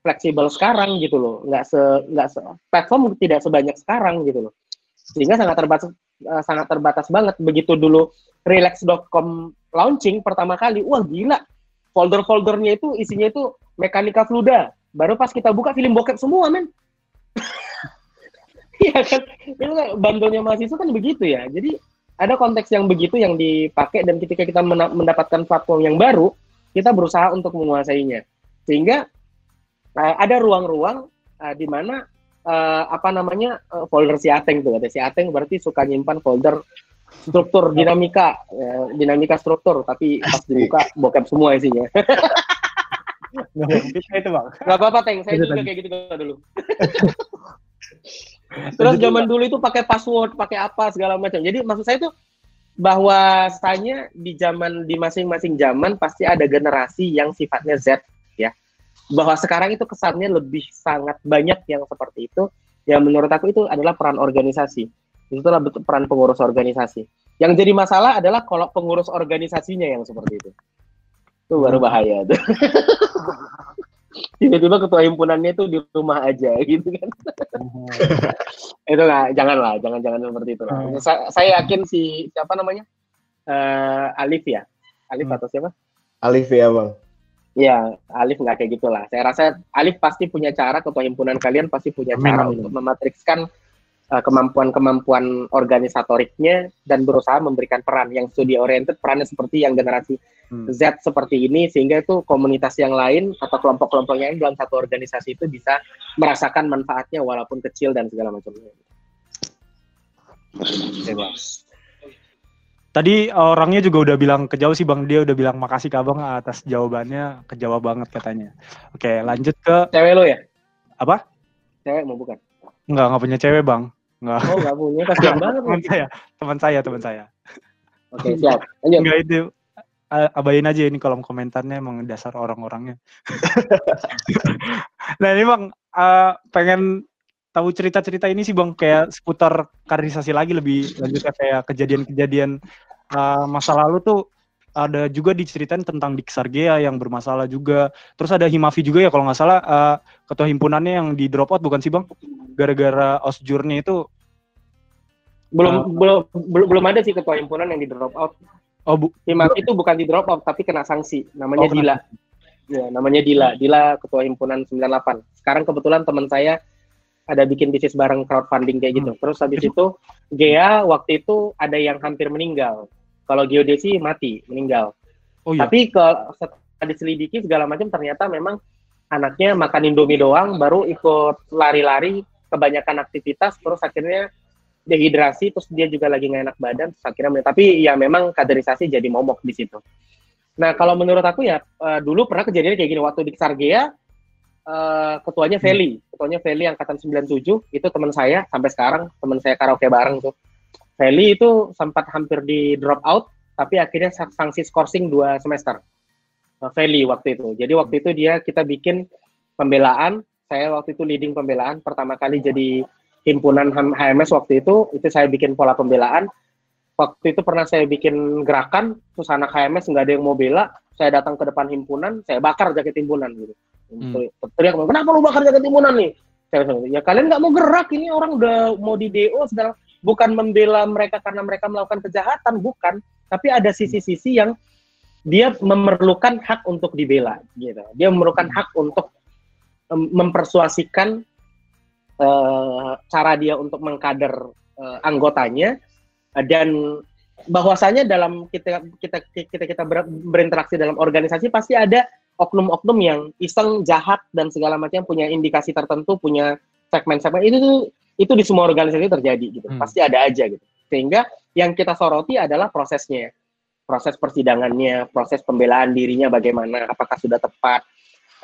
fleksibel sekarang gitu loh, nggak se nggak se platform tidak sebanyak sekarang gitu loh, sehingga sangat terbatas uh, sangat terbatas banget. Begitu dulu relax.com launching pertama kali, wah gila. Folder-foldernya itu isinya itu mekanika fluida. Baru pas kita buka film bokep semua, men. Iya kan? Itu kan bandonya mahasiswa kan begitu ya. Jadi ada konteks yang begitu yang dipakai dan ketika kita mendapatkan platform yang baru, kita berusaha untuk menguasainya. Sehingga uh, ada ruang-ruang uh, di mana uh, apa namanya uh, folder si Ateng tuh. Ada si Ateng berarti suka nyimpan folder struktur dinamika ya, dinamika struktur tapi pas dibuka bokep semua isinya bisa itu bang nggak apa-apa teng saya juga kayak gitu dulu terus zaman dulu itu pakai password pakai apa segala macam. Jadi maksud saya tuh bahwasanya di zaman di masing-masing zaman pasti ada generasi yang sifatnya Z ya. Bahwa sekarang itu kesannya lebih sangat banyak yang seperti itu. Yang menurut aku itu adalah peran organisasi. Itulah peran pengurus organisasi. Yang jadi masalah adalah kalau pengurus organisasinya yang seperti itu. Itu baru hmm. bahaya tuh tiba-tiba ketua himpunannya itu di rumah aja gitu kan itu nggak janganlah jangan jangan seperti itu lah. Hmm. Sa saya yakin si siapa namanya uh, Alif ya Alif hmm. atau siapa Alif ya bang Ya, Alif nggak kayak gitulah. Saya rasa Alif pasti punya cara, ketua himpunan kalian pasti punya cara untuk mematrikskan kemampuan-kemampuan organisatoriknya dan berusaha memberikan peran yang studi oriented, perannya seperti yang generasi hmm. Z seperti ini, sehingga itu komunitas yang lain atau kelompok-kelompok yang dalam satu organisasi itu bisa merasakan manfaatnya walaupun kecil dan segala macamnya. Tadi orangnya juga udah bilang kejauh sih Bang, dia udah bilang makasih ke Abang atas jawabannya, kejawab banget katanya. Oke, lanjut ke Cewek lo ya? Apa? Cewek mau bukan? Enggak, enggak punya cewek, Bang. Enggak. Oh, enggak punya, kasihan banget. teman saya, teman saya, teman saya. Oke, siap. Lanjut. Enggak itu abain aja ini kolom komentarnya emang dasar orang-orangnya. nah ini bang, uh, pengen tahu cerita-cerita ini sih bang kayak seputar kaderisasi lagi lebih lanjutnya kayak kejadian-kejadian uh, masa lalu tuh ada juga diceritain tentang Diksargea yang bermasalah juga. Terus ada Himafi juga ya kalau nggak salah uh, ketua himpunannya yang di drop out bukan sih bang? Gara-gara osjurnya itu belum uh, belum belum belum ada sih ketua himpunan yang di drop out. Oh bu. Himafi itu bukan di drop out tapi kena sanksi. Namanya oh, Dila. Ya, namanya Dila. Dila ketua himpunan 98. Sekarang kebetulan teman saya ada bikin bisnis bareng crowdfunding kayak gitu. Hmm. Terus habis itu Gea waktu itu ada yang hampir meninggal. Kalau geodesi mati, meninggal. Oh, iya. Tapi ke setelah diselidiki segala macam ternyata memang anaknya makan Indomie doang baru ikut lari-lari kebanyakan aktivitas terus akhirnya dehidrasi terus dia juga lagi nggak enak badan terus akhirnya tapi ya memang kaderisasi jadi momok di situ. Nah kalau menurut aku ya uh, dulu pernah kejadian kayak gini waktu di Sargea uh, ketuanya hmm. Feli, ketuanya Feli angkatan 97 itu teman saya sampai sekarang teman saya karaoke bareng tuh. Feli itu sempat hampir di drop out tapi akhirnya sanksi skorsing dua semester. Uh, Feli waktu itu. Jadi waktu itu dia kita bikin pembelaan, saya waktu itu leading pembelaan pertama kali jadi himpunan HMS waktu itu itu saya bikin pola pembelaan. Waktu itu pernah saya bikin gerakan, terus anak HMS nggak ada yang mau bela, saya datang ke depan himpunan, saya bakar jaket himpunan gitu Hmm. Teriak, kenapa lu bakar jaket timunan nih? Saya bilang, ya kalian nggak mau gerak, ini orang udah mau di DO, sedang bukan membela mereka karena mereka melakukan kejahatan, bukan. Tapi ada sisi-sisi yang dia memerlukan hak untuk dibela, gitu. Dia memerlukan hak untuk mempersuasikan uh, cara dia untuk mengkader uh, anggotanya dan bahwasanya dalam kita kita kita kita berinteraksi dalam organisasi pasti ada oknum-oknum yang iseng jahat dan segala macam punya indikasi tertentu punya segmen-segmen itu tuh itu di semua organisasi terjadi gitu. Hmm. pasti ada aja gitu. Sehingga yang kita soroti adalah prosesnya. Proses persidangannya proses pembelaan dirinya bagaimana apakah sudah tepat.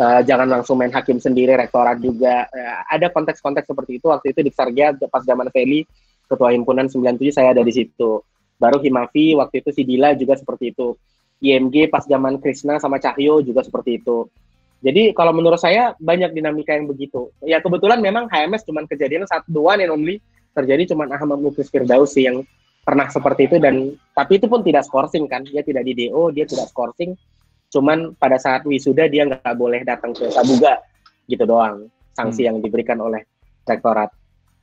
Uh, jangan langsung main hakim sendiri rektorat juga. Uh, ada konteks-konteks seperti itu. Waktu itu di Sargia pas zaman Feli ketua himpunan 97 saya ada di situ. Baru Himafi waktu itu si Dila juga seperti itu. IMG pas zaman Krishna sama Cahyo juga seperti itu. Jadi kalau menurut saya banyak dinamika yang begitu. Ya kebetulan memang HMS cuma kejadian satu dua and only terjadi cuma Ahmad Muklis Firdausi yang pernah seperti itu dan tapi itu pun tidak skorsing kan dia tidak di DO dia tidak skorsing cuman pada saat wisuda dia nggak boleh datang ke Sabuga gitu doang sanksi hmm. yang diberikan oleh rektorat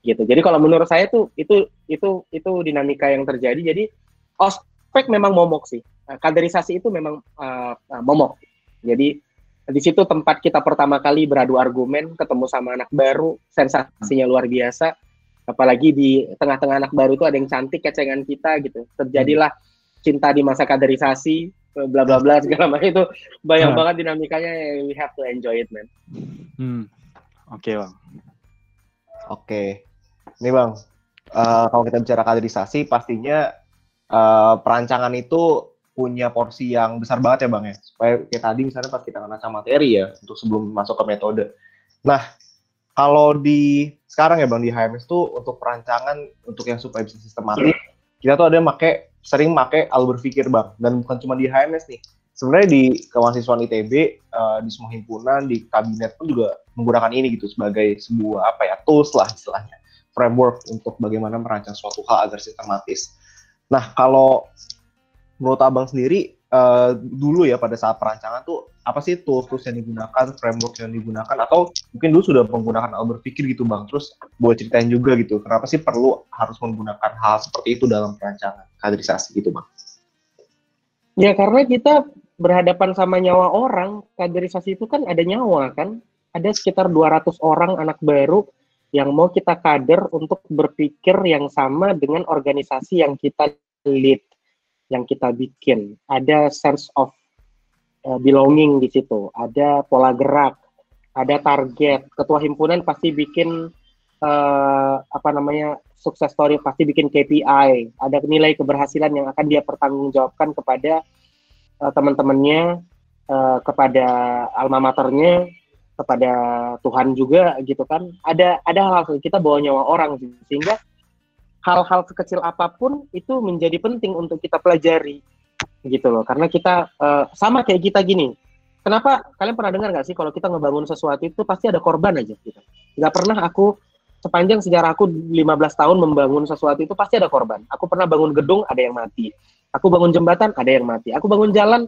gitu jadi kalau menurut saya tuh itu itu itu dinamika yang terjadi jadi ospek memang momok sih Eh, kaderisasi itu memang uh, momok. Jadi di situ tempat kita pertama kali beradu argumen, ketemu sama anak baru, sensasinya luar biasa. Apalagi di tengah-tengah anak baru itu ada yang cantik kecengan kita gitu. Terjadilah cinta di masa kaderisasi, bla bla bla segala macam itu banyak hmm. banget dinamikanya. We have to enjoy it, man. Hmm. Oke okay, bang. Oke, okay. ini bang. Uh, kalau kita bicara kaderisasi, pastinya uh, perancangan itu punya porsi yang besar banget ya bang ya? Supaya kayak tadi misalnya pas kita ngerancang materi ya untuk sebelum masuk ke metode. Nah kalau di sekarang ya bang di HMS tuh untuk perancangan untuk yang supaya bisa sistematis kita tuh ada make sering make al berpikir bang. Dan bukan cuma di HMS nih. Sebenarnya di kemahasiswaan ITB uh, di semua himpunan di kabinet pun juga menggunakan ini gitu sebagai sebuah apa ya tools lah istilahnya. Framework untuk bagaimana merancang suatu hal agar sistematis. Nah kalau menurut abang sendiri uh, dulu ya pada saat perancangan tuh apa sih tools-tools yang digunakan, framework yang digunakan, atau mungkin dulu sudah menggunakan al berpikir gitu bang. Terus boleh ceritain juga gitu, kenapa sih perlu harus menggunakan hal seperti itu dalam perancangan kaderisasi gitu bang? Ya karena kita berhadapan sama nyawa orang, kaderisasi itu kan ada nyawa kan, ada sekitar 200 orang anak baru yang mau kita kader untuk berpikir yang sama dengan organisasi yang kita lead, yang kita bikin. Ada sense of uh, belonging di situ, ada pola gerak, ada target. Ketua himpunan pasti bikin uh, apa namanya sukses story, pasti bikin KPI, ada nilai keberhasilan yang akan dia pertanggungjawabkan kepada uh, teman-temannya uh, kepada alma maternya kepada Tuhan juga gitu kan. Ada ada hal-hal kita bawa nyawa orang sehingga hal-hal sekecil apa pun itu menjadi penting untuk kita pelajari gitu loh. Karena kita uh, sama kayak kita gini kenapa kalian pernah dengar nggak sih kalau kita ngebangun sesuatu itu pasti ada korban aja gitu. Nggak pernah aku sepanjang sejarah aku 15 tahun membangun sesuatu itu pasti ada korban. Aku pernah bangun gedung ada yang mati. Aku bangun jembatan, ada yang mati. Aku bangun jalan,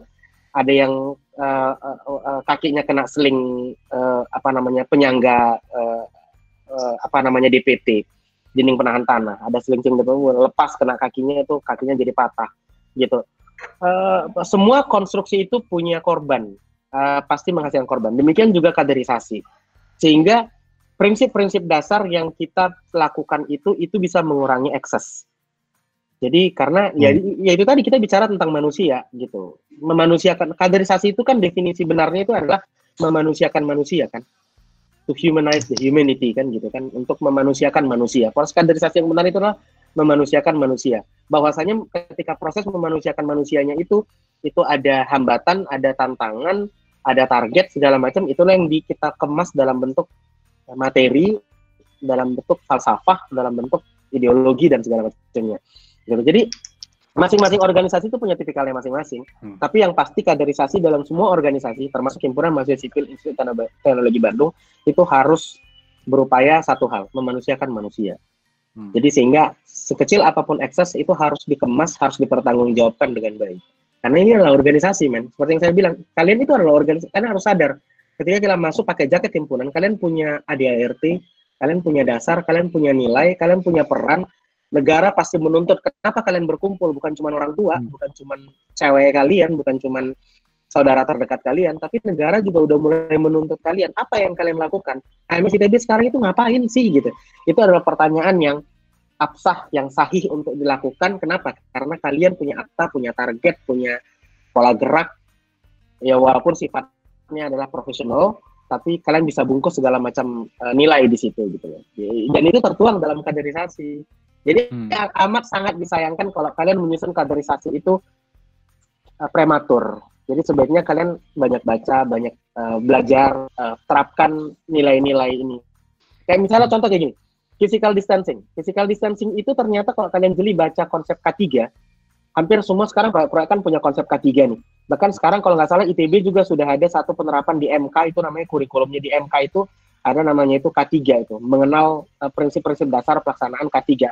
ada yang uh, uh, uh, kakinya kena seling uh, apa namanya penyangga uh, uh, apa namanya DPT dinding penahan tanah. Ada seling-seling lepas kena kakinya itu kakinya jadi patah gitu. Uh, semua konstruksi itu punya korban, uh, pasti menghasilkan korban. Demikian juga kaderisasi, sehingga prinsip-prinsip dasar yang kita lakukan itu itu bisa mengurangi ekses jadi karena ya, hmm. ya ya itu tadi kita bicara tentang manusia gitu. Memanusiakan kaderisasi itu kan definisi benarnya itu adalah memanusiakan manusia kan. To humanize the humanity kan gitu kan untuk memanusiakan manusia. Proses kaderisasi yang benar itu adalah memanusiakan manusia. Bahwasanya ketika proses memanusiakan manusianya itu itu ada hambatan, ada tantangan, ada target segala macam itulah yang di, kita kemas dalam bentuk materi, dalam bentuk falsafah, dalam bentuk ideologi dan segala macamnya. Gitu. Jadi masing-masing organisasi itu punya tipikalnya masing-masing. Hmm. Tapi yang pasti kaderisasi dalam semua organisasi, termasuk himpunan mahasiswa sipil Institut Teknologi Bandung, itu harus berupaya satu hal, memanusiakan manusia. Hmm. Jadi sehingga sekecil apa pun ekses itu harus dikemas, harus dipertanggungjawabkan dengan baik. Karena ini adalah organisasi, men. Seperti yang saya bilang, kalian itu adalah organisasi. Kalian harus sadar, ketika kita masuk pakai jaket himpunan, kalian punya ADART, kalian punya dasar, kalian punya nilai, kalian punya peran, negara pasti menuntut kenapa kalian berkumpul bukan cuma orang tua hmm. bukan cuma cewek kalian bukan cuma saudara terdekat kalian tapi negara juga udah mulai menuntut kalian apa yang kalian lakukan? ITB sekarang itu ngapain sih gitu? Itu adalah pertanyaan yang absah yang sahih untuk dilakukan. Kenapa? Karena kalian punya akta punya target punya pola gerak. Ya walaupun sifatnya adalah profesional tapi kalian bisa bungkus segala macam uh, nilai di situ gitu loh. Dan itu tertuang dalam kaderisasi jadi hmm. ya, amat sangat disayangkan kalau kalian menyusun kaderisasi itu uh, prematur. Jadi sebaiknya kalian banyak baca, banyak uh, belajar, uh, terapkan nilai-nilai ini. Kayak misalnya contoh kayak gini, physical distancing. Physical distancing itu ternyata kalau kalian jeli baca konsep K3, hampir semua sekarang proyek kan punya konsep K3 nih. Bahkan sekarang kalau nggak salah ITB juga sudah ada satu penerapan di MK itu namanya kurikulumnya di MK itu ada namanya itu K3 itu, mengenal prinsip-prinsip uh, dasar pelaksanaan K3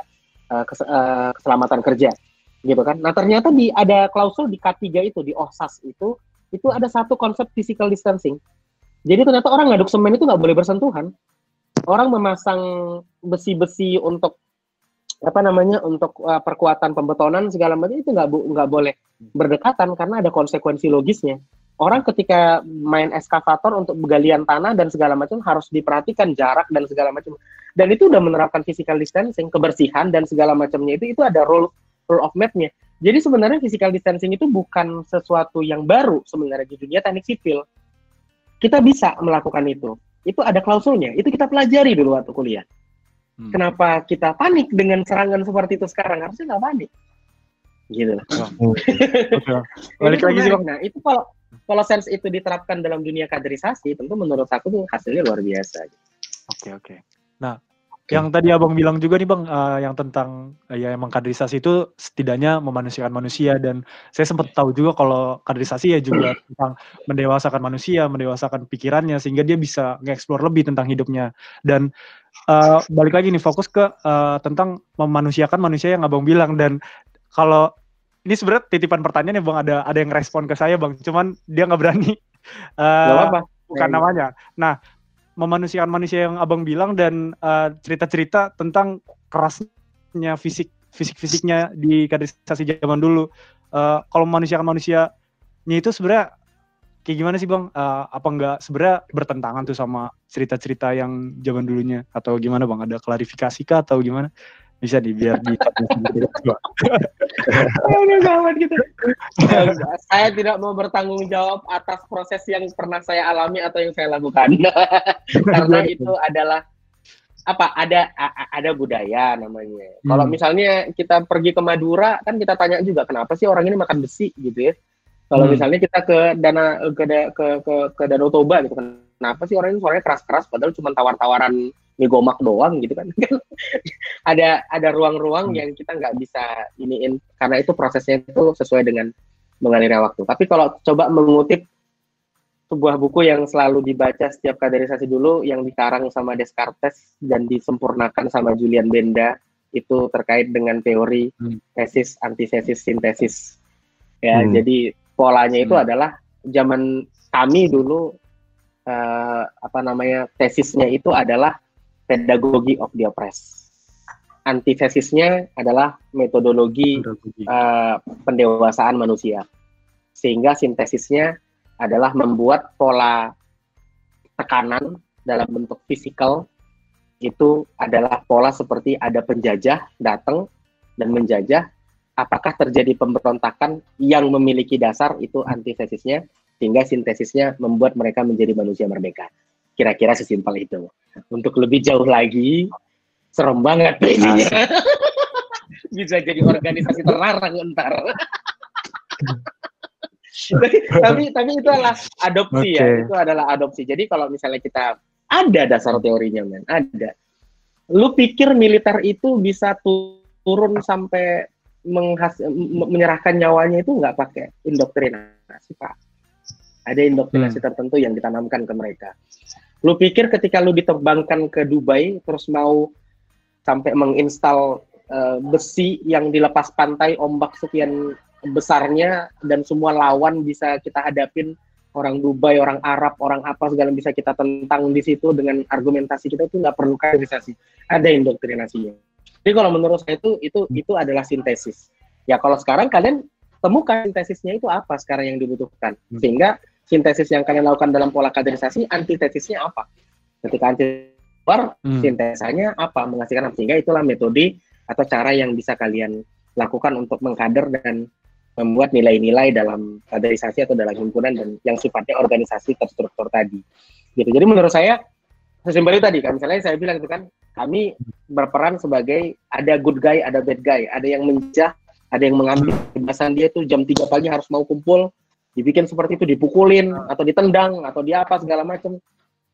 uh, kes, uh, keselamatan kerja gitu kan. Nah ternyata di ada klausul di K3 itu di OSAS itu itu ada satu konsep physical distancing. Jadi ternyata orang ngaduk semen itu nggak boleh bersentuhan. Orang memasang besi-besi untuk apa namanya untuk uh, perkuatan pembetonan segala macam itu nggak nggak boleh berdekatan karena ada konsekuensi logisnya. Orang ketika main eskavator untuk galian tanah dan segala macam harus diperhatikan jarak dan segala macam dan itu udah menerapkan physical distancing, kebersihan dan segala macamnya itu itu ada rule rule of map-nya. Jadi sebenarnya physical distancing itu bukan sesuatu yang baru sebenarnya di dunia teknik sipil. Kita bisa melakukan itu. Itu ada klausulnya. Itu kita pelajari dulu waktu kuliah. Hmm. Kenapa kita panik dengan serangan seperti itu sekarang? Harusnya nggak panik. gitu lah. Balik lagi sih bang. Nah itu kalau kalau sense itu diterapkan dalam dunia kaderisasi, tentu menurut aku tuh hasilnya luar biasa. Oke okay, oke. Okay. Nah yang tadi abang bilang juga nih bang, uh, yang tentang uh, ya emang kaderisasi itu setidaknya memanusiakan manusia dan saya sempat tahu juga kalau kaderisasi ya juga tentang mendewasakan manusia, mendewasakan pikirannya sehingga dia bisa nge-explore lebih tentang hidupnya dan uh, balik lagi nih fokus ke uh, tentang memanusiakan manusia yang abang bilang dan kalau ini sebenarnya titipan pertanyaan ya bang ada ada yang respon ke saya bang, cuman dia nggak berani. Uh, apa. Bukan namanya. Nah memanusiakan manusia yang abang bilang dan uh, cerita-cerita tentang kerasnya fisik fisik-fisiknya di kaderisasi zaman dulu. Uh, kalau memanusiakan manusianya itu sebenarnya kayak gimana sih bang? Uh, apa enggak sebenarnya bertentangan tuh sama cerita-cerita yang zaman dulunya atau gimana bang? Ada klarifikasi kah atau gimana? Bisa di biar di gitu. saya tidak mau bertanggung jawab atas proses yang pernah saya alami atau yang saya lakukan karena itu adalah apa ada ada budaya namanya. Hmm. Kalau misalnya kita pergi ke Madura kan kita tanya juga kenapa sih orang ini makan besi gitu ya. Kalau hmm. misalnya kita ke dana ke ke ke, ke Danau Toba gitu kenapa sih orang ini suaranya keras-keras padahal cuma tawar-tawaran ngegomak doang gitu kan ada ada ruang-ruang hmm. yang kita nggak bisa iniin karena itu prosesnya itu sesuai dengan mengalirnya waktu tapi kalau coba mengutip sebuah buku yang selalu dibaca setiap kaderisasi dulu yang dikarang sama Descartes dan disempurnakan sama Julian Benda itu terkait dengan teori hmm. tesis antitesis sintesis ya hmm. jadi polanya itu hmm. adalah zaman kami dulu uh, apa namanya tesisnya itu adalah pedagogi of the oppressed. Antitesisnya adalah metodologi uh, pendewasaan manusia. Sehingga sintesisnya adalah membuat pola tekanan dalam bentuk fisikal itu adalah pola seperti ada penjajah datang dan menjajah apakah terjadi pemberontakan yang memiliki dasar itu antitesisnya sehingga sintesisnya membuat mereka menjadi manusia merdeka. Kira-kira sesimpel itu. Untuk lebih jauh lagi, serem banget. Bisa jadi organisasi terlarang ntar. tapi tapi itu adalah adopsi okay. ya, itu adalah adopsi. Jadi kalau misalnya kita ada dasar teorinya men, ada. Lu pikir militer itu bisa turun sampai menghas menyerahkan nyawanya itu nggak pakai indoktrinasi pak ada indoktrinasi hmm. tertentu yang ditanamkan ke mereka Lu pikir ketika lu diterbangkan ke Dubai terus mau sampai menginstal uh, besi yang dilepas pantai ombak sekian besarnya dan semua lawan bisa kita hadapin orang Dubai, orang Arab, orang apa segala bisa kita tentang di situ dengan argumentasi kita itu nggak perlu kaderisasi, ada indoktrinasinya. Jadi kalau menurut saya itu itu itu adalah sintesis. Ya kalau sekarang kalian temukan sintesisnya itu apa sekarang yang dibutuhkan hmm. sehingga sintesis yang kalian lakukan dalam pola kaderisasi, antitesisnya apa? Ketika anti keluar, hmm. sintesanya apa? Menghasilkan apa? Sehingga itulah metode atau cara yang bisa kalian lakukan untuk mengkader dan membuat nilai-nilai dalam kaderisasi atau dalam himpunan dan yang sifatnya organisasi terstruktur tadi. Gitu. Jadi menurut saya sesimpel tadi kan misalnya saya bilang itu kan kami berperan sebagai ada good guy, ada bad guy, ada yang mencah, ada yang mengambil kebebasan dia tuh jam 3 pagi harus mau kumpul, dibikin seperti itu dipukulin ah. atau ditendang atau di apa segala macam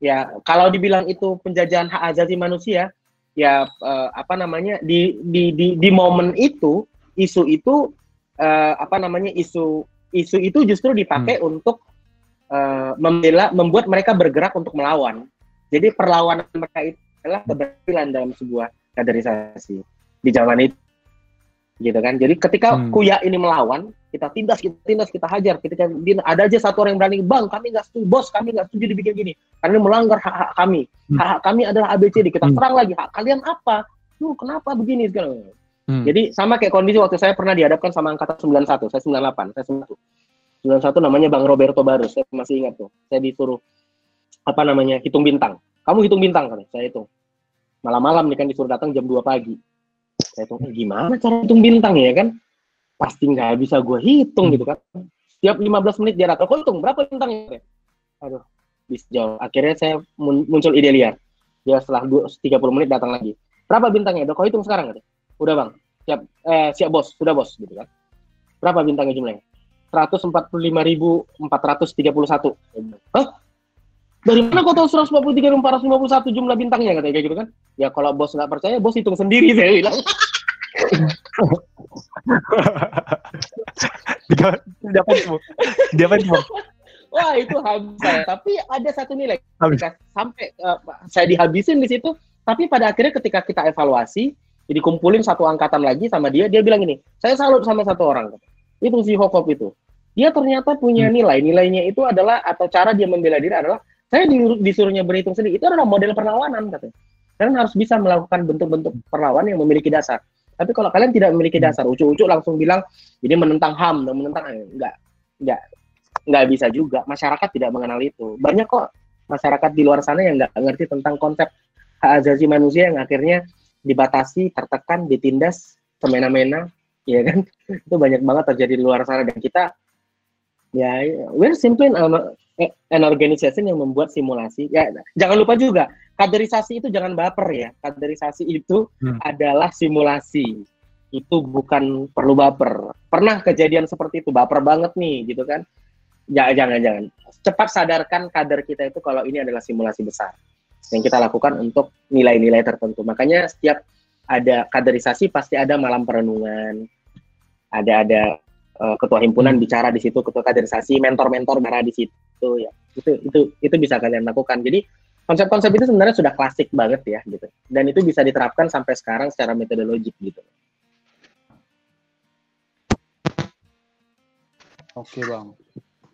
ya kalau dibilang itu penjajahan hak asasi manusia ya uh, apa namanya di di di di momen itu isu itu uh, apa namanya isu isu itu justru dipakai hmm. untuk uh, membela membuat mereka bergerak untuk melawan jadi perlawanan mereka itu adalah keberhasilan dalam sebuah kaderisasi di zaman itu gitu kan jadi ketika hmm. kuya ini melawan kita tindas kita tindas kita hajar. Ketika ada aja satu orang yang berani bang kami nggak setuju bos kami nggak setuju dibikin gini. Karena ini melanggar hak hak kami. Hmm. hak hak kami adalah ABCD kita hmm. serang lagi hak kalian apa? Lu kenapa begini? segala hmm. jadi sama kayak kondisi waktu saya pernah dihadapkan sama angkatan 91 saya 98 saya 91 91 namanya bang Roberto Barus saya masih ingat tuh. Saya disuruh apa namanya hitung bintang. Kamu hitung bintang kan saya itu malam-malam nih kan disuruh datang jam 2 pagi. Saya hitung gimana cara hitung bintang ya kan pasti nggak bisa gue hitung gitu kan. Setiap 15 menit dia datang kok hitung berapa bintangnya aduh bisa jauh. Akhirnya saya muncul ide liar. Dia setelah 30 menit datang lagi. Berapa bintangnya? Udah kau hitung sekarang gitu. Udah bang. Siap eh, siap bos. Sudah bos. Gitu kan. Berapa bintangnya jumlahnya? 145.431. Hah? Dari mana kau tahu 143.451 jumlah bintangnya? Katanya kayak gitu kan? Ya kalau bos nggak percaya, bos hitung sendiri saya bilang. Dapat Dapat Wah itu habis saya. Tapi ada satu nilai. Ketika sampai uh, saya dihabisin di situ, tapi pada akhirnya ketika kita evaluasi, jadi kumpulin satu angkatan lagi sama dia, dia bilang ini, saya salut sama satu orang. Itu si Hokop itu. Dia ternyata punya hmm. nilai. Nilainya itu adalah, atau cara dia membela diri adalah, saya disuruhnya berhitung sendiri. Itu adalah model perlawanan katanya. Kalian harus bisa melakukan bentuk-bentuk perlawanan yang memiliki dasar. Tapi kalau kalian tidak memiliki hmm. dasar, ucuk-ucuk langsung bilang ini menentang HAM dan menentang eh, enggak, enggak, enggak bisa juga. Masyarakat tidak mengenal itu. Banyak kok masyarakat di luar sana yang enggak ngerti tentang konsep hak asasi manusia yang akhirnya dibatasi, tertekan, ditindas, semena-mena, ya kan? itu banyak banget terjadi di luar sana dan kita ya we're simply an, an organization yang membuat simulasi. Ya jangan lupa juga kaderisasi itu jangan baper ya. Kaderisasi itu hmm. adalah simulasi. Itu bukan perlu baper. Pernah kejadian seperti itu, baper banget nih gitu kan. Ya, jangan jangan. Cepat sadarkan kader kita itu kalau ini adalah simulasi besar yang kita lakukan untuk nilai-nilai tertentu. Makanya setiap ada kaderisasi pasti ada malam perenungan. Ada ada uh, ketua himpunan bicara di situ, ketua kaderisasi, mentor-mentor bicara di situ ya. Itu itu itu bisa kalian lakukan. Jadi konsep-konsep itu sebenarnya sudah klasik banget ya gitu. Dan itu bisa diterapkan sampai sekarang secara metodologik gitu. Oke bang.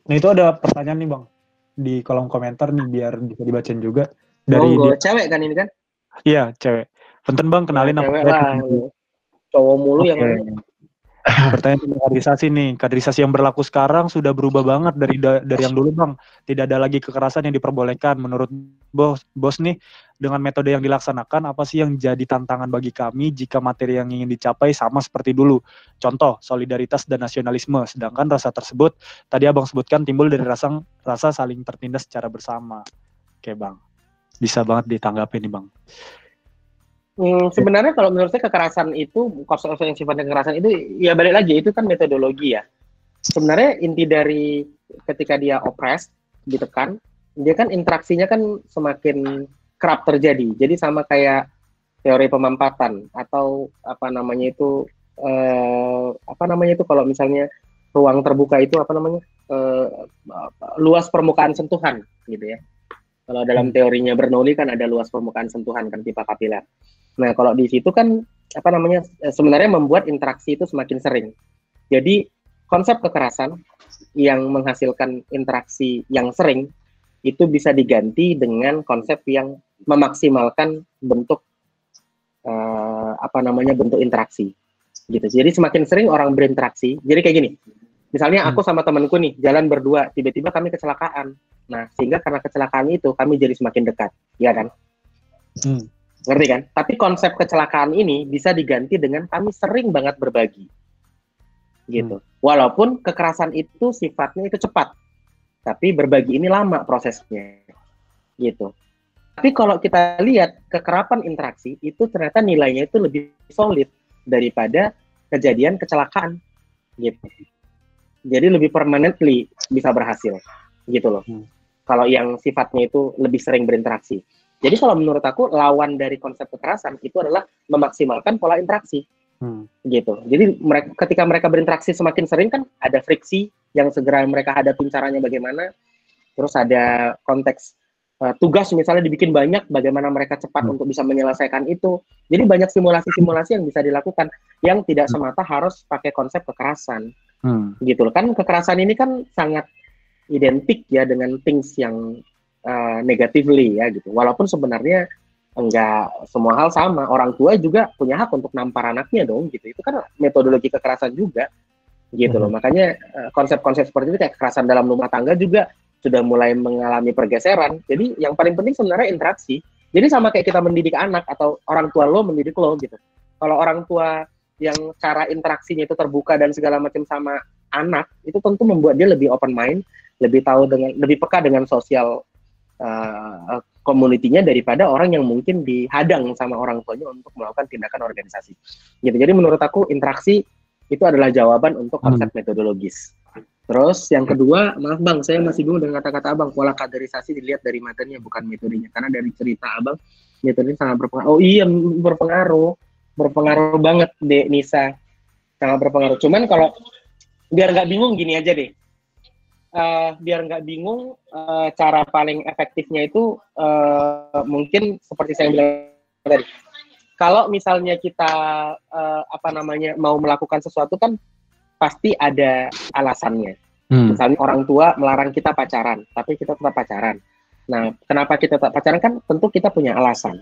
Nah itu ada pertanyaan nih bang. Di kolom komentar nih biar bisa dibacain juga. Dari oh, cewek kan ini kan? Iya cewek. Punten bang kenalin nama cewek lah cowok mulu okay. yang Pertanyaan tentang kaderisasi nih, kaderisasi yang berlaku sekarang sudah berubah banget dari dari yang dulu bang. Tidak ada lagi kekerasan yang diperbolehkan. Menurut bos bos nih, dengan metode yang dilaksanakan apa sih yang jadi tantangan bagi kami jika materi yang ingin dicapai sama seperti dulu? Contoh solidaritas dan nasionalisme. Sedangkan rasa tersebut tadi abang sebutkan timbul dari rasa rasa saling tertindas secara bersama. Oke bang, bisa banget ditanggapi nih bang. Hmm, sebenarnya kalau menurut saya kekerasan itu, kasus yang sifatnya kekerasan itu, ya balik lagi, itu kan metodologi ya. Sebenarnya inti dari ketika dia oppress, ditekan, dia kan interaksinya kan semakin kerap terjadi. Jadi sama kayak teori pemampatan atau apa namanya itu, eh, apa namanya itu kalau misalnya ruang terbuka itu apa namanya, eh, luas permukaan sentuhan gitu ya. Kalau dalam teorinya Bernoulli kan ada luas permukaan sentuhan kan tipe kapiler. Nah, kalau di situ kan apa namanya eh, sebenarnya membuat interaksi itu semakin sering. Jadi konsep kekerasan yang menghasilkan interaksi yang sering itu bisa diganti dengan konsep yang memaksimalkan bentuk uh, apa namanya bentuk interaksi gitu. Jadi semakin sering orang berinteraksi. Jadi kayak gini. Misalnya aku hmm. sama temanku nih jalan berdua, tiba-tiba kami kecelakaan. Nah, sehingga karena kecelakaan itu kami jadi semakin dekat, ya kan? Hmm. Ngerti kan? Tapi konsep kecelakaan ini bisa diganti dengan kami sering banget berbagi. Gitu. Hmm. Walaupun kekerasan itu sifatnya itu cepat. Tapi berbagi ini lama prosesnya. Gitu. Tapi kalau kita lihat kekerapan interaksi itu ternyata nilainya itu lebih solid daripada kejadian kecelakaan. Gitu. Jadi lebih permanently bisa berhasil. Gitu loh. Hmm. Kalau yang sifatnya itu lebih sering berinteraksi. Jadi kalau menurut aku lawan dari konsep kekerasan itu adalah memaksimalkan pola interaksi. Hmm. gitu. Jadi mereka ketika mereka berinteraksi semakin sering kan ada friksi yang segera mereka hadapi caranya bagaimana. Terus ada konteks uh, tugas misalnya dibikin banyak bagaimana mereka cepat hmm. untuk bisa menyelesaikan itu. Jadi banyak simulasi-simulasi yang bisa dilakukan yang tidak hmm. semata harus pakai konsep kekerasan. Hmm. Gitu loh. Kan kekerasan ini kan sangat identik ya dengan things yang uh, negatively ya gitu. Walaupun sebenarnya enggak semua hal sama. Orang tua juga punya hak untuk nampar anaknya dong gitu. Itu kan metodologi kekerasan juga gitu loh. Mhm. Makanya eh, konsep-konsep seperti itu kayak kekerasan dalam rumah tangga juga sudah mulai mengalami pergeseran. Jadi yang paling penting sebenarnya interaksi. Jadi sama kayak kita mendidik anak atau orang tua lo mendidik lo gitu. Kalau orang tua yang cara interaksinya itu terbuka dan segala macam sama anak, itu tentu membuat dia lebih open mind, lebih tahu dengan lebih peka dengan sosial uh, komunitinya daripada orang yang mungkin dihadang sama orang tuanya untuk melakukan tindakan organisasi. Gitu. Jadi menurut aku interaksi Itu adalah jawaban untuk konsep hmm. metodologis. Terus yang kedua, maaf bang, saya masih bingung dengan kata-kata abang. Pola kaderisasi dilihat dari materinya bukan metodenya. Karena dari cerita abang, metodenya sangat berpengaruh. Oh iya, berpengaruh, berpengaruh banget, Dek Nisa, sangat berpengaruh. Cuman kalau biar nggak bingung gini aja deh. Uh, biar nggak bingung, uh, cara paling efektifnya itu uh, mungkin seperti saya bilang tadi. Kalau misalnya kita uh, apa namanya mau melakukan sesuatu kan pasti ada alasannya. Hmm. Misalnya orang tua melarang kita pacaran, tapi kita tetap pacaran. Nah, kenapa kita tetap pacaran kan tentu kita punya alasan.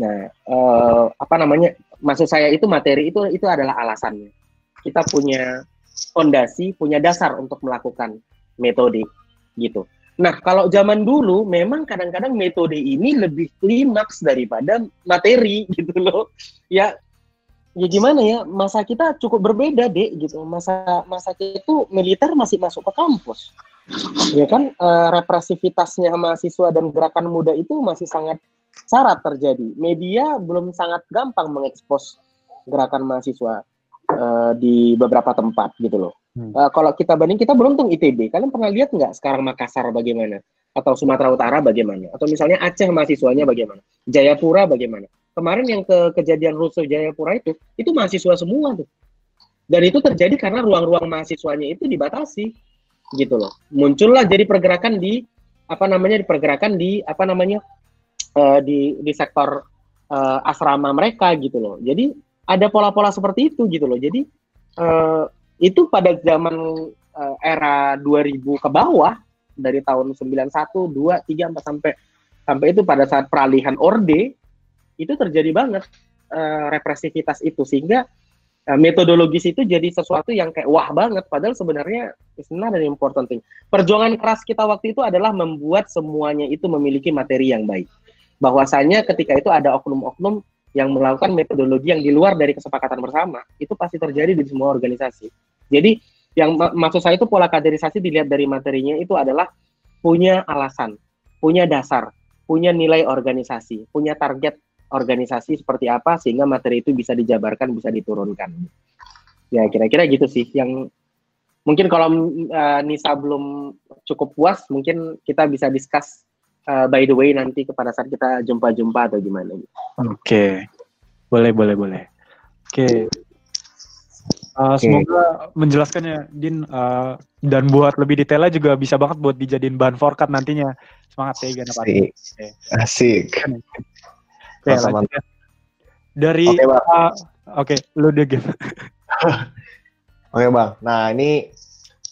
Nah, eh, apa namanya? Maksud saya itu materi itu itu adalah alasannya. Kita punya fondasi, punya dasar untuk melakukan metode gitu. Nah, kalau zaman dulu memang kadang-kadang metode ini lebih klimaks daripada materi gitu loh. Ya ya gimana ya masa kita cukup berbeda deh gitu masa masa itu militer masih masuk ke kampus ya kan e, represivitasnya mahasiswa dan gerakan muda itu masih sangat syarat terjadi. Media belum sangat gampang mengekspos gerakan mahasiswa e, di beberapa tempat gitu loh. Hmm. e, kalau kita banding kita beruntung ITB kalian pernah lihat nggak sekarang Makassar bagaimana? Atau Sumatera Utara bagaimana? Atau misalnya Aceh mahasiswanya bagaimana? Jayapura bagaimana? Kemarin yang ke kejadian rusuh Jayapura itu itu mahasiswa semua tuh. Dan itu terjadi karena ruang-ruang mahasiswanya itu dibatasi gitu loh. Muncullah jadi pergerakan di apa namanya di pergerakan di apa namanya uh, di di sektor uh, asrama mereka gitu loh jadi ada pola-pola seperti itu gitu loh jadi uh, itu pada zaman uh, era 2000 ke bawah dari tahun 91 2 3 4 sampai sampai itu pada saat peralihan orde itu terjadi banget uh, represivitas itu sehingga metodologis itu jadi sesuatu yang kayak wah banget padahal sebenarnya an important thing. Perjuangan keras kita waktu itu adalah membuat semuanya itu memiliki materi yang baik. Bahwasanya ketika itu ada oknum-oknum yang melakukan metodologi yang di luar dari kesepakatan bersama, itu pasti terjadi di semua organisasi. Jadi yang mak maksud saya itu pola kaderisasi dilihat dari materinya itu adalah punya alasan, punya dasar, punya nilai organisasi, punya target organisasi seperti apa sehingga materi itu bisa dijabarkan, bisa diturunkan. Ya kira-kira gitu sih yang mungkin kalau uh, Nisa belum cukup puas, mungkin kita bisa discuss uh, by the way nanti kepada saat kita jumpa-jumpa atau gimana. Oke, okay. boleh boleh boleh. Oke. Okay. Uh, okay. Semoga menjelaskannya, Din. Uh, dan buat lebih detailnya juga bisa banget buat dijadiin bahan forecast nantinya. Semangat ya, Gana Asik. Asik. Oke, lanjut ya. Dari Oke, Bang. Uh, okay, lu deh. Oke, Bang. Nah, ini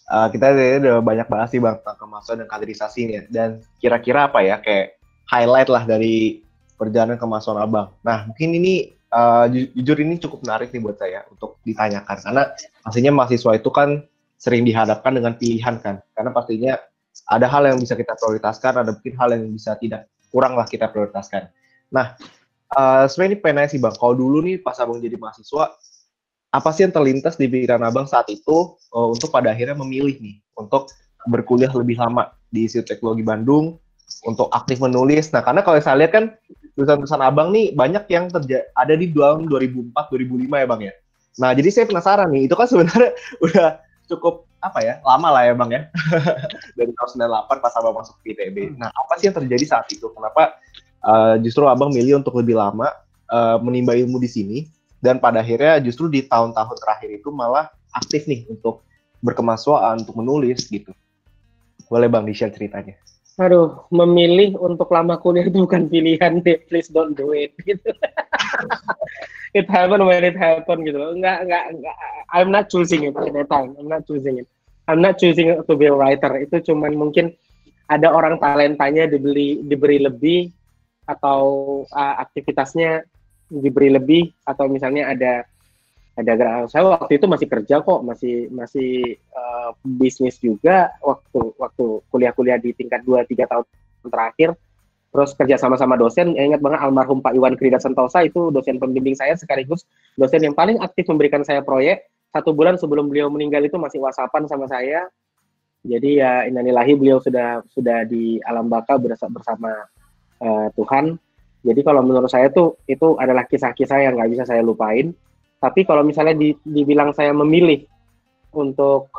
uh, kita udah banyak bahas sih Bang tentang kemasukan dan kaderisasi nih. Dan kira-kira apa ya kayak highlight lah dari perjalanan kemasukan Abang. Nah, mungkin ini uh, ju jujur ini cukup menarik nih buat saya untuk ditanyakan karena pastinya mahasiswa itu kan sering dihadapkan dengan pilihan kan. Karena pastinya ada hal yang bisa kita prioritaskan, ada mungkin hal yang bisa tidak kurang lah kita prioritaskan. Nah, uh, sebenarnya ini pengen sih bang, kalau dulu nih pas abang jadi mahasiswa, apa sih yang terlintas di pikiran abang saat itu uh, untuk pada akhirnya memilih nih untuk berkuliah lebih lama di Institut Teknologi Bandung untuk aktif menulis. Nah, karena kalau saya lihat kan tulisan-tulisan abang nih banyak yang terjadi ada di tahun 2004 2005 ya bang ya. Nah, jadi saya penasaran nih, itu kan sebenarnya udah cukup apa ya lama lah ya bang ya dari tahun 98 pas abang masuk ke ITB. Nah, apa sih yang terjadi saat itu? Kenapa uh, justru abang milih untuk lebih lama uh, menimba ilmu di sini dan pada akhirnya justru di tahun-tahun terakhir itu malah aktif nih untuk berkemahasiswaan untuk menulis gitu boleh bang di share ceritanya Aduh, memilih untuk lama kuliah itu bukan pilihan deh. Please don't do it. Gitu. it happen when it happen gitu. Enggak, enggak, enggak. I'm not choosing it at that time. I'm not choosing it. I'm not choosing to be a writer. Itu cuman mungkin ada orang talentanya dibeli diberi lebih atau uh, aktivitasnya diberi lebih atau misalnya ada ada saya waktu itu masih kerja kok masih masih uh, bisnis juga waktu waktu kuliah-kuliah di tingkat 2 3 tahun terakhir. Terus kerja sama-sama dosen. Ya ingat banget almarhum Pak Iwan Krida Sentosa itu dosen pembimbing saya sekaligus dosen yang paling aktif memberikan saya proyek. Satu bulan sebelum beliau meninggal itu masih whatsappan sama saya. Jadi ya inanilahi beliau sudah sudah di alam baka bersama uh, Tuhan. Jadi kalau menurut saya tuh itu adalah kisah-kisah yang nggak bisa saya lupain. Tapi kalau misalnya di, dibilang saya memilih untuk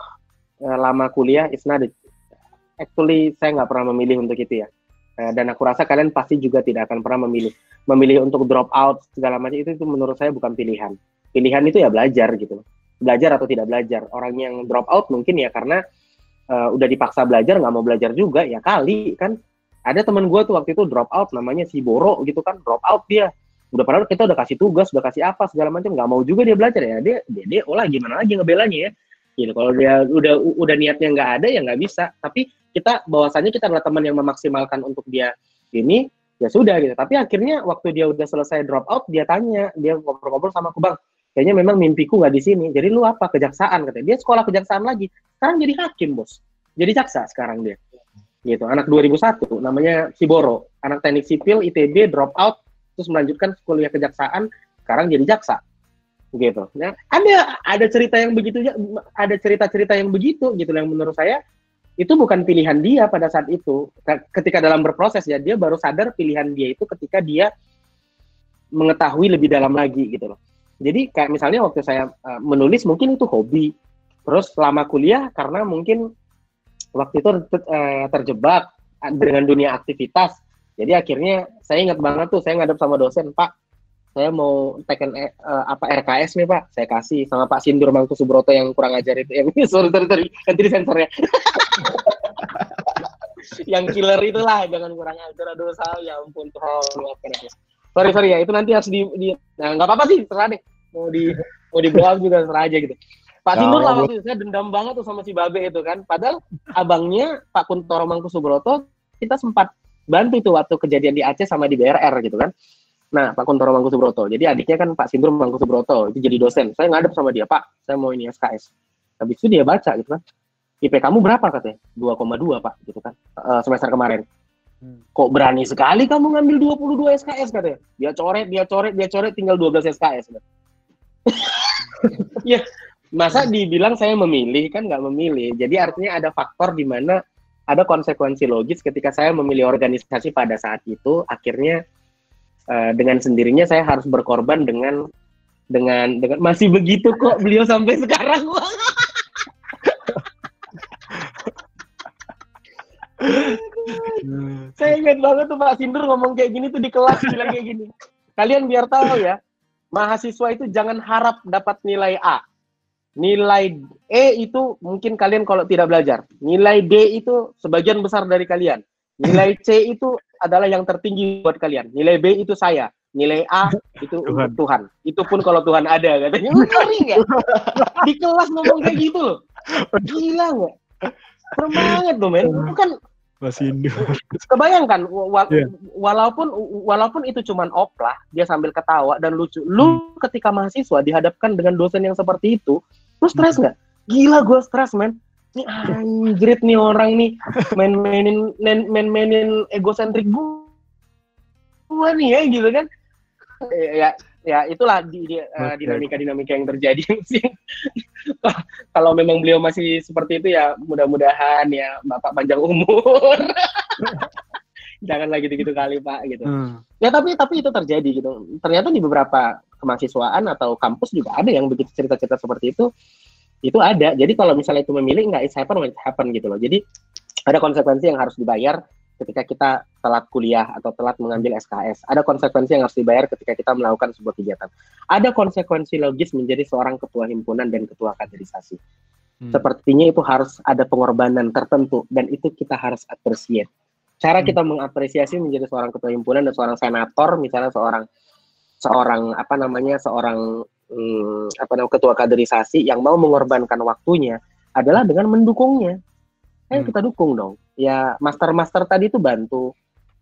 uh, lama kuliah, it's not actually saya nggak pernah memilih untuk itu ya. Uh, dan aku rasa kalian pasti juga tidak akan pernah memilih. Memilih untuk drop out segala macam itu, itu menurut saya bukan pilihan. Pilihan itu ya belajar gitu. Belajar atau tidak belajar. Orang yang drop out mungkin ya karena uh, udah dipaksa belajar nggak mau belajar juga ya kali kan. Ada teman gue tuh waktu itu drop out namanya si Boro gitu kan drop out dia. Udah padahal kita udah kasih tugas udah kasih apa segala macam nggak mau juga dia belajar ya. Dia dia, dia olah gimana lagi ngebelanya ya? Gitu. Kalau dia udah udah niatnya nggak ada ya nggak bisa. Tapi kita bahwasannya kita adalah teman yang memaksimalkan untuk dia ini ya sudah gitu. Tapi akhirnya waktu dia udah selesai drop out dia tanya dia ngobrol-ngobrol sama aku bang kayaknya memang mimpiku nggak di sini. Jadi lu apa? Kejaksaan katanya. Dia sekolah kejaksaan lagi. Sekarang jadi hakim bos. Jadi jaksa sekarang dia gitu. Anak 2001 namanya Siboro anak teknik sipil ITB drop out terus melanjutkan kuliah kejaksaan sekarang jadi jaksa. Gitu. Ya ada ada cerita yang begitu ada cerita-cerita yang begitu gitu. Yang menurut saya itu bukan pilihan dia pada saat itu. Ketika dalam berproses ya dia baru sadar pilihan dia itu ketika dia mengetahui lebih dalam lagi gitu loh. Jadi kayak misalnya waktu saya uh, menulis mungkin itu hobi. Terus lama kuliah karena mungkin waktu itu uh, terjebak dengan dunia aktivitas jadi akhirnya saya ingat banget tuh saya ngadep sama dosen, Pak, saya mau teken uh, apa RKS nih Pak, saya kasih sama Pak Sindur Mangku Subroto yang kurang ajar itu. Yang sorry sorry sorry, nanti sensor ya. yang killer itulah, jangan kurang ajar aduh saya, ya ampun aku. Sorry sorry ya, itu nanti harus di, di nah nggak apa-apa sih, terserah deh. Mau di mau di juga terserah aja gitu. Pak Sindur lah waktu itu saya dendam banget tuh sama si Babe itu kan. Padahal abangnya Pak Kuntoro Mangku Subroto kita sempat bantu itu waktu kejadian di Aceh sama di BRR gitu kan. Nah, Pak Kuntoro Mangku Subroto. Jadi adiknya kan Pak Sindur Mangku Subroto, itu jadi dosen. Saya ngadep sama dia, Pak, saya mau ini SKS. Habis itu dia baca gitu kan. IP kamu berapa katanya? 2,2 Pak, gitu kan. Uh, semester kemarin. Hmm. Kok berani sekali kamu ngambil 22 SKS katanya? Dia coret, dia coret, dia coret, tinggal 12 SKS. ya, masa dibilang saya memilih? Kan nggak memilih. Jadi artinya ada faktor di mana ada konsekuensi logis ketika saya memilih organisasi pada saat itu. Akhirnya uh, dengan sendirinya saya harus berkorban dengan dengan dengan masih begitu kok beliau sampai sekarang. Saya ingat banget tuh Pak Sindur ngomong kayak gini tuh di kelas bilang kayak gini. Kalian biar tahu ya mahasiswa itu jangan harap dapat nilai A nilai E itu mungkin kalian kalau tidak belajar. Nilai D itu sebagian besar dari kalian. Nilai C itu adalah yang tertinggi buat kalian. Nilai B itu saya. Nilai A itu Tuhan. untuk Tuhan. Itu pun kalau Tuhan ada katanya. Ngeri nggak? Di kelas ngomong kayak gitu loh. Gila nggak? Serem banget tuh men. Bukan masih Indo. Kebayangkan wa yeah. walaupun walaupun itu cuma oplah, dia sambil ketawa dan lucu. Lu hmm. ketika mahasiswa dihadapkan dengan dosen yang seperti itu, lu stres hmm. nggak? Gila gue stres, men. Ini anjrit nih orang nih main-mainin main-mainin egosentrik gue nih ya gitu kan. Ya, ya itulah di, di, uh, dinamika-dinamika yang terjadi. Kalau memang beliau masih seperti itu ya mudah-mudahan ya Bapak panjang umur. Jangan lagi gitu-gitu kali Pak gitu. Hmm. Ya tapi tapi itu terjadi gitu. Ternyata di beberapa kemahasiswaan atau kampus juga ada yang begitu cerita-cerita seperti itu. Itu ada. Jadi kalau misalnya itu memilih nggak it's happen when it happen gitu loh. Jadi ada konsekuensi yang harus dibayar ketika kita telat kuliah atau telat mengambil SKS. Ada konsekuensi yang harus dibayar ketika kita melakukan sebuah kegiatan. Ada konsekuensi logis menjadi seorang ketua himpunan dan ketua kaderisasi. Hmm. Sepertinya itu harus ada pengorbanan tertentu dan itu kita harus appreciate. Cara hmm. kita mengapresiasi menjadi seorang ketua himpunan dan seorang senator, misalnya seorang seorang apa namanya seorang hmm, apa namanya ketua kaderisasi yang mau mengorbankan waktunya adalah dengan mendukungnya. Ayo hmm. kita dukung dong ya master-master tadi itu bantu.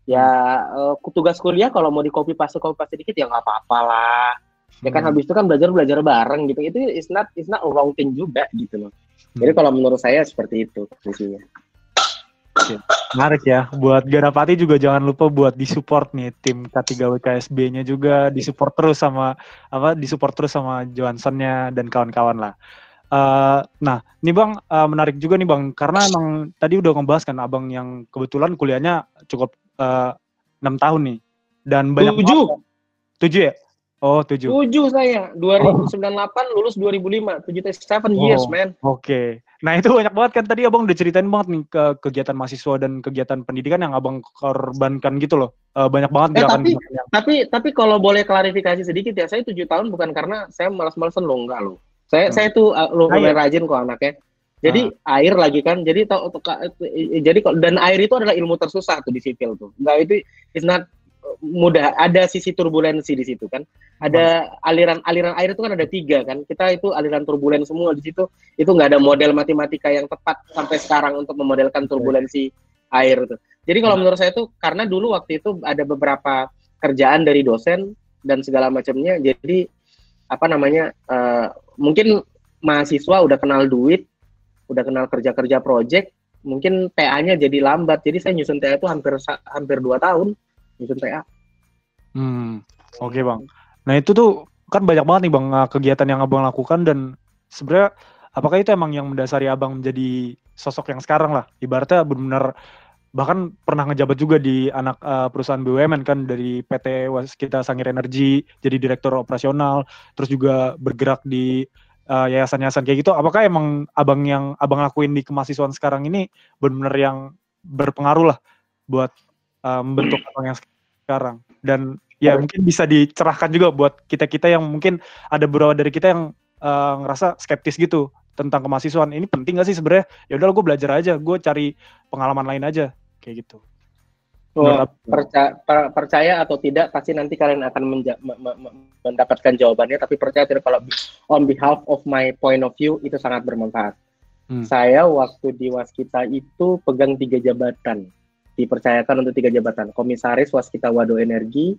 Ya uh, tugas kuliah kalau mau di copy paste copy paste dikit ya nggak apa-apa lah. Ya kan hmm. habis itu kan belajar belajar bareng gitu. Itu is not is not wrong thing juga gitu loh. Hmm. Jadi kalau menurut saya seperti itu fungsinya. Menarik ya. Buat Ganapati juga jangan lupa buat disupport nih tim K3WKSB-nya juga disupport terus sama apa disupport terus sama Johansson-nya dan kawan-kawan lah. Uh, nah, ini bang uh, menarik juga nih bang, karena emang tadi udah ngebahas kan abang yang kebetulan kuliahnya cukup enam uh, tahun nih dan banyak tujuh tujuh ya Oh, tujuh. Tujuh saya. 2098 oh. lulus 2005. Tujuh seven oh, years, man. Oke. Okay. Nah itu banyak banget kan tadi abang udah ceritain banget nih ke kegiatan mahasiswa dan kegiatan pendidikan yang abang korbankan gitu loh. Uh, banyak banget eh, tapi, yang... tapi tapi kalau boleh klarifikasi sedikit ya, saya tujuh tahun bukan karena saya malas-malasan loh enggak loh. Saya hmm. saya tuh uh, lo ah, rajin kok anaknya. Jadi ah. air lagi kan, jadi tau, jadi dan air itu adalah ilmu tersusah tuh di sipil tuh. Enggak itu is not mudah ada sisi turbulensi di situ kan ada aliran aliran air itu kan ada tiga kan kita itu aliran turbulen semua di situ itu nggak ada model matematika yang tepat sampai sekarang untuk memodelkan turbulensi air itu jadi kalau hmm. menurut saya itu karena dulu waktu itu ada beberapa kerjaan dari dosen dan segala macamnya jadi apa namanya uh, mungkin mahasiswa udah kenal duit udah kenal kerja kerja project mungkin TA-nya jadi lambat jadi saya nyusun TA itu hampir hampir dua tahun nyusun TA. Hmm, oke okay, bang. Nah itu tuh kan banyak banget nih bang eh, kegiatan yang abang lakukan dan sebenarnya apakah itu emang yang mendasari abang menjadi sosok yang sekarang lah? Ibaratnya benar-benar bahkan pernah ngejabat juga di anak uh, perusahaan BUMN kan dari PT kita Sangir Energi jadi direktur operasional terus juga bergerak di uh, yayasan-yayasan kayak gitu apakah emang abang yang abang lakuin di kemahasiswaan sekarang ini benar-benar yang berpengaruh lah buat uh, membentuk abang yang sekarang? Dan ya mungkin bisa dicerahkan juga buat kita kita yang mungkin ada beberapa dari kita yang uh, ngerasa skeptis gitu tentang kemahasiswaan. Ini penting gak sih sebenarnya? Ya udah gue belajar aja gue cari pengalaman lain aja kayak gitu Oh, percaya, percaya atau tidak pasti nanti kalian akan menja- mendapatkan jawabannya. Tapi percaya tidak kalau on behalf of my point of view itu sangat bermanfaat. Hmm. Saya waktu di Waskita itu pegang tiga jabatan. Dipercayakan untuk tiga jabatan. Komisaris Waskita Wado Energi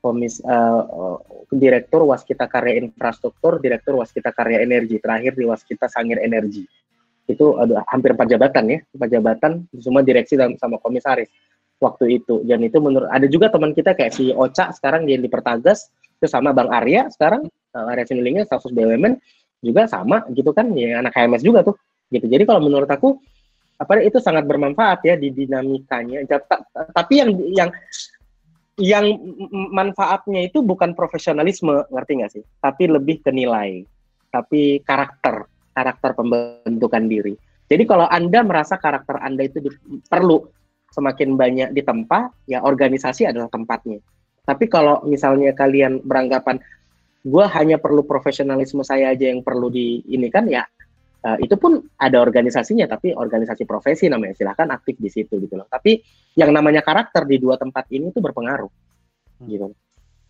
komis uh, direktur Waskita Karya Infrastruktur direktur Waskita Karya Energi. Terakhir di Waskita Sangir Energi. Itu ada hampir empat jabatan ya. Empat jabatan semua direksi dan sama komisaris waktu itu dan itu menurut ada juga teman kita kayak si Ocha sekarang dia di Pertagas itu sama Bang Arya sekarang uh, Arya Sinulingnya status BUMN juga sama gitu kan ya anak HMS juga tuh gitu jadi kalau menurut aku apa itu sangat bermanfaat ya di dinamikanya. Tapi yang yang yang manfaatnya itu bukan profesionalisme, ngerti nggak sih? Tapi lebih ke nilai, tapi karakter, karakter pembentukan diri. Jadi kalau Anda merasa karakter Anda itu perlu semakin banyak ditempa, ya organisasi adalah tempatnya. Tapi kalau misalnya kalian beranggapan, gue hanya perlu profesionalisme saya aja yang perlu di ini kan ya Uh, itu pun ada organisasinya, tapi organisasi profesi namanya. Silahkan aktif di situ gitu loh. Tapi yang namanya karakter di dua tempat ini itu berpengaruh, hmm. gitu.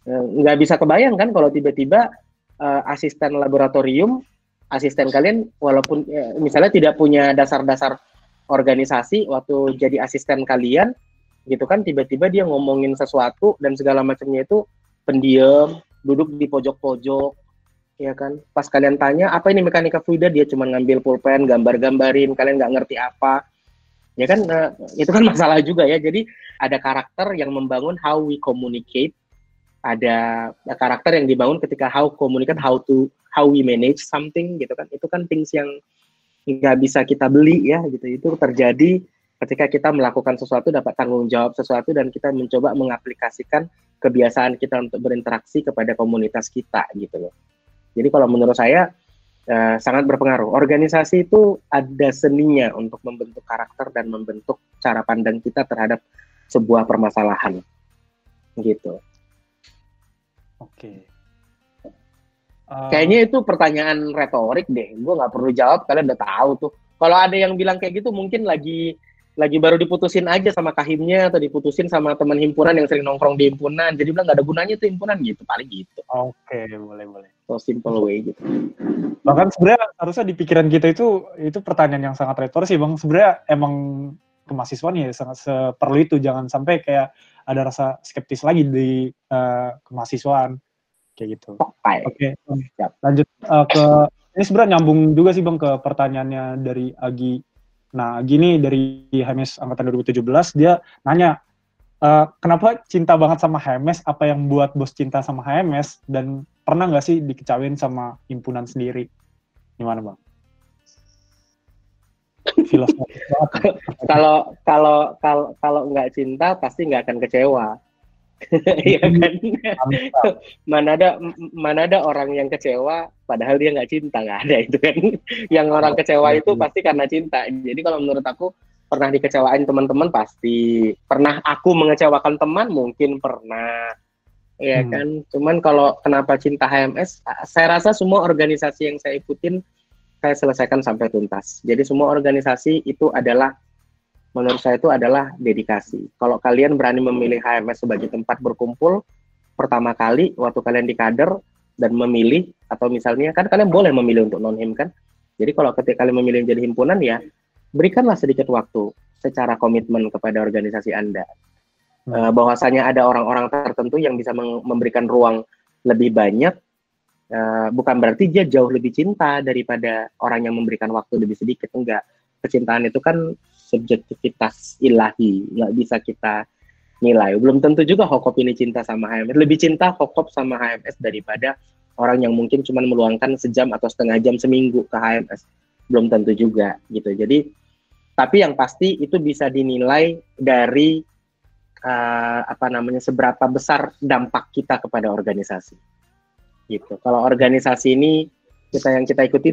Uh, nggak bisa kebayang kan kalau tiba-tiba uh, asisten laboratorium, asisten kalian walaupun uh, misalnya tidak punya dasar-dasar organisasi waktu jadi asisten kalian, gitu kan tiba-tiba dia ngomongin sesuatu dan segala macamnya itu pendiam, duduk di pojok-pojok, ya kan. Pas kalian tanya apa ini mekanika fluida? Dia cuma ngambil pulpen gambar-gambarin kalian nggak ngerti apa. Ya kan uh, itu kan masalah juga ya. Jadi ada karakter yang membangun how we communicate. Ada karakter yang dibangun ketika how communicate how to how we manage something gitu kan. Itu kan things yang nggak bisa kita beli ya gitu itu terjadi ketika kita melakukan sesuatu dapat tanggung jawab sesuatu dan kita mencoba mengaplikasikan kebiasaan kita untuk berinteraksi kepada komunitas kita gitu loh jadi kalau menurut saya uh, sangat berpengaruh. Organisasi itu ada seninya untuk membentuk karakter dan membentuk cara pandang kita terhadap sebuah permasalahan. Gitu. Oke. Uh... Kayaknya itu pertanyaan retorik deh. Gue nggak perlu jawab, kalian udah tahu tuh. Kalau ada yang bilang kayak gitu, mungkin lagi lagi baru diputusin aja sama kahimnya atau diputusin sama teman himpunan yang sering nongkrong di himpunan. Jadi bilang gak ada gunanya tuh himpunan gitu. Paling gitu. Oke okay, boleh boleh. So simple way gitu. Bahkan sebenarnya harusnya di pikiran kita itu itu pertanyaan yang sangat retoris sih bang. Sebenarnya emang kemahasiswaan ya sangat seperlu itu. Jangan sampai kayak ada rasa skeptis lagi di uh, kemahasiswaan kayak gitu oke okay. okay. lanjut uh, ke ini sebenarnya nyambung juga sih bang ke pertanyaannya dari Agi Nah, gini dari HMS angkatan 2017 dia nanya e, kenapa cinta banget sama HMS? Apa yang buat bos cinta sama HMS? Dan pernah nggak sih dikecawin sama himpunan sendiri? Gimana bang? kalau kalau kalau kalau nggak cinta pasti nggak akan kecewa. Iya kan? mana ada mana ada orang yang kecewa padahal dia nggak cinta nggak ada itu kan. yang orang kecewa itu pasti karena cinta. Jadi kalau menurut aku pernah dikecewain teman-teman pasti pernah aku mengecewakan teman mungkin pernah ya hmm. kan cuman kalau kenapa cinta HMS saya rasa semua organisasi yang saya ikutin saya selesaikan sampai tuntas jadi semua organisasi itu adalah menurut saya itu adalah dedikasi kalau kalian berani memilih HMS sebagai tempat berkumpul pertama kali waktu kalian di kader dan memilih atau misalnya kan kalian boleh memilih untuk non him kan jadi kalau ketika kalian memilih jadi himpunan ya berikanlah sedikit waktu secara komitmen kepada organisasi Anda. Hmm. Uh, bahwasanya ada orang-orang tertentu yang bisa memberikan ruang lebih banyak, uh, bukan berarti dia jauh lebih cinta daripada orang yang memberikan waktu lebih sedikit. Enggak. Kecintaan itu kan subjektivitas ilahi, nggak bisa kita nilai. Belum tentu juga Hokop ini cinta sama HMS. Lebih cinta Hokop sama HMS daripada orang yang mungkin cuma meluangkan sejam atau setengah jam seminggu ke HMS belum tentu juga gitu. Jadi tapi yang pasti itu bisa dinilai dari uh, apa namanya seberapa besar dampak kita kepada organisasi. Gitu. Kalau organisasi ini kita yang kita ikuti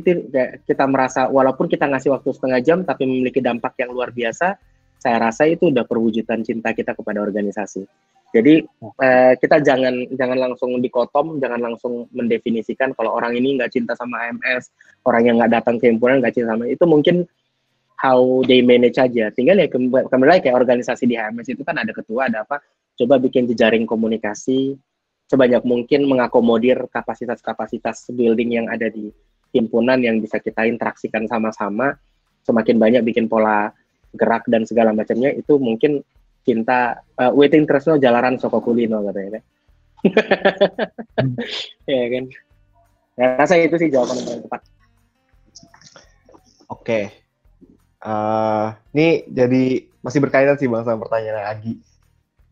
kita merasa walaupun kita ngasih waktu setengah jam tapi memiliki dampak yang luar biasa, saya rasa itu udah perwujudan cinta kita kepada organisasi. Jadi eh, kita jangan jangan langsung dikotom, jangan langsung mendefinisikan kalau orang ini nggak cinta sama AMS, orang yang nggak datang ke himpunan nggak cinta sama itu mungkin how they manage aja. Tinggal ya kembali kayak organisasi di HMS itu kan ada ketua, ada apa? Coba bikin jejaring komunikasi sebanyak mungkin mengakomodir kapasitas-kapasitas building yang ada di himpunan yang bisa kita interaksikan sama-sama. Semakin banyak bikin pola gerak dan segala macamnya itu mungkin cinta uh, waiting tresno jalaran soko kulino katanya kan ya kan ya, rasa itu sih jawaban yang tepat oke okay. uh, eh, ini jadi masih berkaitan sih bang sama pertanyaan Agi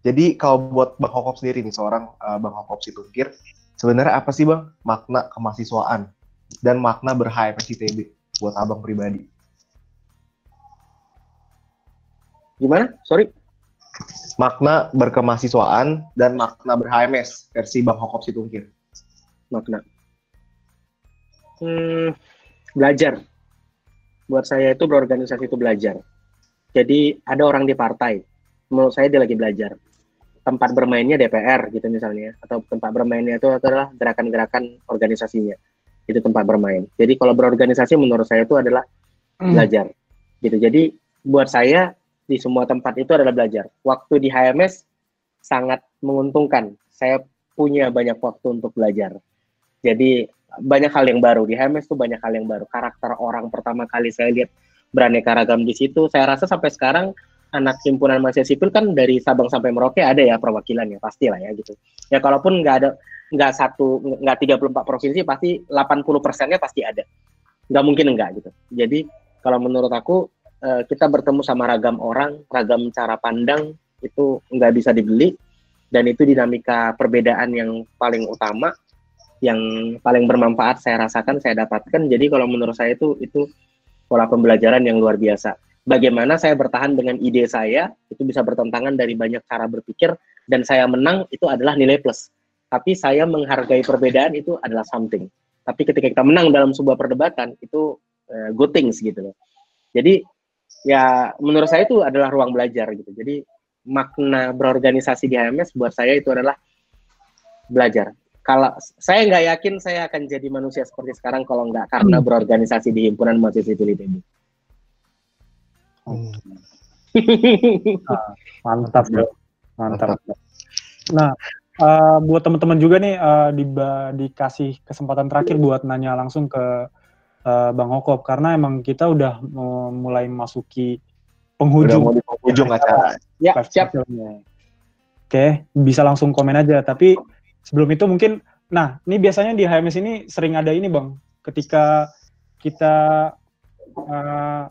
jadi kalau buat bang Hokop sendiri nih seorang uh, bang Hokop Situngkir sebenarnya apa sih bang makna kemahasiswaan dan makna berHMS ITB buat abang pribadi gimana sorry makna berkemahasiswaan dan makna ber-HMS versi Bang Hokop Situngkir. Makna. Hmm, belajar. Buat saya itu berorganisasi itu belajar. Jadi ada orang di partai, menurut saya dia lagi belajar. Tempat bermainnya DPR gitu misalnya, atau tempat bermainnya itu adalah gerakan-gerakan organisasinya. Itu tempat bermain. Jadi kalau berorganisasi menurut saya itu adalah hmm. belajar. Gitu. Jadi buat saya di semua tempat itu adalah belajar. Waktu di HMS sangat menguntungkan. Saya punya banyak waktu untuk belajar. Jadi banyak hal yang baru di HMS tuh banyak hal yang baru. Karakter orang pertama kali saya lihat beraneka ragam di situ. Saya rasa sampai sekarang anak himpunan mahasiswa sipil kan dari Sabang sampai Merauke ada ya perwakilannya pasti lah ya gitu. Ya kalaupun nggak ada nggak satu nggak 34 provinsi pasti 80 persennya pasti ada. Nggak mungkin enggak gitu. Jadi kalau menurut aku Eh, kita bertemu sama ragam orang, ragam cara pandang itu nggak bisa dibeli dan itu dinamika perbedaan yang paling utama yang paling bermanfaat saya rasakan saya dapatkan jadi kalau menurut saya itu itu pola pembelajaran yang luar biasa bagaimana saya bertahan dengan ide saya itu bisa bertentangan dari banyak cara berpikir dan saya menang itu adalah nilai plus tapi saya menghargai perbedaan itu adalah something tapi ketika kita menang dalam sebuah perdebatan itu uh, good things gitu loh jadi ya menurut saya itu adalah ruang belajar gitu. Jadi makna berorganisasi di HMS buat saya itu adalah belajar. Kalau saya nggak yakin saya akan jadi manusia seperti sekarang kalau nggak karena hmm. berorganisasi di himpunan mahasiswa ITB. Hmm. ah, mantap bro, mantap. mantap. Nah, uh, buat teman-teman juga nih uh, di, dikasih kesempatan terakhir buat nanya langsung ke uh, Bang Hokop karena emang kita udah mulai masuki penghujung udah mau penghujung acara. Ya, siap. Oke, bisa langsung komen aja. Tapi sebelum itu mungkin, nah ini biasanya di HMS ini sering ada ini bang, ketika kita uh,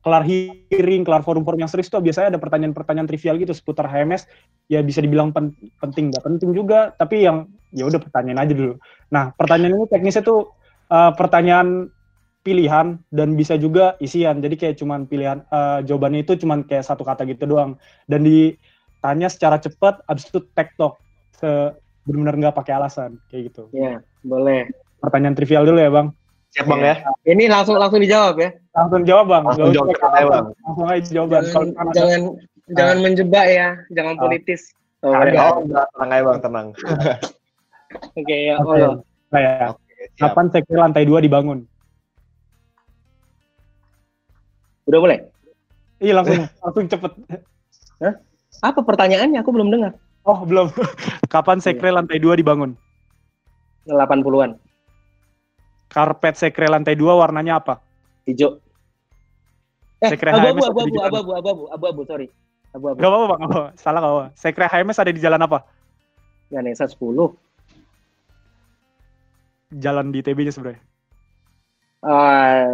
kelar hearing, kelar forum-forum yang serius tuh biasanya ada pertanyaan-pertanyaan trivial gitu seputar HMS. Ya bisa dibilang pen penting, nggak penting juga, tapi yang ya udah pertanyaan aja dulu. Nah pertanyaan ini teknisnya tuh uh, pertanyaan pilihan dan bisa juga isian. Jadi kayak cuman pilihan uh, jawabannya itu cuman kayak satu kata gitu doang. Dan di tanya secara cepat, abis itu tektok benar-benar nggak pakai alasan kayak gitu. Iya, boleh. Pertanyaan trivial dulu ya bang. Siap bang ya. Ini langsung langsung dijawab ya. Langsung jawab bang. Langsung jawab Bang. Langsung aja jawaban. Jangan misalkan ada- jangan jangan menjebak ya, jangan Ah. politis. Oh, Ah, enggak. Oh enggak, tenang aja bang, tenang. Oke ya, Oke. Allah. Nah, ya. Kapan sekre lantai dua dibangun? Udah boleh? Iya langsung langsung cepet. Apa pertanyaannya? Aku belum dengar. Oh belum. Kapan sekre lantai dua dibangun? 80-an. Karpet sekre lantai dua warnanya apa? Hijau. Eh, Sekre abu-abu, HMS ada di abu-abu, jalan. abu-abu, abu-abu, abu-abu, sorry. Abu-abu. Gak apa-apa bang, nggak apa-apa. salah gak apa-apa. Sekre HMS ada di jalan apa? Ganesa 10. Jalan di TB-nya sebenarnya. Ah,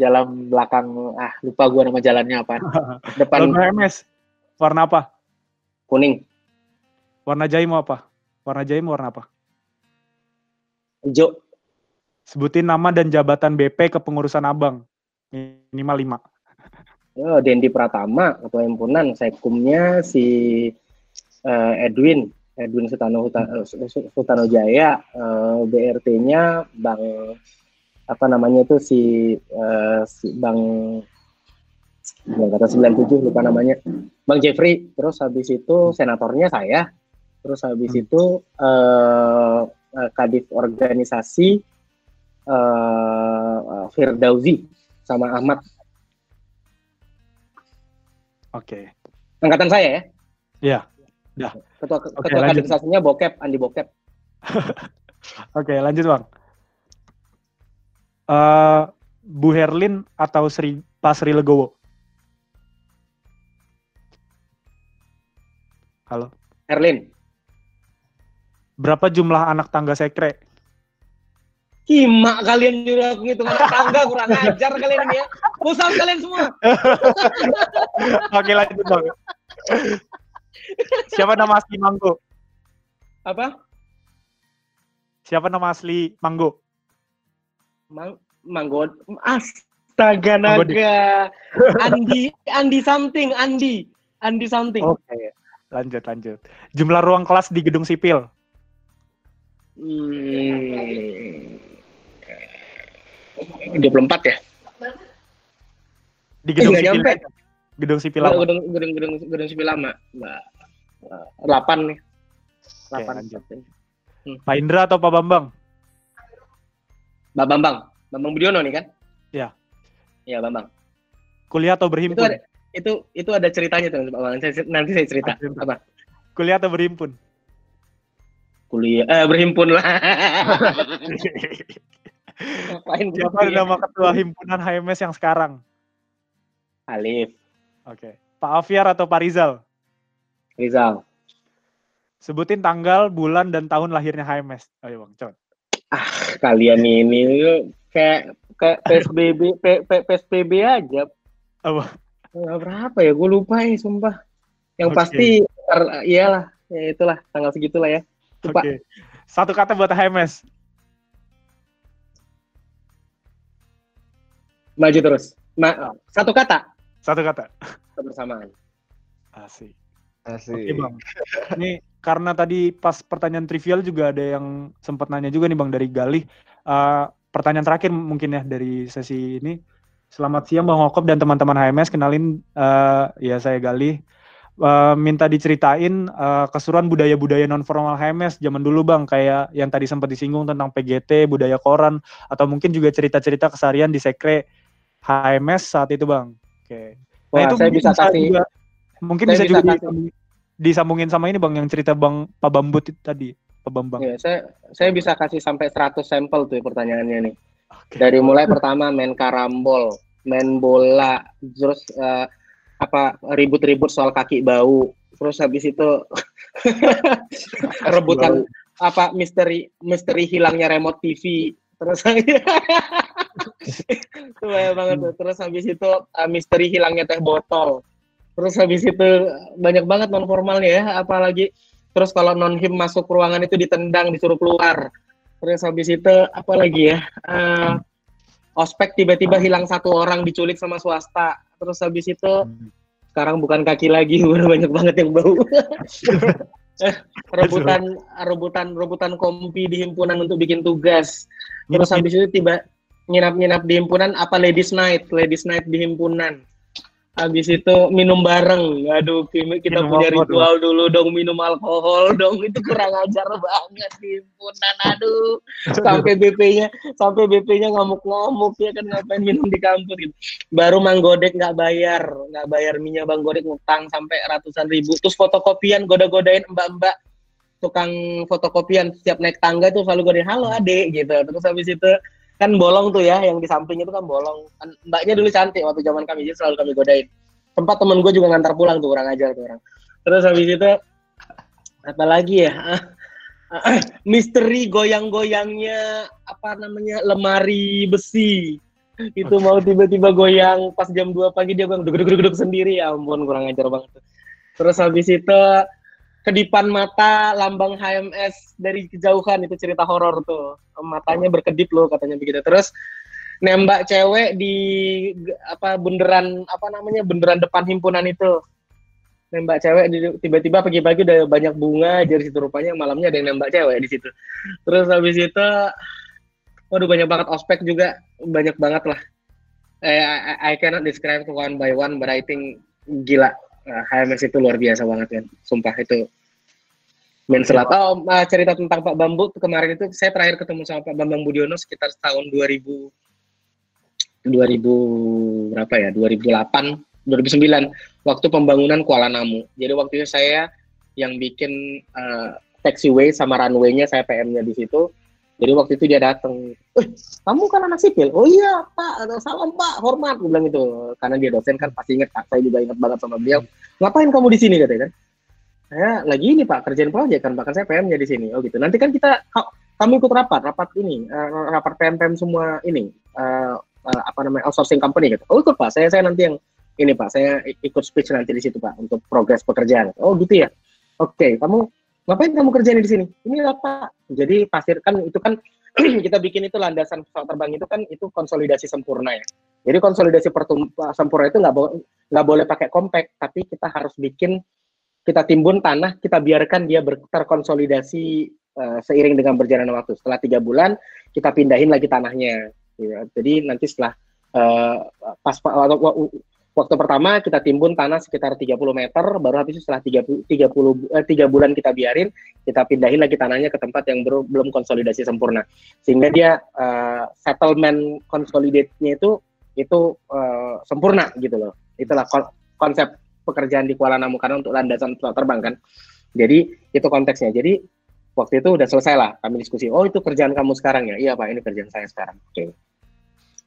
jalan belakang, ah lupa gua nama jalannya apa. Depan Logo HMS warna apa? kuning, Warna jaim apa? Warna jaim warna apa? hijau. Sebutin nama dan jabatan BP kepengurusan abang. Minimal lima. Oh, Dendi Pratama, ketua himpunan, sekumnya si eh, Edwin, Edwin Sutano Huta- eh, Su- Sutano Jaya, eh, BRT-nya Bang apa namanya itu si, eh, si Bang yang kata 97 lupa namanya Bang Jeffrey terus habis itu senatornya saya terus habis Hmm. itu eh eh, kadif organisasi eh Firdausi sama Ahmad Oke. angkatan saya ya Iya. Dah. ketua Oke, ketua lanjut. kaderisasinya Bokep Andi Bokep Oke, lanjut bang. Eh, Bu Herlin atau Sri Pak Sri Legowo? Halo. Erlin Berapa jumlah anak tangga sekre? Kima kalian juga ngitung anak tangga kurang ajar kalian ini ya. Pusat kalian semua. Oke lanjut bang. Siapa nama asli Manggo? Apa? Siapa nama asli Manggo? Mang Manggo Astaga Manggo naga. Andi Andi something Andi Andi something. Oke. Lanjut lanjut. Jumlah ruang kelas di gedung sipil? Hmm. 24 ya? Di gedung nggak sipil. nyampe. Gedung sipil apa? gedung gedung gedung, gedung sipil lama. Mbak. Delapan nih. Oke, Delapan. lanjut. Pak Indra atau Pak Bambang? Mbak Bambang. Bambang Budiono nih kan? Iya. Iya Bambang. Kuliah atau Itu berhimpun? ada itu itu ada ceritanya tuh Pak Bambang. Nanti saya cerita. Apa? Kuliah atau berhimpun? Kuliah eh berhimpun lah. Ngapain Siapa kuliah? nama ketua himpunan HMS yang sekarang? Alif, Oke. Pak Afiar atau Pak Rizal? Rizal. Sebutin tanggal, bulan, dan tahun lahirnya HMS. Ayo bang, coba. Kalian ini kayak kayak PSBB P- P- PSBB aja. Apa? Tanggal berapa ya? Gue lupa ya, sumpah. Yang Oke. pasti ter- iyalah, ya itulah tanggal segitulah ya. Oke. Lupa. Satu kata buat HMS. Maju terus. Ma- satu kata Satu kata. kebersamaan. Asik. Asik. Oke bang. Ini karena tadi pas pertanyaan trivial juga ada yang sempat nanya juga nih bang dari Galih. Eh, pertanyaan terakhir mungkin ya dari sesi ini. Selamat siang bang Hokop dan teman-teman HMS. Kenalin eh, ya saya Galih. Eh, minta diceritain eh, keseruan budaya-budaya non formal HMS zaman dulu bang kayak yang tadi sempat disinggung tentang PGT budaya koran atau mungkin juga cerita-cerita keseharian di sekre HMS saat itu bang oke Wah, saya mungkin bisa kasih juga, mungkin saya bisa, bisa juga kasih. disambung- disambungin sama ini bang yang cerita bang Pak Bambut itu tadi Pak Bambang ya, saya saya bisa kasih sampai 100 sampel tuh ya pertanyaannya nih. Oke. Dari mulai pertama main karambol, main bola, terus eh, apa ribut-ribut soal kaki bau, terus habis itu rebutan apa misteri misteri hilangnya remote TV, terus itu banyak banget tuh. Terus habis itu eh, misteri hilangnya teh botol. Terus habis itu banyak banget non formalnya ya, apalagi terus kalau non him masuk ruangan itu ditendang disuruh keluar. Terus habis itu apa lagi ya? Eh, ospek tiba-tiba hilang satu orang diculik sama swasta. Terus habis itu sekarang bukan kaki lagi udah banyak banget yang bau eh, rebutan rebutan rebutan kompi di himpunan untuk bikin tugas terus habis itu tiba nginap-nginap di himpunan apa ladies night ladies night di himpunan Habis itu minum bareng. Aduh, kita minum punya ritual dulu dong minum alkohol dong. Itu kurang ajar banget di himpunan. Aduh, sampai BP-nya sampai BP-nya ngamuk-ngamuk ya kan ngapain minum di kampus gitu. Baru Mang Godek nggak bayar, nggak bayar minyak Bang Godek ngutang sampai ratusan ribu. Terus fotokopian goda-godain mbak-mbak tukang fotokopian setiap naik tangga itu selalu godain halo adek gitu. Terus habis itu kan bolong tuh ya yang di samping itu kan bolong. Kan mbaknya dulu cantik waktu zaman kami jadi selalu kami godain. Tempat temen gue juga ngantar pulang tuh orang aja tuh orang. Terus habis itu apa lagi ya? Misteri goyang-goyangnya apa namanya lemari besi. Itu mau tiba-tiba goyang pas jam 2 pagi dia bilang duduk-duduk sendiri. Ya ampun kurang ajar banget terus habis itu kedipan mata lambang HMS dari kejauhan itu cerita horor tuh. Matanya berkedip loh katanya begitu. Terus nembak cewek di apa bunderan apa namanya bunderan depan himpunan itu. Nembak cewek tiba-tiba pagi-pagi udah banyak bunga dari situ rupanya malamnya ada yang nembak cewek di situ. Terus habis itu waduh banyak banget ospek juga. Banyak banget lah. Eh, I, I cannot describe one by one but I think gila HMS itu luar biasa banget kan, sumpah itu main selat. Oh, cerita tentang Pak Bambu kemarin itu saya terakhir ketemu sama Pak Bambang Budiono sekitar tahun 2000 2000 berapa ya? 2008, 2009 waktu pembangunan Kuala Namu. Jadi waktu itu saya yang bikin uh, taxiway sama runway-nya saya PM-nya di situ. Jadi waktu itu dia datang, eh, kamu kan anak sipil? Oh iya Pak, salam Pak, hormat, gue bilang itu. Karena dia dosen kan pasti inget, saya juga ingat banget sama beliau. Ngapain kamu di sini katanya kan? Saya lagi ini Pak, kerjain proyek kan, bahkan saya PM-nya di sini. Oh gitu. Nanti kan kita, kami ikut rapat, rapat ini, uh, rapat PM-PM semua ini, uh, uh, apa namanya, outsourcing company gitu. Oh ikut Pak, saya saya nanti yang ini Pak, saya ikut speech nanti di situ Pak, untuk progres pekerjaan. Oh gitu ya? Oke, okay, kamu ngapain kamu kerjain di sini? Ini apa? Jadi pasir kan itu kan kita bikin itu landasan pesawat terbang itu kan itu konsolidasi sempurna ya. Jadi konsolidasi sempurna itu nggak bo boleh pakai compact, tapi kita harus bikin kita timbun tanah, kita biarkan dia terkonsolidasi uh, seiring dengan berjalannya waktu. Setelah tiga bulan kita pindahin lagi tanahnya. Ya. Jadi nanti setelah uh, pas Waktu pertama kita timbun tanah sekitar 30 meter, baru habis itu setelah 30, 30 eh, 3 bulan kita biarin, kita pindahin lagi tanahnya ke tempat yang belum belum konsolidasi sempurna. Sehingga dia uh, settlement consolidate-nya itu itu uh, sempurna gitu loh. Itulah konsep pekerjaan di Kuala Namu karena untuk landasan pesawat terbang kan. Jadi itu konteksnya. Jadi waktu itu udah selesai lah kami diskusi. Oh itu kerjaan kamu sekarang ya? Iya pak, ini kerjaan saya sekarang. Oke. Okay.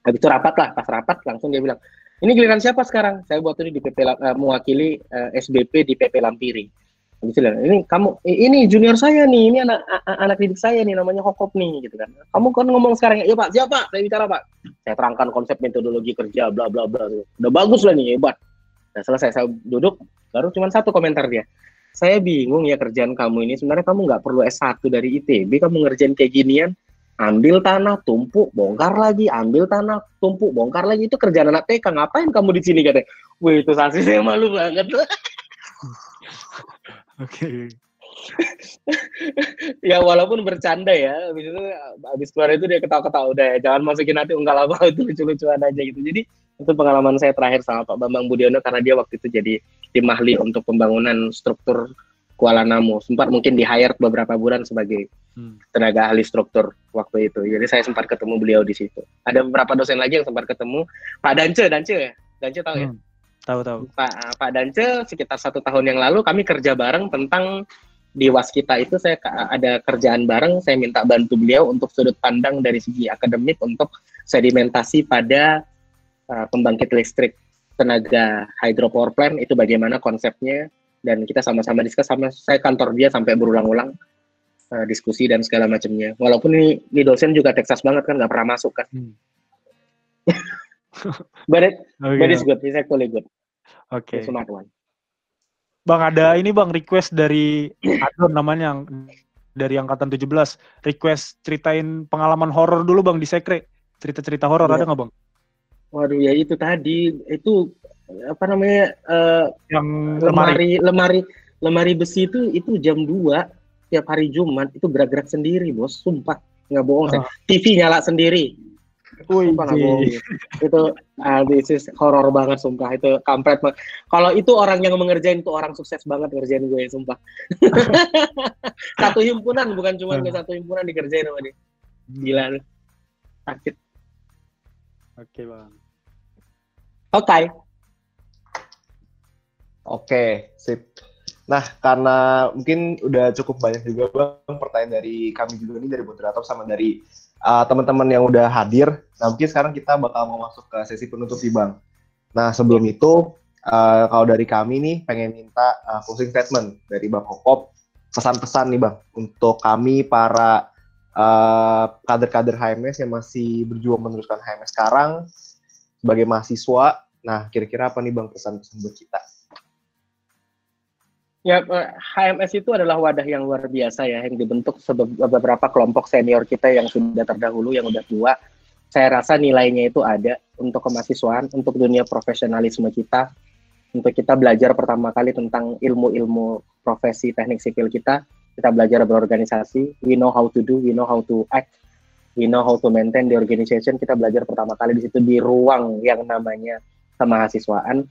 Habis itu rapat lah, pas rapat langsung dia bilang, ini giliran siapa sekarang? Saya buat ini di PP uh, eh, mewakili uh, eh, SBP di PP Lampiri. Ini kamu, ini junior saya nih, ini anak anak didik saya nih, namanya Hokop nih, gitu kan. Kamu kan ngomong sekarang, ya Pak, siapa? Saya bicara Pak. Saya terangkan konsep metodologi kerja, bla bla bla. Udah bagus lah nih, hebat. Nah selesai saya duduk, baru cuma satu komentar dia. Saya bingung ya kerjaan kamu ini, sebenarnya kamu nggak perlu S1 dari ITB, kamu ngerjain kayak ginian, ambil tanah, tumpuk, bongkar lagi, ambil tanah, tumpuk, bongkar lagi. Itu kerjaan anak TK. Ngapain kamu di sini katanya? Wih, itu saksi saya malu banget. Oke. ya walaupun bercanda ya, habis itu habis keluar itu dia ketawa-ketawa udah ya, jangan masukin hati enggak lama itu lucu-lucuan aja gitu. Jadi itu pengalaman saya terakhir sama Pak Bambang Budiono karena dia waktu itu jadi tim ahli untuk pembangunan struktur Kuala Namu. Sempat mungkin di hire beberapa bulan sebagai hmm. tenaga ahli struktur waktu itu. Jadi saya sempat ketemu beliau di situ. Ada beberapa dosen lagi yang sempat ketemu. Pak Dance, Dance ya? Dance tahu ya? Hmm. Tahu tahu. Pak Pak Dance sekitar satu tahun yang lalu kami kerja bareng tentang di Waskita itu saya ada kerjaan bareng, saya minta bantu beliau untuk sudut pandang dari segi akademik untuk sedimentasi pada uh, pembangkit listrik tenaga hydropower plant itu bagaimana konsepnya dan kita sama-sama diskus sama saya kantor dia sampai berulang-ulang uh, diskusi dan segala macamnya. Walaupun ini, ini dosen juga Texas banget kan nggak pernah masuk kan. Hmm. but it, okay. but it's good, it's actually good. Oke. Okay. Smart one. Bang ada ini bang request dari Adon namanya yang dari angkatan 17 request ceritain pengalaman horor dulu bang di sekre cerita-cerita horor ya. ada nggak bang? Waduh ya itu tadi itu apa namanya uh, yang lemari. lemari lemari besi itu itu jam 2 tiap hari Jumat itu gerak-gerak sendiri bos. Sumpah nggak bohong oh. saya TV nyala sendiri. Wih, itu uh, this is horror banget sumpah. Itu kampret kalau itu orang yang mengerjain itu orang sukses banget ngerjain gue sumpah. Satu himpunan bukan cuma hmm. satu himpunan dikerjain sama dia. Gila sakit. Oke okay, bang. Oke. okay. Oke sip Nah, karena mungkin udah cukup banyak juga bang pertanyaan dari kami juga nih dari moderator sama dari uh, teman-teman yang udah hadir. Nah, mungkin sekarang kita bakal mau masuk ke sesi penutup nih bang. Nah, sebelum itu uh, kalau dari kami nih pengen minta uh, closing statement dari bang Hokop, pesan-pesan nih bang untuk kami para kader-kader uh, HMS yang masih berjuang meneruskan HMS sekarang sebagai mahasiswa. Nah, kira-kira apa nih bang pesan-pesan buat kita? Ya, HMS itu adalah wadah yang luar biasa ya, yang dibentuk beberapa kelompok senior kita yang sudah terdahulu, yang sudah tua. Saya rasa nilainya itu ada untuk kemahasiswaan, untuk dunia profesionalisme kita, untuk kita belajar pertama kali tentang ilmu-ilmu profesi teknik sipil kita, kita belajar berorganisasi, we know how to do, we know how to act, we know how to maintain the organization, kita belajar pertama kali di situ di ruang yang namanya kemahasiswaan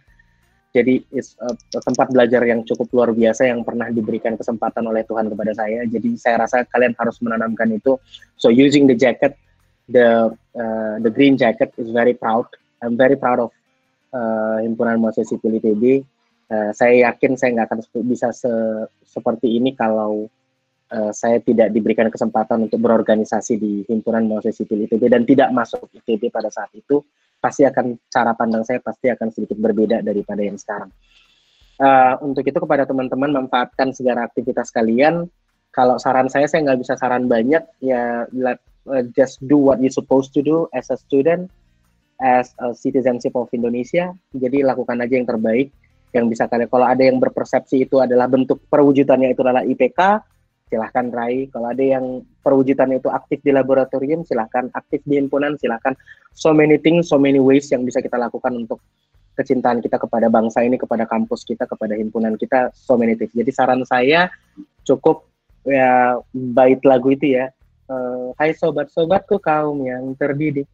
jadi is, uh, tempat belajar yang cukup luar biasa yang pernah diberikan kesempatan oleh Tuhan kepada saya. Jadi saya rasa kalian harus menanamkan itu. So using the jacket, the uh, the green jacket is very proud. I'm very proud of uh, himpunan mahasiswa sipil ITB. Uh, saya yakin saya nggak akan bisa se seperti ini kalau uh, saya tidak diberikan kesempatan untuk berorganisasi di himpunan mahasiswa sipil ITB dan tidak masuk ITB pada saat itu pasti akan cara pandang saya pasti akan sedikit berbeda daripada yang sekarang. Uh, untuk itu kepada teman-teman manfaatkan segala aktivitas kalian. Kalau saran saya saya nggak bisa saran banyak ya let, uh, just do what you supposed to do as a student, as a citizenship of Indonesia. Jadi lakukan aja yang terbaik yang bisa kalian. Kalau ada yang berpersepsi itu adalah bentuk perwujudannya itu adalah IPK, silahkan raih. Kalau ada yang perwujudan itu aktif di laboratorium, silahkan aktif di himpunan, silahkan. So many things, so many ways yang bisa kita lakukan untuk kecintaan kita kepada bangsa ini, kepada kampus kita, kepada himpunan kita, so many things. Jadi saran saya cukup ya bait lagu itu ya. Uh, Hai sobat-sobatku kaum yang terdidik.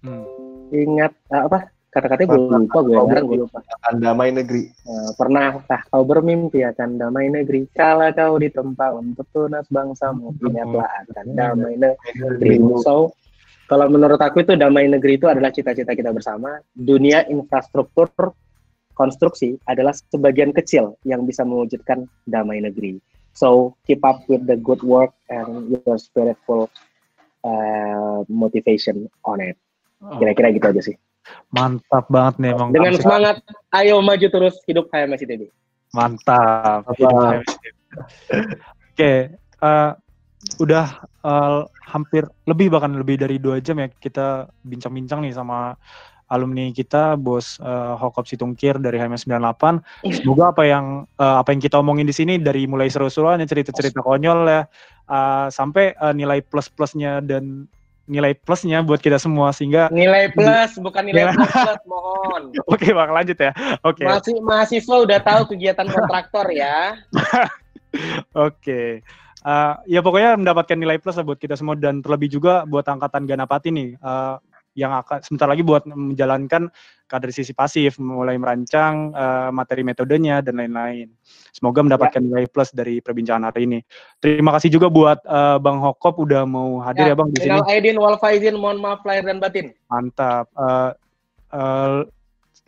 Hmm. Ingat uh, apa? Kata-katanya gue lupa gue sekarang gue lupa. akan damai negeri. Uh, pernahkah kau bermimpi akan damai negeri. Kala kau ditempa untuk tunas bangsamu. Ingatlah akan damai negeri. so kalau menurut aku itu damai negeri itu adalah cita-cita kita bersama. Dunia infrastruktur konstruksi adalah sebagian kecil yang bisa mewujudkan damai negeri. So keep up with the good work and your spiritful uh, motivation on it. Kira-kira gitu aja sih Mantap banget nih emang. Dengan semangat, ayo maju terus hidup HMS ITB. Mantap. Oke, okay, uh, eh, udah uh, hampir lebih bahkan lebih dari dua jam ya kita bincang-bincang nih sama alumni kita, bos uh, Hokop Situngkir dari HMS 98. Semoga apa yang uh, apa yang kita omongin di sini dari mulai seru-seruan, cerita-cerita konyol ya, uh, sampai uh, nilai plus-plusnya dan nilai plusnya buat kita semua sehingga nilai plus bukan nilai plus, plus mohon. Oke bang lanjut ya. Oke. Masih mahasiswa udah tahu kegiatan kontraktor ya? Oke. Uh, ya pokoknya mendapatkan nilai plus lah buat kita semua dan terlebih juga buat angkatan Ganapati nih. Uh, yang akan sebentar lagi buat menjalankan kaderisasi pasif, mulai merancang uh, materi metodenya dan lain-lain. Semoga mendapatkan ya. nilai plus dari perbincangan hari ini. Terima kasih juga buat uh, Bang Hokop udah mau hadir ya, ya Bang di sini. Aidin wal faizin, mohon maaf lahir dan batin. Mantap. Uh, uh,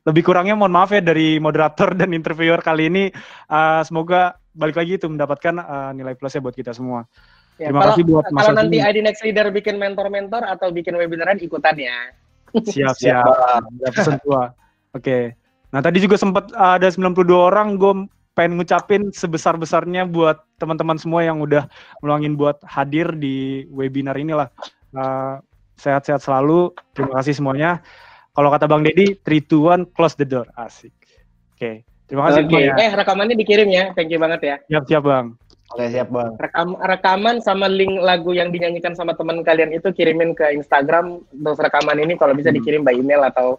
lebih kurangnya mohon maaf ya dari moderator dan interviewer kali ini. Uh, semoga balik lagi itu mendapatkan uh, nilai plusnya buat kita semua. Ya, Terima kalau, kasih buat Mas Kalau nanti ID Next Leader bikin mentor-mentor atau bikin webinaran ikutan ya. Siap, siap. siap. Oke. Nah, tadi juga sempat ada 92 orang gue pengen ngucapin sebesar-besarnya buat teman-teman semua yang udah meluangin buat hadir di webinar inilah. Uh, sehat-sehat selalu. Terima kasih semuanya. Kalau kata Bang Dedi, 3 2 1 close the door. Asik. Oke. Okay. Terima kasih okay. Eh, rekamannya dikirim ya. Thank you banget ya. Siap, siap, Bang. Oke siap bang. Rekam, rekaman sama link lagu yang dinyanyikan sama teman kalian itu kirimin ke Instagram terus rekaman ini kalau bisa hmm. dikirim by email atau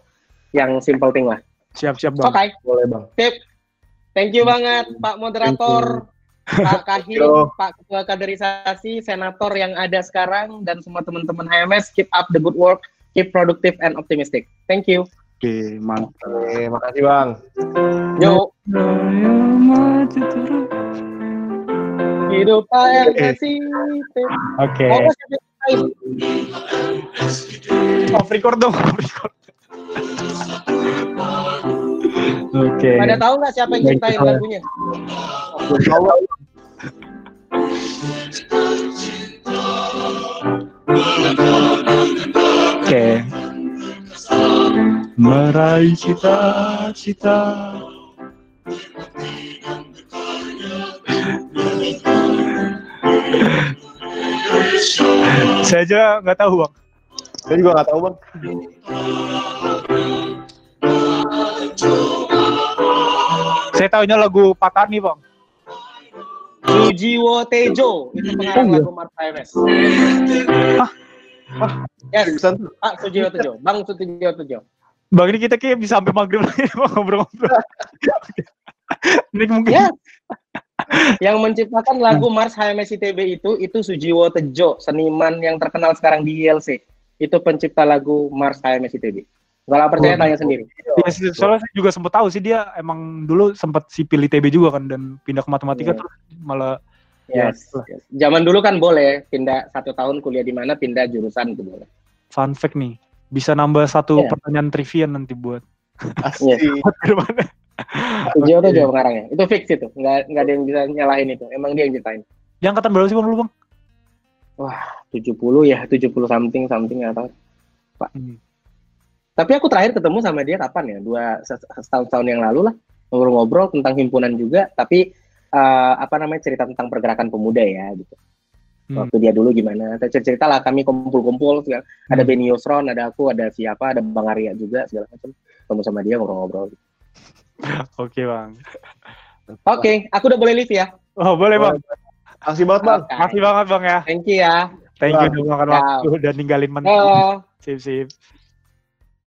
yang simple thing lah. Siap-siap bang. Oke. Okay. Boleh bang. Tip. Thank you banget Pak Moderator, Pak Kahim, Pak Ketua Kaderisasi, Senator yang ada sekarang, dan semua teman-teman HMS. Keep up the good work, keep productive and optimistic. Thank you. Oke, mantap. Oke, makasih bang. Yo. Hidup HMSI. Oke. Off record dong, off record. Oke. Okay. Pada tahu nggak siapa yang ciptain lagunya? Oke. Okay. Meraih cita-cita. Saya aja nggak tahu bang. Saya juga nggak tahu bang. Saya tahunya lagu Patani bang. Sujiwo Tejo itu pengarang oh, lagu Marta MS. Ah, ah, yes. Pak Sujiwo Tejo, Bang Sujiwo Tejo. Bang ini kita kayak bisa sampai maghrib lagi ngobrol-ngobrol. ini mungkin. Yes. Yang menciptakan lagu Mars HMS ITB itu itu Sujiwo Tejo, seniman yang terkenal sekarang di ILC. Itu pencipta lagu Mars HMS ITB. Gak percaya oh, tanya sendiri. Ya, soalnya saya juga sempat tahu sih dia emang dulu sempat sipil ITB juga kan dan pindah ke matematika yeah. terus malah yes, ya, yes. Zaman dulu kan boleh pindah satu tahun kuliah di mana pindah jurusan itu boleh. Fun fact nih, bisa nambah satu yeah. pertanyaan trivia nanti buat. Asli. Tujuh itu juga pengarangnya. Itu fix itu. Nggak, nggak ada yang bisa nyalahin itu. Emang dia yang ciptain. Yang angkatan berapa sih bang dulu bang? Wah, 70 ya. 70 something something atau Pak. Hmm. Tapi aku terakhir ketemu sama dia kapan ya? Dua setahun tahun yang lalu lah. Ngobrol-ngobrol tentang himpunan juga. Tapi uh, apa namanya cerita tentang pergerakan pemuda ya gitu. Hmm. Waktu dia dulu gimana? Cerita lah kami kumpul-kumpul. Hmm. Ada Benny Yusron, ada aku, ada siapa, ada Bang Arya juga segala macam. Ketemu sama dia ngobrol-ngobrol. Oke bang. Oke, okay, aku udah boleh live ya? Oh boleh bang. Makasih banget bang. Okay. Makasih banget bang ya. Thank you ya. Thank you udah makan waktu dan ninggalin menteri. Sip sip.